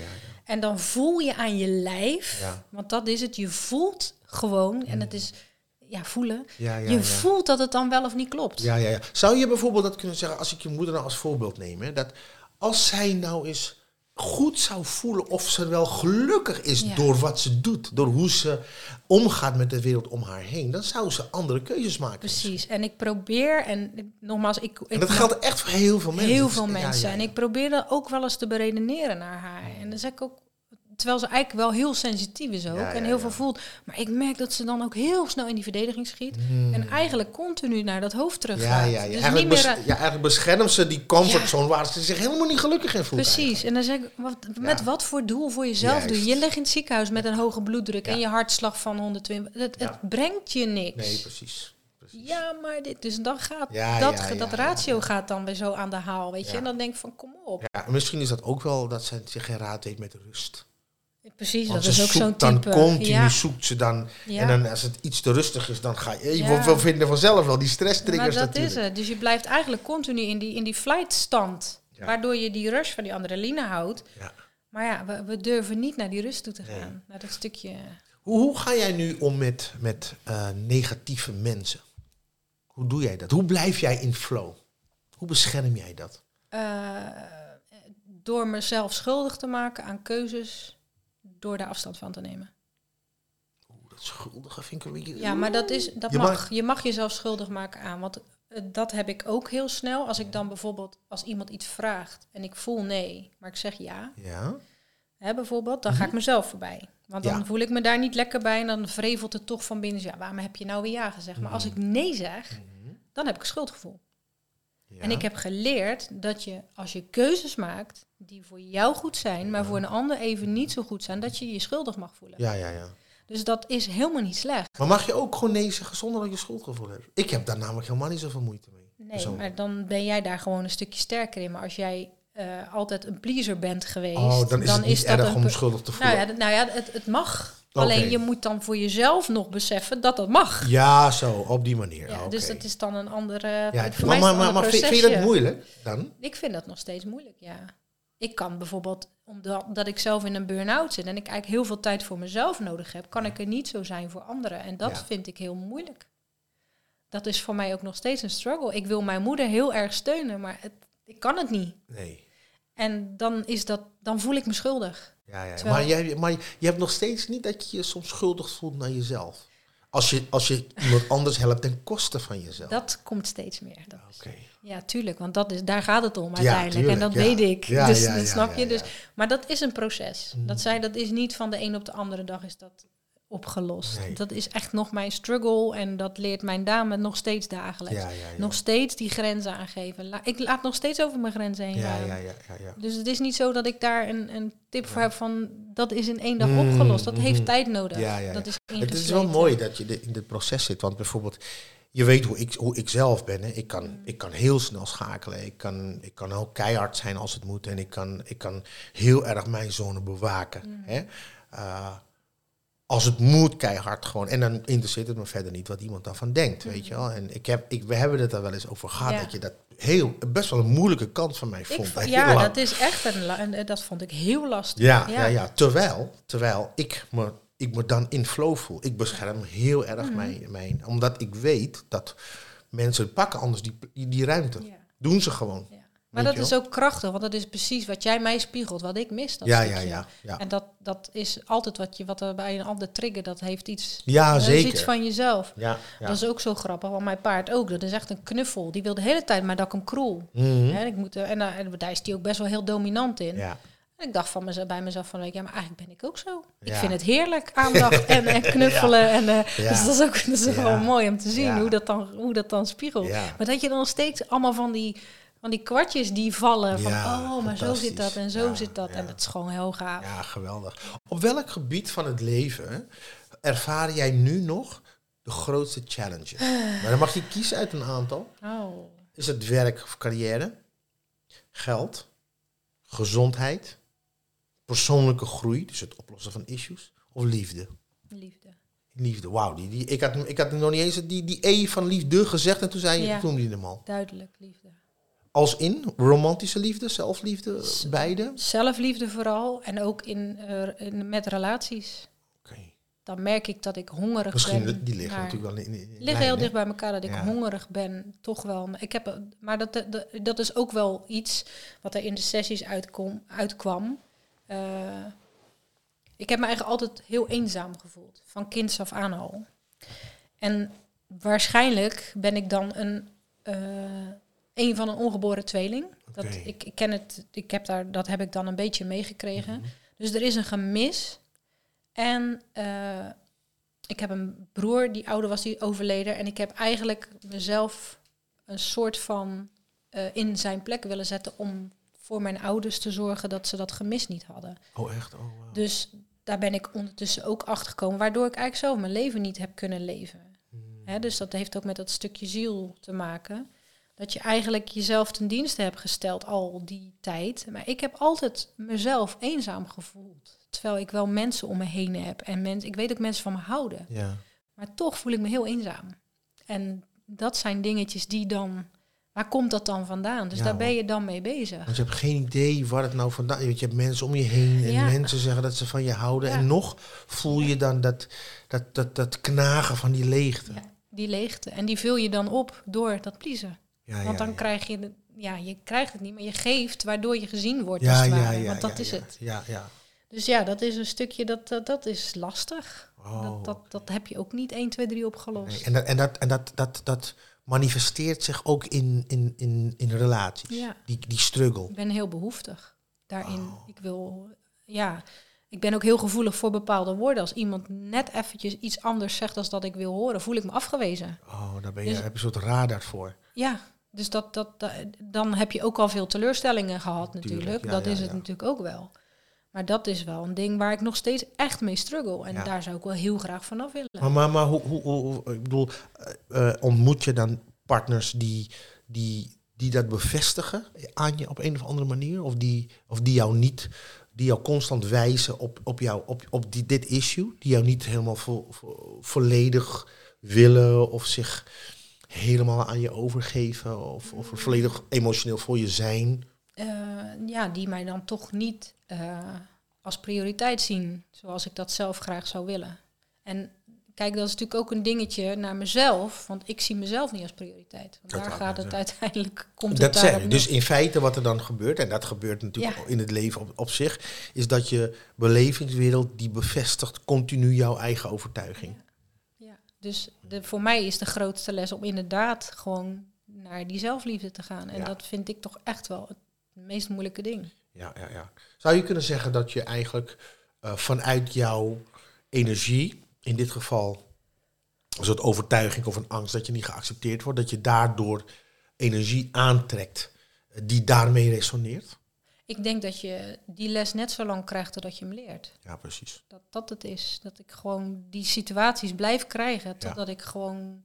En dan voel je aan je lijf, want dat is het, je voelt gewoon, en het is ja, voelen, je voelt dat het dan wel of niet klopt. Ja, ja, ja. Zou je bijvoorbeeld dat kunnen zeggen, als ik je moeder nou als voorbeeld neem, hè, dat als zij nou eens goed zou voelen of ze wel gelukkig is Ja. door wat ze doet, door hoe ze omgaat met de wereld om haar heen, dan zou ze andere keuzes maken. Precies. En ik probeer, en nogmaals, ik, ik En dat geldt echt voor heel veel mensen. heel veel mensen. ja, En ik probeer dat ook wel eens te beredeneren naar haar. En dan zeg ik ook, terwijl ze eigenlijk wel heel sensitief is ook Ja, en heel veel voelt. Maar ik merk dat ze dan ook heel snel in die verdediging schiet. En eigenlijk continu naar dat hoofd terug Hmm. Ja, gaat. ja, ja. Dus Eigenlijk, bes- ja, eigenlijk beschermt ze die comfortzone waar ze zich helemaal niet gelukkig in voelt. Precies. En dan zeg ik, wat, met wat voor doel voor jezelf doe je? Je ligt in het ziekenhuis met een hoge bloeddruk en je hartslag van 120. Het, het brengt je niks. Nee, precies. Ja, maar dit, dus dan gaat Ja, dat, ja, ja, dat ratio gaat dan weer zo aan de haal, weet je. En dan denk ik van, kom op. Ja, misschien is dat ook wel dat ze zich geen raad weet met rust. Precies, Want dat is ook zo'n zoekt dan type. continu ja. zoekt ze dan. Ja. En dan als het iets te rustig is, dan ga je. Je Ja. we vinden vanzelf wel die stress maar triggers dat natuurlijk. is het. Dus je blijft eigenlijk continu in die, in die flight stand. Ja. Waardoor je die rush van die adrenaline houdt. Ja. Maar ja, we, we durven niet naar die rust toe te gaan. Nee. Naar dat stukje. Hoe, hoe ga jij nu om met, met eh, negatieve mensen? Hoe doe jij dat? Hoe blijf jij in flow? Hoe bescherm jij dat? eh, door mezelf schuldig te maken aan keuzes. Door daar afstand van te nemen. Oeh, dat schuldige vind ik een beetje... Ja, maar dat, is, dat Je mag. mag- Je mag jezelf schuldig maken aan. Want eh, dat heb ik ook heel snel. Als ik dan bijvoorbeeld, als iemand iets vraagt en ik voel nee, maar ik zeg ja. Ja? Hè, bijvoorbeeld, dan ga ik mezelf voorbij. Want dan Mhm. Ja. voel ik me daar niet lekker bij en dan vrevelt het toch van binnen. Ja, waarom heb je nou weer ja gezegd? Maar als ik nee zeg, dan heb ik schuldgevoel. Ja. En ik heb geleerd dat je, als je keuzes maakt die voor jou goed zijn, maar voor een ander even niet zo goed zijn, dat je je schuldig mag voelen. Ja, ja, ja. Dus dat is helemaal niet slecht. Maar mag je ook gewoon nee zeggen zonder dat je schuldgevoel hebt? Ik heb daar namelijk helemaal niet zoveel moeite mee. Nee, maar dan ben jij daar gewoon een stukje sterker in. Maar als jij eh, altijd een pleaser bent geweest, Oh, dan is het niet dat erg om schuldig te voelen. Nou ja, nou ja het, het mag. Alleen je moet dan voor jezelf nog beseffen dat dat mag. Ja, zo, op die manier. Ja. Dus dat is dan een andere. Ja, voor maar mij maar, maar, vind, je dat moeilijk dan? Ik vind dat nog steeds moeilijk, ja. Ik kan bijvoorbeeld, omdat dat ik zelf in een burn-out zit en ik eigenlijk heel veel tijd voor mezelf nodig heb, kan ik er niet zo zijn voor anderen. En dat Ja. vind ik heel moeilijk. Dat is voor mij ook nog steeds een struggle. Ik wil mijn moeder heel erg steunen, maar het, ik kan het niet. Nee. En dan, is dat, dan voel ik me schuldig. Ja, ja. Terwijl- Maar, jij, maar je hebt nog steeds niet dat je je soms schuldig voelt naar jezelf. Als je, als je iemand anders helpt ten koste van jezelf. Dat komt steeds meer. Dat. Ja, tuurlijk, want dat is, daar gaat het om Ja, uiteindelijk. en dat ja. weet ik. Ja, dus ja, dat ja, snap je. Dus. Mm. maar dat is een proces. Dat, zij, dat is niet van de een op de andere dag is dat opgelost. Nee. Dat is echt nog mijn struggle en dat leert mijn dame nog steeds dagelijks. Ja, ja, ja. Nog steeds die grenzen aangeven. La- ik laat nog steeds over mijn grenzen heen Ja, gaan. ja, ja, ja, ja. Dus het is niet zo dat ik daar een, een tip voor heb van dat is in één dag Mm, opgelost. Dat heeft mhm. tijd nodig. Ja, ja, ja. Dat is Het is wel mooi dat je in dit proces zit. Want bijvoorbeeld, je weet hoe ik, hoe ik zelf ben. Hè. Ik, kan, ik kan heel snel schakelen. Ik kan, ik kan ook keihard zijn als het moet. En ik kan, ik kan heel erg mijn zone bewaken. Mm. Hè. Uh, als het moet, keihard gewoon. En dan interesseert het me verder niet wat iemand daarvan denkt, weet je wel. En ik heb, ik, we hebben het daar wel eens over gehad. Ja. dat je dat heel, best wel een moeilijke kant van mij vond. ja, dat is echt een, en dat vond ik heel lastig. Ja, ja. Ja, Terwijl, terwijl ik, me, ik me dan in flow voel. Ik bescherm heel erg Mhm. mijn, mijn... Omdat ik weet dat mensen pakken anders die, die, die ruimte. Ja. Doen ze gewoon. Ja. Maar dat is ook krachtig, want dat is precies wat jij mij spiegelt, wat ik mis. Dat Ja, ja, ja, ja. En dat, dat is altijd wat, je, wat er bij een ander trigger, dat heeft iets, Ja, dat is zeker. iets van jezelf. Ja, ja. Dat is ook zo grappig, want mijn paard ook. Dat is echt een knuffel. Die wil de hele tijd maar dat ik hem kroel. Mhm. Hè, ik moet, en, daar- en daar is die ook best wel heel dominant in. ja. En ik dacht van mezelf, bij mezelf van, ja, maar eigenlijk ben ik ook zo. Ik vind het heerlijk, aandacht en, en knuffelen. En, eh, Ja. Dus dat is ook dat is Ja. wel mooi om te zien hoe, dat dan, hoe dat dan spiegelt. Maar dat je dan steeds allemaal van die, van die kwartjes die vallen. Van, Ja, oh, maar zo zit dat en zo Ja, zit dat. ja. En dat is gewoon heel gaaf. Ja, geweldig. Op welk gebied van het leven ervaar jij nu nog de grootste challenges? Maar dan mag je kiezen uit een aantal. Oh. Is het werk of carrière? Geld? Gezondheid? Persoonlijke groei, dus het oplossen van issues? Of liefde? Liefde. Liefde, wauw. Die, die, ik, had, ik had nog niet eens die, die E van liefde gezegd en toen zei je, Ja. toen die hem al. Duidelijk liefde. Als in romantische liefde, zelfliefde, beide? Zelfliefde vooral en ook in, eh, in, met relaties. Oké. Dan merk ik dat ik hongerig Misschien, ben. die liggen natuurlijk wel in, liggen lijn, heel dicht bij elkaar dat ik Ja. hongerig ben, toch wel. Ik heb, maar dat, dat, dat is ook wel iets wat er in de sessies uitkom, uitkwam. Eh, ik heb me eigenlijk altijd heel eenzaam gevoeld, van kinds af aan al. En waarschijnlijk ben ik dan een, eh, een van een ongeboren tweeling. Dat, ik, ik ken het, ik heb daar, dat heb ik dan een beetje meegekregen. Mhm. Dus er is een gemis. En eh, ik heb een broer die ouder was, die overleden. En ik heb eigenlijk mezelf een soort van eh, in zijn plek willen zetten om voor mijn ouders te zorgen dat ze dat gemis niet hadden. Oh, echt? Oh. Dus daar ben ik ondertussen ook achter gekomen, waardoor ik eigenlijk zelf mijn leven niet heb kunnen leven. Hmm. Hè, dus dat heeft ook met dat stukje ziel te maken. Dat je eigenlijk jezelf ten dienste hebt gesteld al die tijd. Maar ik heb altijd mezelf eenzaam gevoeld. Terwijl ik wel mensen om me heen heb. En mens, ik weet ook mensen van me houden. Ja. Maar toch voel ik me heel eenzaam. En dat zijn dingetjes die dan... Waar komt dat dan vandaan? Dus Ja, daar ben je dan mee bezig. Want je hebt geen idee waar het nou vandaan is. Je hebt mensen om je heen en Ja. mensen zeggen dat ze van je houden. En nog voel je dan dat, dat, dat, dat knagen van die leegte. Die leegte. En die vul je dan op door dat pleasen. Ja, Want dan krijg je... De, ja, je krijgt het niet, maar je geeft waardoor je gezien wordt. ja, als ware. ja, Want dat is het. Ja, ja. Dus ja, dat is een stukje, dat, dat, dat is lastig. Oh, dat, dat, dat heb je ook niet 1, 2, 3 opgelost. nee. En, dat, en, dat, en dat, dat, dat manifesteert zich ook in, in, in, in relaties. Ja. Die, die struggle. Ik ben heel behoeftig daarin. Oh. Ik wil, ja, ik ben ook heel gevoelig voor bepaalde woorden. Als iemand net eventjes iets anders zegt als dat ik wil horen, voel ik me afgewezen. Oh, daar ben je, Dus- heb je een soort radar voor. Ja, dus dat, dat, dat- dan heb je ook al veel teleurstellingen gehad natuurlijk. Tuurlijk, ja, dat ja, is het ja. natuurlijk ook wel. Maar dat is wel een ding waar ik nog steeds echt mee struggle. En daar zou ik wel heel graag vanaf willen. Maar, maar, maar hoe, hoe, ik bedoel, eh, eh, ontmoet je dan partners die, die, die dat bevestigen aan je op een of andere manier? Of die, of die jou niet, die jou constant wijzen op, op, jou, op, op die, dit issue? Die jou niet helemaal vo, vo- volledig willen of zich helemaal aan je overgeven? Of, of volledig emotioneel voor je zijn? eh, ja, die mij dan toch niet eh, als prioriteit zien, zoals ik dat zelf graag zou willen. En kijk, dat is natuurlijk ook een dingetje naar mezelf, want ik zie mezelf niet als prioriteit. Want Dat daar gaat het uiteindelijk, komt Dat het neer. Dus in feite wat er dan gebeurt, en dat gebeurt natuurlijk Ja. in het leven op, op zich, is dat je belevingswereld die bevestigt continu jouw eigen overtuiging. Ja, dus de, voor mij is de grootste les om inderdaad gewoon naar die zelfliefde te gaan. En Ja. dat vind ik toch echt wel het meest moeilijke ding. Ja, ja, ja. Zou je kunnen zeggen dat je eigenlijk eh, vanuit jouw energie, in dit geval een soort overtuiging of een angst dat je niet geaccepteerd wordt, dat je daardoor energie aantrekt eh, die daarmee resoneert? Ik denk dat je die les net zo lang krijgt totdat je hem leert. Ja, precies. Dat dat het is. Dat ik gewoon die situaties blijf krijgen. Totdat ik gewoon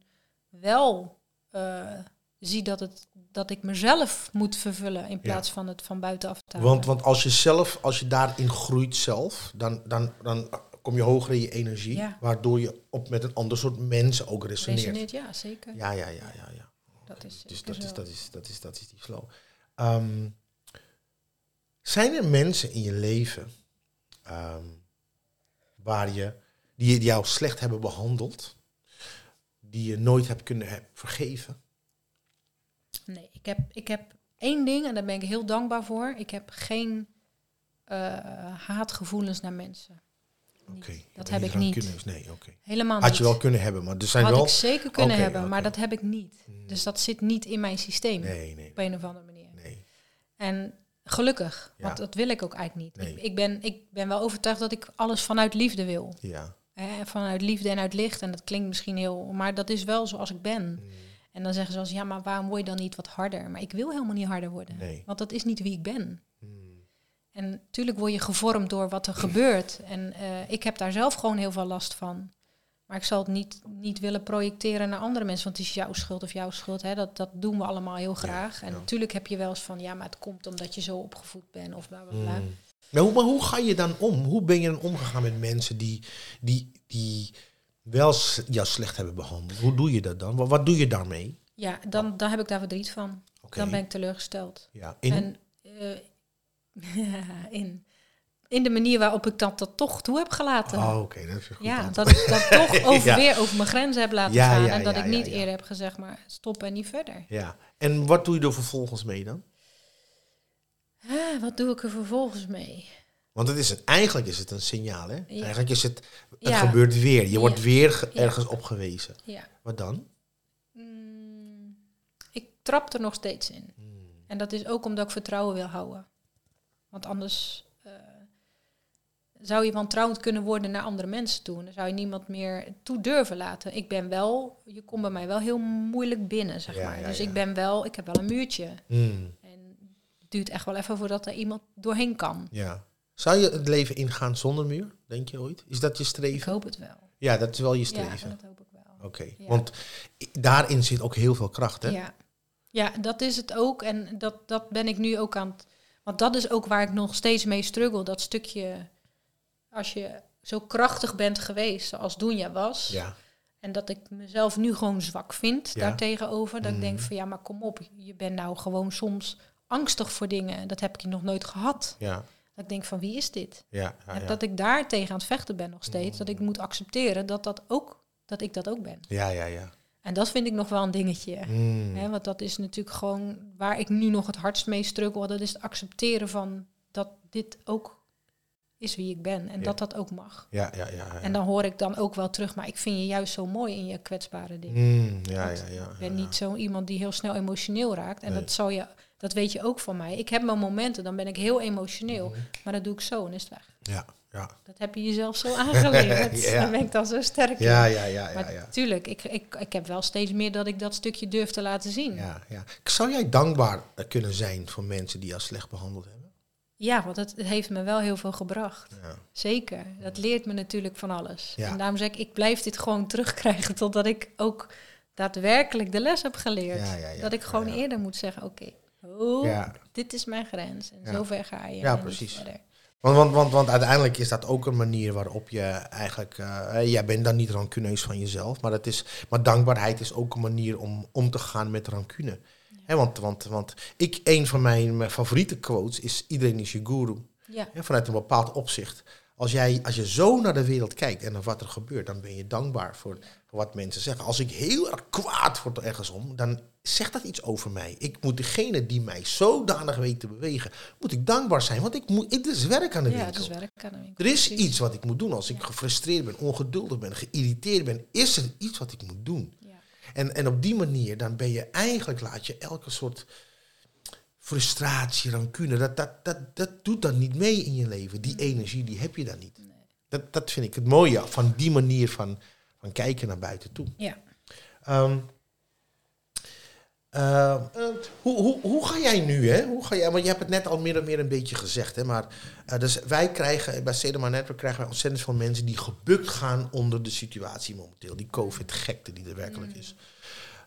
wel eh, zie dat, het, dat ik mezelf moet vervullen. In plaats van het van buitenaf te. Want, want als je zelf, als je daarin groeit zelf, dan, dan, dan kom je hoger in je energie, Ja. waardoor je op met een ander soort mensen ook resoneert. Resoneert, ja, zeker. Ja, ja, ja, ja, ja. Dat is Dus dat is, dat, is, dat, is, dat is die flow. Ehm, zijn er mensen in je leven ehm, waar je, die jou slecht hebben behandeld, die je nooit hebt kunnen vergeven? Nee, ik heb, ik heb één ding en daar ben ik heel dankbaar voor. Ik heb geen eh, haatgevoelens naar mensen. Oké. Dat heb ik niet. Nee, oké. Helemaal Had niet. je wel kunnen hebben, maar er zijn Had wel... ik zeker kunnen hebben, maar dat heb ik niet. Dus dat zit niet in mijn systeem nee, nee, op een of andere manier. nee. En gelukkig, Ja. want dat wil ik ook eigenlijk niet. Nee. Ik, ik, ben, ik ben wel overtuigd dat ik alles vanuit liefde wil. Ja. Hè, vanuit liefde en uit licht. En dat klinkt misschien heel... Maar dat is wel zoals ik ben. Hmm, En dan zeggen ze als ja, maar waarom word je dan niet wat harder? Maar ik wil helemaal niet harder worden. Nee. Want dat is niet wie ik ben. Hmm, En natuurlijk word je gevormd door wat er gebeurt. En eh, ik heb daar zelf gewoon heel veel last van. Maar ik zal het niet, niet willen projecteren naar andere mensen, want het is jouw schuld of jouw schuld. Hè? Dat, dat doen we allemaal heel graag. en ja. natuurlijk heb je wel eens van, ja, maar het komt omdat je zo opgevoed bent of bla bla bla. Mm. Maar, hoe, maar hoe ga je dan om? Hoe ben je dan omgegaan met mensen die, die, die wel jou slecht hebben behandeld? Hoe doe je dat dan? Wat, wat doe je daarmee? Ja, dan, dan heb ik daar verdriet van. Dan ben ik teleurgesteld. Ja, in, En eh, in, in de manier waarop ik dat, dat toch toe heb gelaten. oh, oké, dat is goed ja, dat ik dat toch over, Ja. weer over mijn grenzen heb laten Ja, gaan. ja, en dat ik niet eerder heb gezegd, maar stop en niet verder. Ja. En wat doe je er vervolgens mee dan? Ah, wat doe ik er vervolgens mee? Want het is een, eigenlijk is het een signaal, hè? Eigenlijk is het, het gebeurt weer. Je wordt weer ergens op gewezen. Ja. Wat dan? Mm, ik trap er nog steeds in. En dat is ook omdat ik vertrouwen wil houden. Want anders zou je wantrouwend kunnen worden naar andere mensen toe. En dan zou je niemand meer toe durven laten. Ik ben wel, je komt bij mij wel heel moeilijk binnen, zeg Ja, maar. ja, dus ja. ik ben wel, ik heb wel een muurtje. Hmm, En het duurt echt wel even voordat er iemand doorheen kan. ja. Zou je het leven ingaan zonder muur, denk je ooit? Is dat je Ik streven? hoop het wel. Ja, dat is wel je Ja, streven. dat hoop ik wel. Oké, Ja. want daarin zit ook heel veel kracht, hè? Ja. ja, dat is het ook. En dat, dat ben ik nu ook aan het... Want dat is ook waar ik nog steeds mee struggle. Dat stukje, als je zo krachtig bent geweest zoals Doenja was... Ja, en dat ik mezelf nu gewoon zwak vind Ja. daartegenover... dat ik denk Mhm. van ja, maar kom op. Je bent nou gewoon soms angstig voor dingen. Dat heb ik nog nooit gehad. ja, Dat ik denk van wie is dit? ja. ja, En dat ik daar tegen aan het vechten ben nog steeds. Dat ik moet accepteren dat, dat, ook, dat ik dat ook ben. ja, ja, ja. En dat vind ik nog wel een dingetje. Hè, want dat is natuurlijk gewoon waar ik nu nog het hardst mee struggle. Dat is het accepteren van dat dit ook is wie ik ben. En Ja. dat dat ook mag. Ja, ja, ja. ja. En dan hoor ik dan ook wel terug. Maar ik vind je juist zo mooi in je kwetsbare dingen. Hmm, ja, ja, ja. ik ben niet zo iemand die heel snel emotioneel raakt. En Nee. dat, zal je, dat weet je ook van mij. Ik heb mijn momenten, dan ben ik heel emotioneel. Mhm. Maar dat doe ik zo en is het weg. Ja, ja. Dat heb je jezelf zo aangeleerd. Ja. Dan ben ik dan zo sterk in. Ja, ja, ja, ja, Maar ja. tuurlijk, ik, ik, ik heb wel steeds meer dat ik dat stukje durf te laten zien. Ja, ja. Zou jij dankbaar kunnen zijn voor mensen die jou slecht behandeld hebben? Ja, want het, heeft me wel heel veel gebracht. Ja. Zeker. Dat leert me natuurlijk van alles. Ja. En daarom zeg ik, ik blijf dit gewoon terugkrijgen totdat ik ook daadwerkelijk de les heb geleerd. Ja. Dat ik gewoon eerder moet zeggen, oké, oh, dit is mijn grens. En zover ga je. Ja, precies. Want, want, want, want uiteindelijk is dat ook een manier waarop je eigenlijk... eh, jij bent dan niet rancuneus van jezelf, maar, dat is, maar dankbaarheid is ook een manier om om te gaan met rancune. Want, want, want ik, een van mijn, mijn favoriete quotes is... Iedereen is je guru. Ja, vanuit een bepaald opzicht. Als, jij, als je zo naar de wereld kijkt en naar wat er gebeurt, dan ben je dankbaar voor, voor wat mensen zeggen. Als ik heel erg kwaad word ergens om, dan zegt dat iets over mij. Ik moet degene die mij zodanig weet te bewegen, moet ik dankbaar zijn. Want ik moet, het is werk aan de ja winkel. het is werk aan de winkel. Er is iets wat ik moet doen. Als ik gefrustreerd ben, ongeduldig ben, geïrriteerd ben, is er iets wat ik moet doen. En, en op die manier, dan ben je eigenlijk, laat je elke soort frustratie, rancune, dat, dat, dat, dat doet dan niet mee in je leven. Die energie, die heb je dan niet. Dat, dat vind ik het mooie van die manier van, van kijken naar buiten toe. Ja. Ehm, eh, eh, hoe, hoe, hoe ga jij nu, hè? Hoe ga jij, want je hebt het net al meer en meer een beetje gezegd, hè? Maar eh, dus wij krijgen, bij Sedema Network krijgen wij ontzettend veel mensen die gebukt gaan onder de situatie momenteel. Die COVID-gekte die er werkelijk is.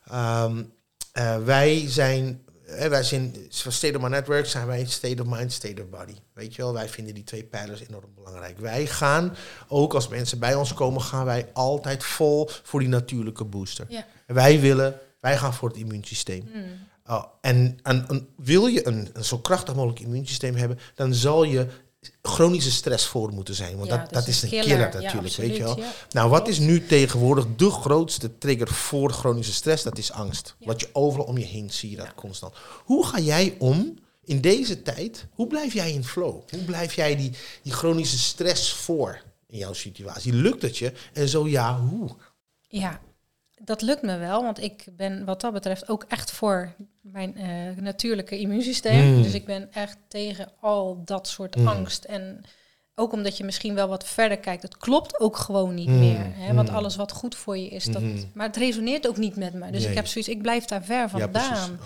Ehm, eh, wij zijn, hè, wij zijn, van State of Network zijn wij state of mind, state of body. Weet je wel, wij vinden die twee pijlers enorm belangrijk. Wij gaan, ook als mensen bij ons komen, gaan wij altijd vol voor die natuurlijke booster. Ja. Wij willen, wij gaan voor het immuunsysteem. Mm. Oh, en, en, en wil je een, een zo krachtig mogelijk immuunsysteem hebben, dan zal je chronische stress voor moeten zijn. Want Ja, dat, dat, is een killer, natuurlijk, absoluut, weet je wel. ja. Nou, wat is nu tegenwoordig de grootste trigger voor chronische stress? Dat is angst. Wat je overal om je heen zie je dat constant. Hoe ga jij om in deze tijd? Hoe blijf jij in flow? Hoe blijf jij die, die chronische stress voor in jouw situatie? Lukt het je? En zo ja, hoe? Ja, dat lukt me wel, want ik ben wat dat betreft ook echt voor mijn eh, natuurlijke immuunsysteem. Mm. Dus ik ben echt tegen al dat soort Mm. angst. En ook omdat je misschien wel wat verder kijkt, het klopt ook gewoon niet Mm. meer. Hè? Want alles wat goed voor je is, dat, maar het resoneert ook niet met me. Dus Nee. ik heb zoiets, ik blijf daar ver Ja, precies. vandaan.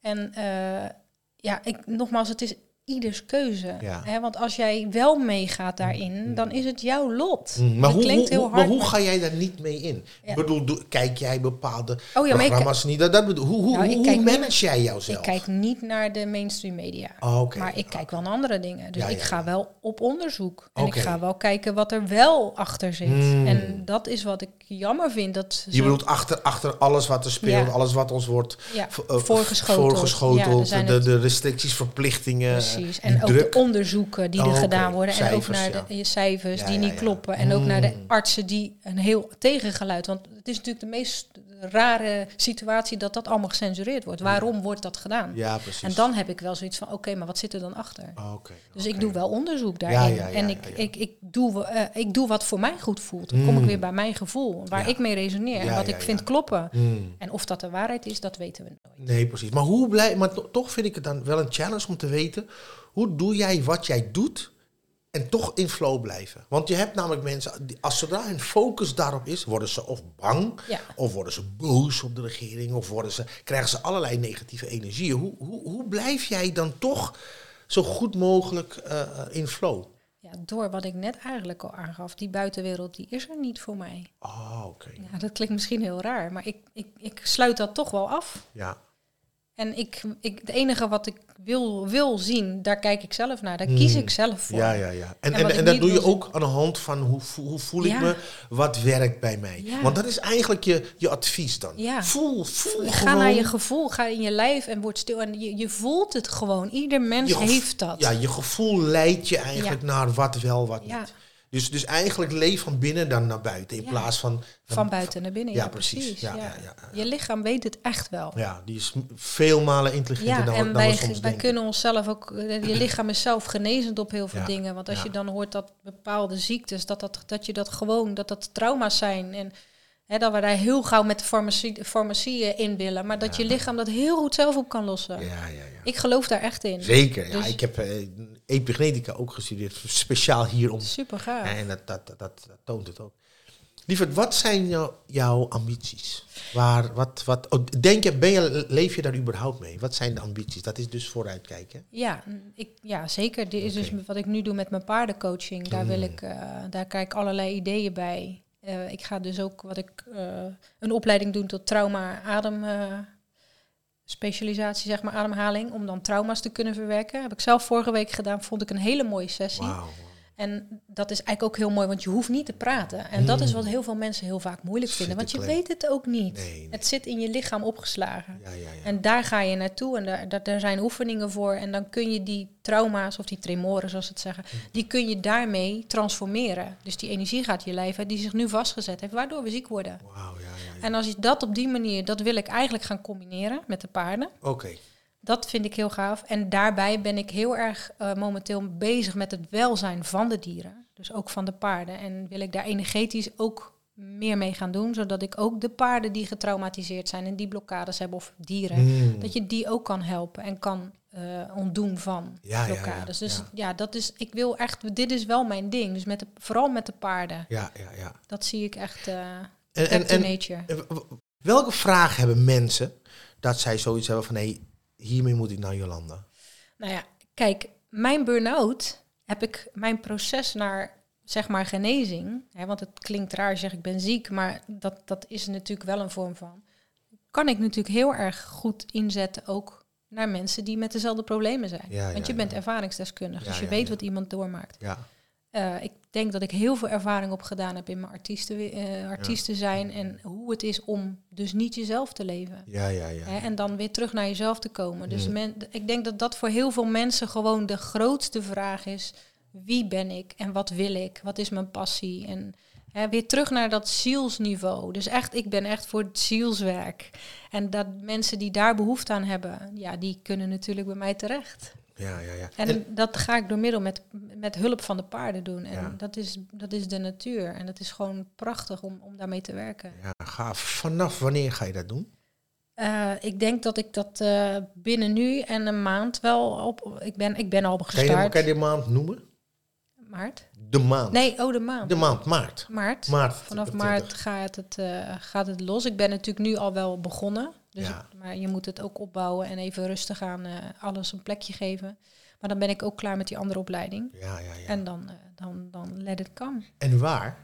En eh, ja, ik, nogmaals, het is ieders keuze. Ja. Hè? Want als jij wel meegaat daarin, dan is het jouw lot. Mm, Maar, hoe, heel maar hoe maar- ga jij daar niet mee in? Ja. Ik bedoel, doe- kijk jij bepaalde Oh ja, maar ik, programma's niet? Dat, dat bedoel, hoe hoe, Nou, hoe, niet- manage jij jouzelf? ik kijk niet naar de mainstream media. Oh, oké. Maar ik kijk wel naar andere dingen. Dus ik ga wel op onderzoek. En ik ga wel kijken wat er wel achter zit. Hmm. En dat is wat ik jammer vind. Dat Je bedoelt achter, achter alles wat er speelt, Ja. alles wat ons wordt ja, eh, voorgeschoteld. voorgeschoteld, Ja, zijn de, de restricties, verplichtingen, Precies. En ook druk. de onderzoeken die Oh, er gedaan worden. en ook naar de je cijfers die niet kloppen. En ook naar de Mm. artsen die een heel tegengeluid. Want het is natuurlijk de meest rare situatie dat dat allemaal gecensureerd wordt. Waarom wordt dat gedaan? Ja, precies. En dan heb ik wel zoiets van, oké, maar wat zit er dan achter? Oh, oké, Dus ik doe wel onderzoek daarin. ja, en ik. Ik, ik, doe, eh, ik doe wat voor mij goed voelt. Dan kom Mm. ik weer bij mijn gevoel, waar ik mee resoneer. en wat ik vind kloppen. Hmm. En of dat de waarheid is, dat weten we nooit. Nee, precies. Maar hoe blij, maar to- toch vind ik het dan wel een challenge om te weten, hoe doe jij wat jij doet en toch in flow blijven? Want je hebt namelijk mensen, die, als zodra hun focus daarop is, worden ze of bang, Ja. of worden ze boos op de regering, of worden ze, krijgen ze allerlei negatieve energieën. Hoe, hoe, hoe blijf jij dan toch zo goed mogelijk eh, in flow? Ja, door wat ik net eigenlijk al aangaf, die buitenwereld, die is er niet voor mij. Ah, oké. Ja, dat klinkt misschien heel raar, maar ik, ik, ik sluit dat toch wel af. Ja. En ik, ik, het enige wat ik wil, wil zien, daar kijk ik zelf naar. Daar kies ik zelf voor. Hmm. Ja, ja, ja. En, En dat doe je ook aan de hand van hoe, voel- hoe voel ik me, wat werkt bij mij. Ja. Want dat is eigenlijk je, je advies dan. Ja. Voel, voel Ga gewoon. naar je gevoel, ga in je lijf en word stil. En je, je voelt het gewoon. Ieder mens heeft dat. Ja, je gevoel leidt je eigenlijk naar wat wel, wat niet. Dus, dus eigenlijk leef van binnen dan naar buiten. In Ja. plaats van... Van buiten naar binnen. Ja, Ja, precies. precies. Ja, Ja, ja, ja, ja. Je lichaam weet het echt wel. Ja, die is veel malen intelligenter Ja, dan, en dan wij, we soms wij denken. kunnen onszelf ook, eh, je lichaam is zelf genezend op heel veel Ja, dingen. Want als ja. je dan hoort dat bepaalde ziektes, dat, dat, dat je dat gewoon, dat dat trauma's zijn. En hè, dat we daar heel gauw met de farmacie, farmacieën in willen. Maar dat je lichaam dat heel goed zelf op kan lossen. Ja, ja, ja. Ik geloof daar echt in. Zeker. Ja, Dus- ik heb eh, epigenetica ook gestudeerd. Speciaal hierom. Super gaaf. En dat, dat, dat, dat, dat toont het ook. Lieverd, wat zijn jou- jouw ambities? Waar, wat, wat, oh, denk je, ben je, leef je daar überhaupt mee? Wat zijn de ambities? Dat is dus vooruitkijken. Ja, ik, ja, zeker. Dit is dus wat ik nu doe met mijn paardencoaching. Daar, wil Mm. ik, eh, daar krijg ik allerlei ideeën bij. Eh, ik ga dus ook wat ik, eh, een opleiding doen tot trauma adem specialisatie, zeg maar ademhaling, om dan trauma's te kunnen verwerken. Heb ik zelf vorige week gedaan, vond ik een hele mooie sessie. En dat is eigenlijk ook heel mooi, want je hoeft niet te praten. En dat is wat heel veel mensen heel vaak moeilijk vinden, want je weet het ook niet. Nee, nee. Het zit in je lichaam opgeslagen. Ja, ja, ja. En daar ga je naartoe en daar, daar, daar zijn oefeningen voor. En dan kun je die trauma's of die tremoren, zoals ze het zeggen, Mm. die kun je daarmee transformeren. Dus die energie gaat je lijf uit die zich nu vastgezet heeft, waardoor we ziek worden. Ja. En als je dat op die manier, dat wil ik eigenlijk gaan combineren met de paarden. Oké. Dat vind ik heel gaaf. En daarbij ben ik heel erg eh, momenteel bezig met het welzijn van de dieren. Dus ook van de paarden. En wil ik daar energetisch ook meer mee gaan doen. Zodat ik ook de paarden die getraumatiseerd zijn en die blokkades hebben of dieren. Mm. Dat je die ook kan helpen en kan eh, ontdoen van Ja, ja, ja, blokkades. Dus ja. ja. dat is, ik wil echt, dit is wel mijn ding. Dus met de, vooral met de paarden. Ja, ja, ja. Dat zie ik echt eh En, nature. welke vraag hebben mensen dat zij zoiets hebben van... hé, hiermee moet ik naar Jolanda? Nou ja, kijk, mijn burn-out heb ik mijn proces naar zeg maar genezing. Hè, want het klinkt raar, zeg ik ben ziek, maar dat, dat is natuurlijk wel een vorm van. Kan ik natuurlijk heel erg goed inzetten ook naar mensen die met dezelfde problemen zijn. Ja, want je bent ja. ervaringsdeskundig, dus je weet wat iemand doormaakt. Ja. Eh, ik denk dat ik heel veel ervaring opgedaan heb in mijn artiesten, eh, artiesten zijn en hoe het is om dus niet jezelf te leven. Ja, ja, ja. Hè, en dan weer terug naar jezelf te komen. Dus men, ik denk dat dat voor heel veel mensen gewoon de grootste vraag is. Wie ben ik en wat wil ik? Wat is mijn passie? En hè, weer terug naar dat zielsniveau. Dus echt, ik ben echt voor het zielswerk. En dat mensen die daar behoefte aan hebben, ja, die kunnen natuurlijk bij mij terecht. Ja, ja, ja. En, dat ga ik door middel met, met hulp van de paarden doen. En Ja. dat, is, dat is de natuur. En dat is gewoon prachtig om, om daarmee te werken. ja, gaaf. Vanaf wanneer ga je dat doen? Eh, ik denk dat ik dat eh, binnen nu en een maand wel op. Ik ben, ik ben al Kan je, kan je de maand noemen? Maart? De maand. Nee, oh de maand. De maand, maart. maart. Maart. Vanaf 20. maart gaat het, eh, gaat het los. Ik ben natuurlijk nu al wel begonnen. Dus Ja. maar je moet het ook opbouwen en even rustig aan eh, alles een plekje geven. Maar dan ben ik ook klaar met die andere opleiding. Ja, ja, ja. En dan, eh, dan, dan let it come. En waar?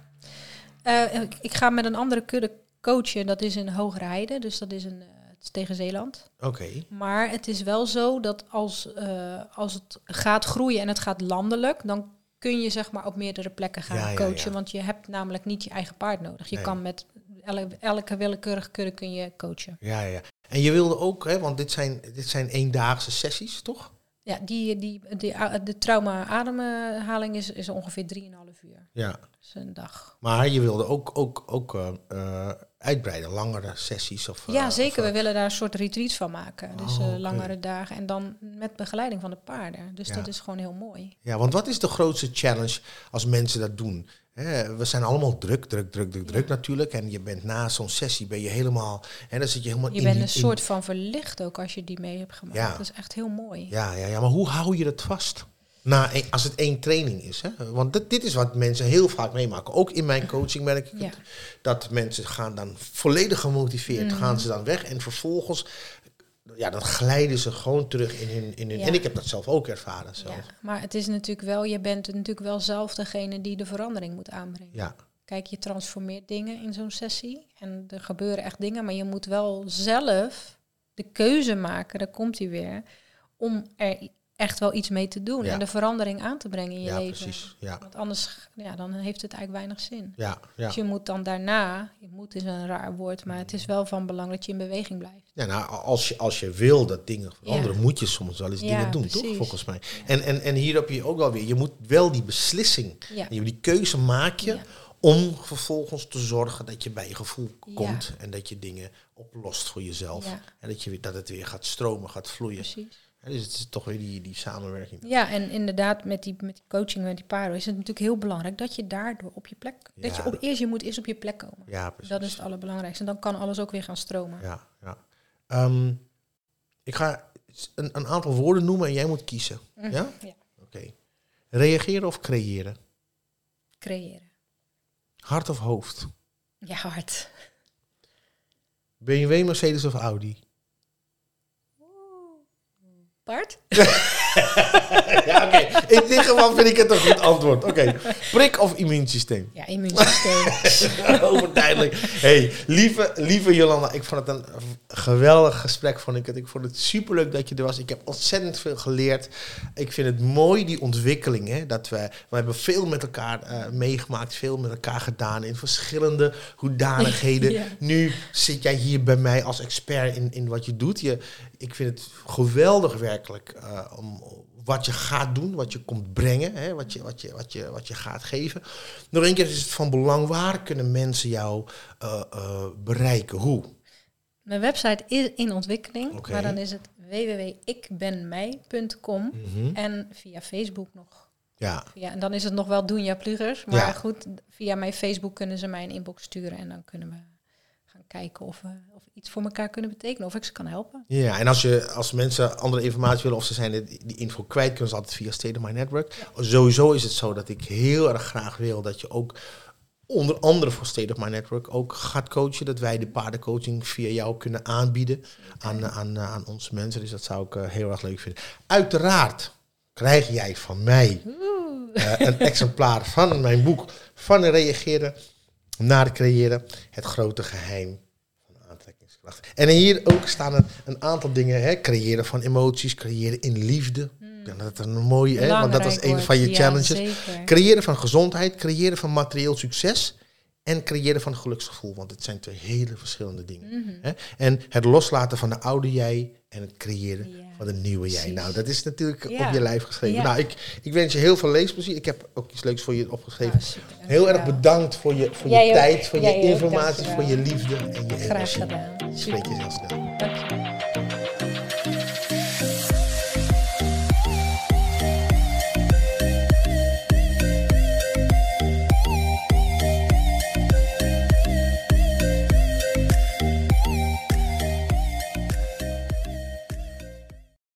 Eh, ik, ik ga met een andere kudde coachen. Dat is in Hoogrijden. Dus dat is, een, het is tegen Zeeland. Oké. Maar het is wel zo dat als, als het gaat groeien en het gaat landelijk, dan kun je zeg maar op meerdere plekken gaan Ja, ja, coachen. ja. Want je hebt namelijk niet je eigen paard nodig. Je Nee. kan met elke, elke willekeurige kudde kun je coachen. Ja, ja. En je wilde ook, hè, want dit zijn, dit zijn eendaagse sessies, toch? Ja, die, die, die, de trauma-ademhaling is, is ongeveer 3,5 uur. Ja. Dat is een dag. Maar je wilde ook, ook, ook eh, eh, uitbreiden, langere sessies. Of, eh, ja, zeker. of, We eh, willen daar een soort retreats van maken. Dus Oh, eh, langere dagen. En dan met begeleiding van de paarden. Dus Ja. dat is gewoon heel mooi. ja, want wat is de grootste challenge als mensen dat doen? We zijn allemaal druk, druk, druk, druk, druk natuurlijk. En je bent na zo'n sessie ben je helemaal... En dan zit je helemaal Je in bent die- een in- soort van verlicht ook als je die mee hebt gemaakt. Ja. Dat is echt heel mooi. Ja, ja, ja, maar hoe hou je dat vast? Na, als het één training is. Hè? Want dit, dit is wat mensen heel vaak meemaken. Ook in mijn coaching merk ik Ja. het. Dat mensen gaan dan volledig gemotiveerd, Mhm. gaan ze dan weg. En vervolgens, ja, dan glijden ze gewoon terug in hun... In hun Ja. En ik heb dat zelf ook ervaren. Zelf. Ja, maar het is natuurlijk wel, je bent natuurlijk wel zelf degene die de verandering moet aanbrengen. Ja, Kijk, je transformeert dingen in zo'n sessie en er gebeuren echt dingen, maar je moet wel zelf de keuze maken, daar komt hij weer, om er echt wel iets mee te doen Ja. en de verandering aan te brengen in je ja leven. precies. Ja, Want anders, ja, dan heeft het eigenlijk weinig zin. ja, ja. Dus je moet dan daarna, je moet is een raar woord, maar het is wel van belang dat je in beweging blijft. Ja, nou, als je, als je wil dat dingen veranderen, moet je soms wel eens dingen doen, toch? Volgens mij. En, en, en hier heb je ook wel weer, je moet wel die beslissing, je, die keuze maak je om vervolgens te zorgen dat je bij je gevoel komt en dat je dingen oplost voor jezelf. En dat, je, dat het weer gaat stromen, gaat vloeien. Precies. Dus het is toch weer die, die samenwerking. Ja, en inderdaad, met die, met die coaching, met die paarden, is het natuurlijk heel belangrijk dat je daardoor op je plek. Dat je op eerst je moet eerst op je plek komen. Ja, precies. Dat is het allerbelangrijkste. En dan kan alles ook weer gaan stromen. Ja, ja. Ehm, ik ga een, een aantal woorden noemen en jij moet kiezen. Mhm. Ja? Ja. Oké. Reageren of creëren? Creëren. Hart of hoofd? Ja, hard. BMW, Mercedes of Audi? Bart? Ja, oké. In dit geval vind ik het een goed antwoord. Oké. Prik of immuunsysteem? Ja, immuunsysteem. Overduidelijk. Hey, lieve, lieve Jolanda, ik vond het een geweldig gesprek. Vond ik, het. ik vond het superleuk dat je er was. Ik heb ontzettend veel geleerd. Ik vind het mooi, die ontwikkeling. Hè, dat we, we hebben veel met elkaar eh, meegemaakt, veel met elkaar gedaan in verschillende hoedanigheden. Ja. Nu zit jij hier bij mij als expert in, in wat je doet. Je, ik vind het geweldig werkelijk eh, om wat je gaat doen, wat je komt brengen, hè, wat, je, wat, je, wat, je, wat je gaat geven. Nog een keer is het van belang, waar kunnen mensen jou eh, eh, bereiken? Hoe? Mijn website is in ontwikkeling. Maar dan is het www.ikbenmij.com. Mhm. En via Facebook nog. Ja, Ja, en dan is het nog wel Doenja Plugers. Maar Ja. goed, via mijn Facebook kunnen ze mij een inbox sturen. En dan kunnen we kijken of we, of we iets voor elkaar kunnen betekenen. Of ik ze kan helpen. ja. en als, je, als mensen andere informatie willen of ze zijn die, die info kwijt, kunnen ze altijd via State of My Network. Sowieso is het zo dat ik heel erg graag wil dat je ook onder andere voor State of My Network ook gaat coachen. Dat wij de paardencoaching via jou kunnen aanbieden aan, aan, aan onze mensen. Dus dat zou ik eh, heel erg leuk vinden. Uiteraard krijg jij van mij eh, een exemplaar van mijn boek van reageren naar creëren. Het grote geheim van aantrekkingskracht. En hier ook staan een, een aantal dingen. Hè? Creëren van emoties, creëren in liefde. Ik denk dat het een mooie, hè? want dat was een van je. Ja, challenges. Creëren van gezondheid, creëren van materieel succes en creëren van geluksgevoel. Want het zijn twee hele verschillende dingen. Mhm. Hè? En het loslaten van de oude jij en het creëren van de nieuwe jij. Nou, dat is natuurlijk op je lijf geschreven. Nou, ik, ik wens je heel veel leesplezier. Ik heb ook iets leuks voor je opgeschreven. Super, Heel erg bedankt voor je, voor je ook. tijd, voor Jij je informatie, voor je liefde en je Graag energie. gedaan. Spreek je heel snel. Dankjewel.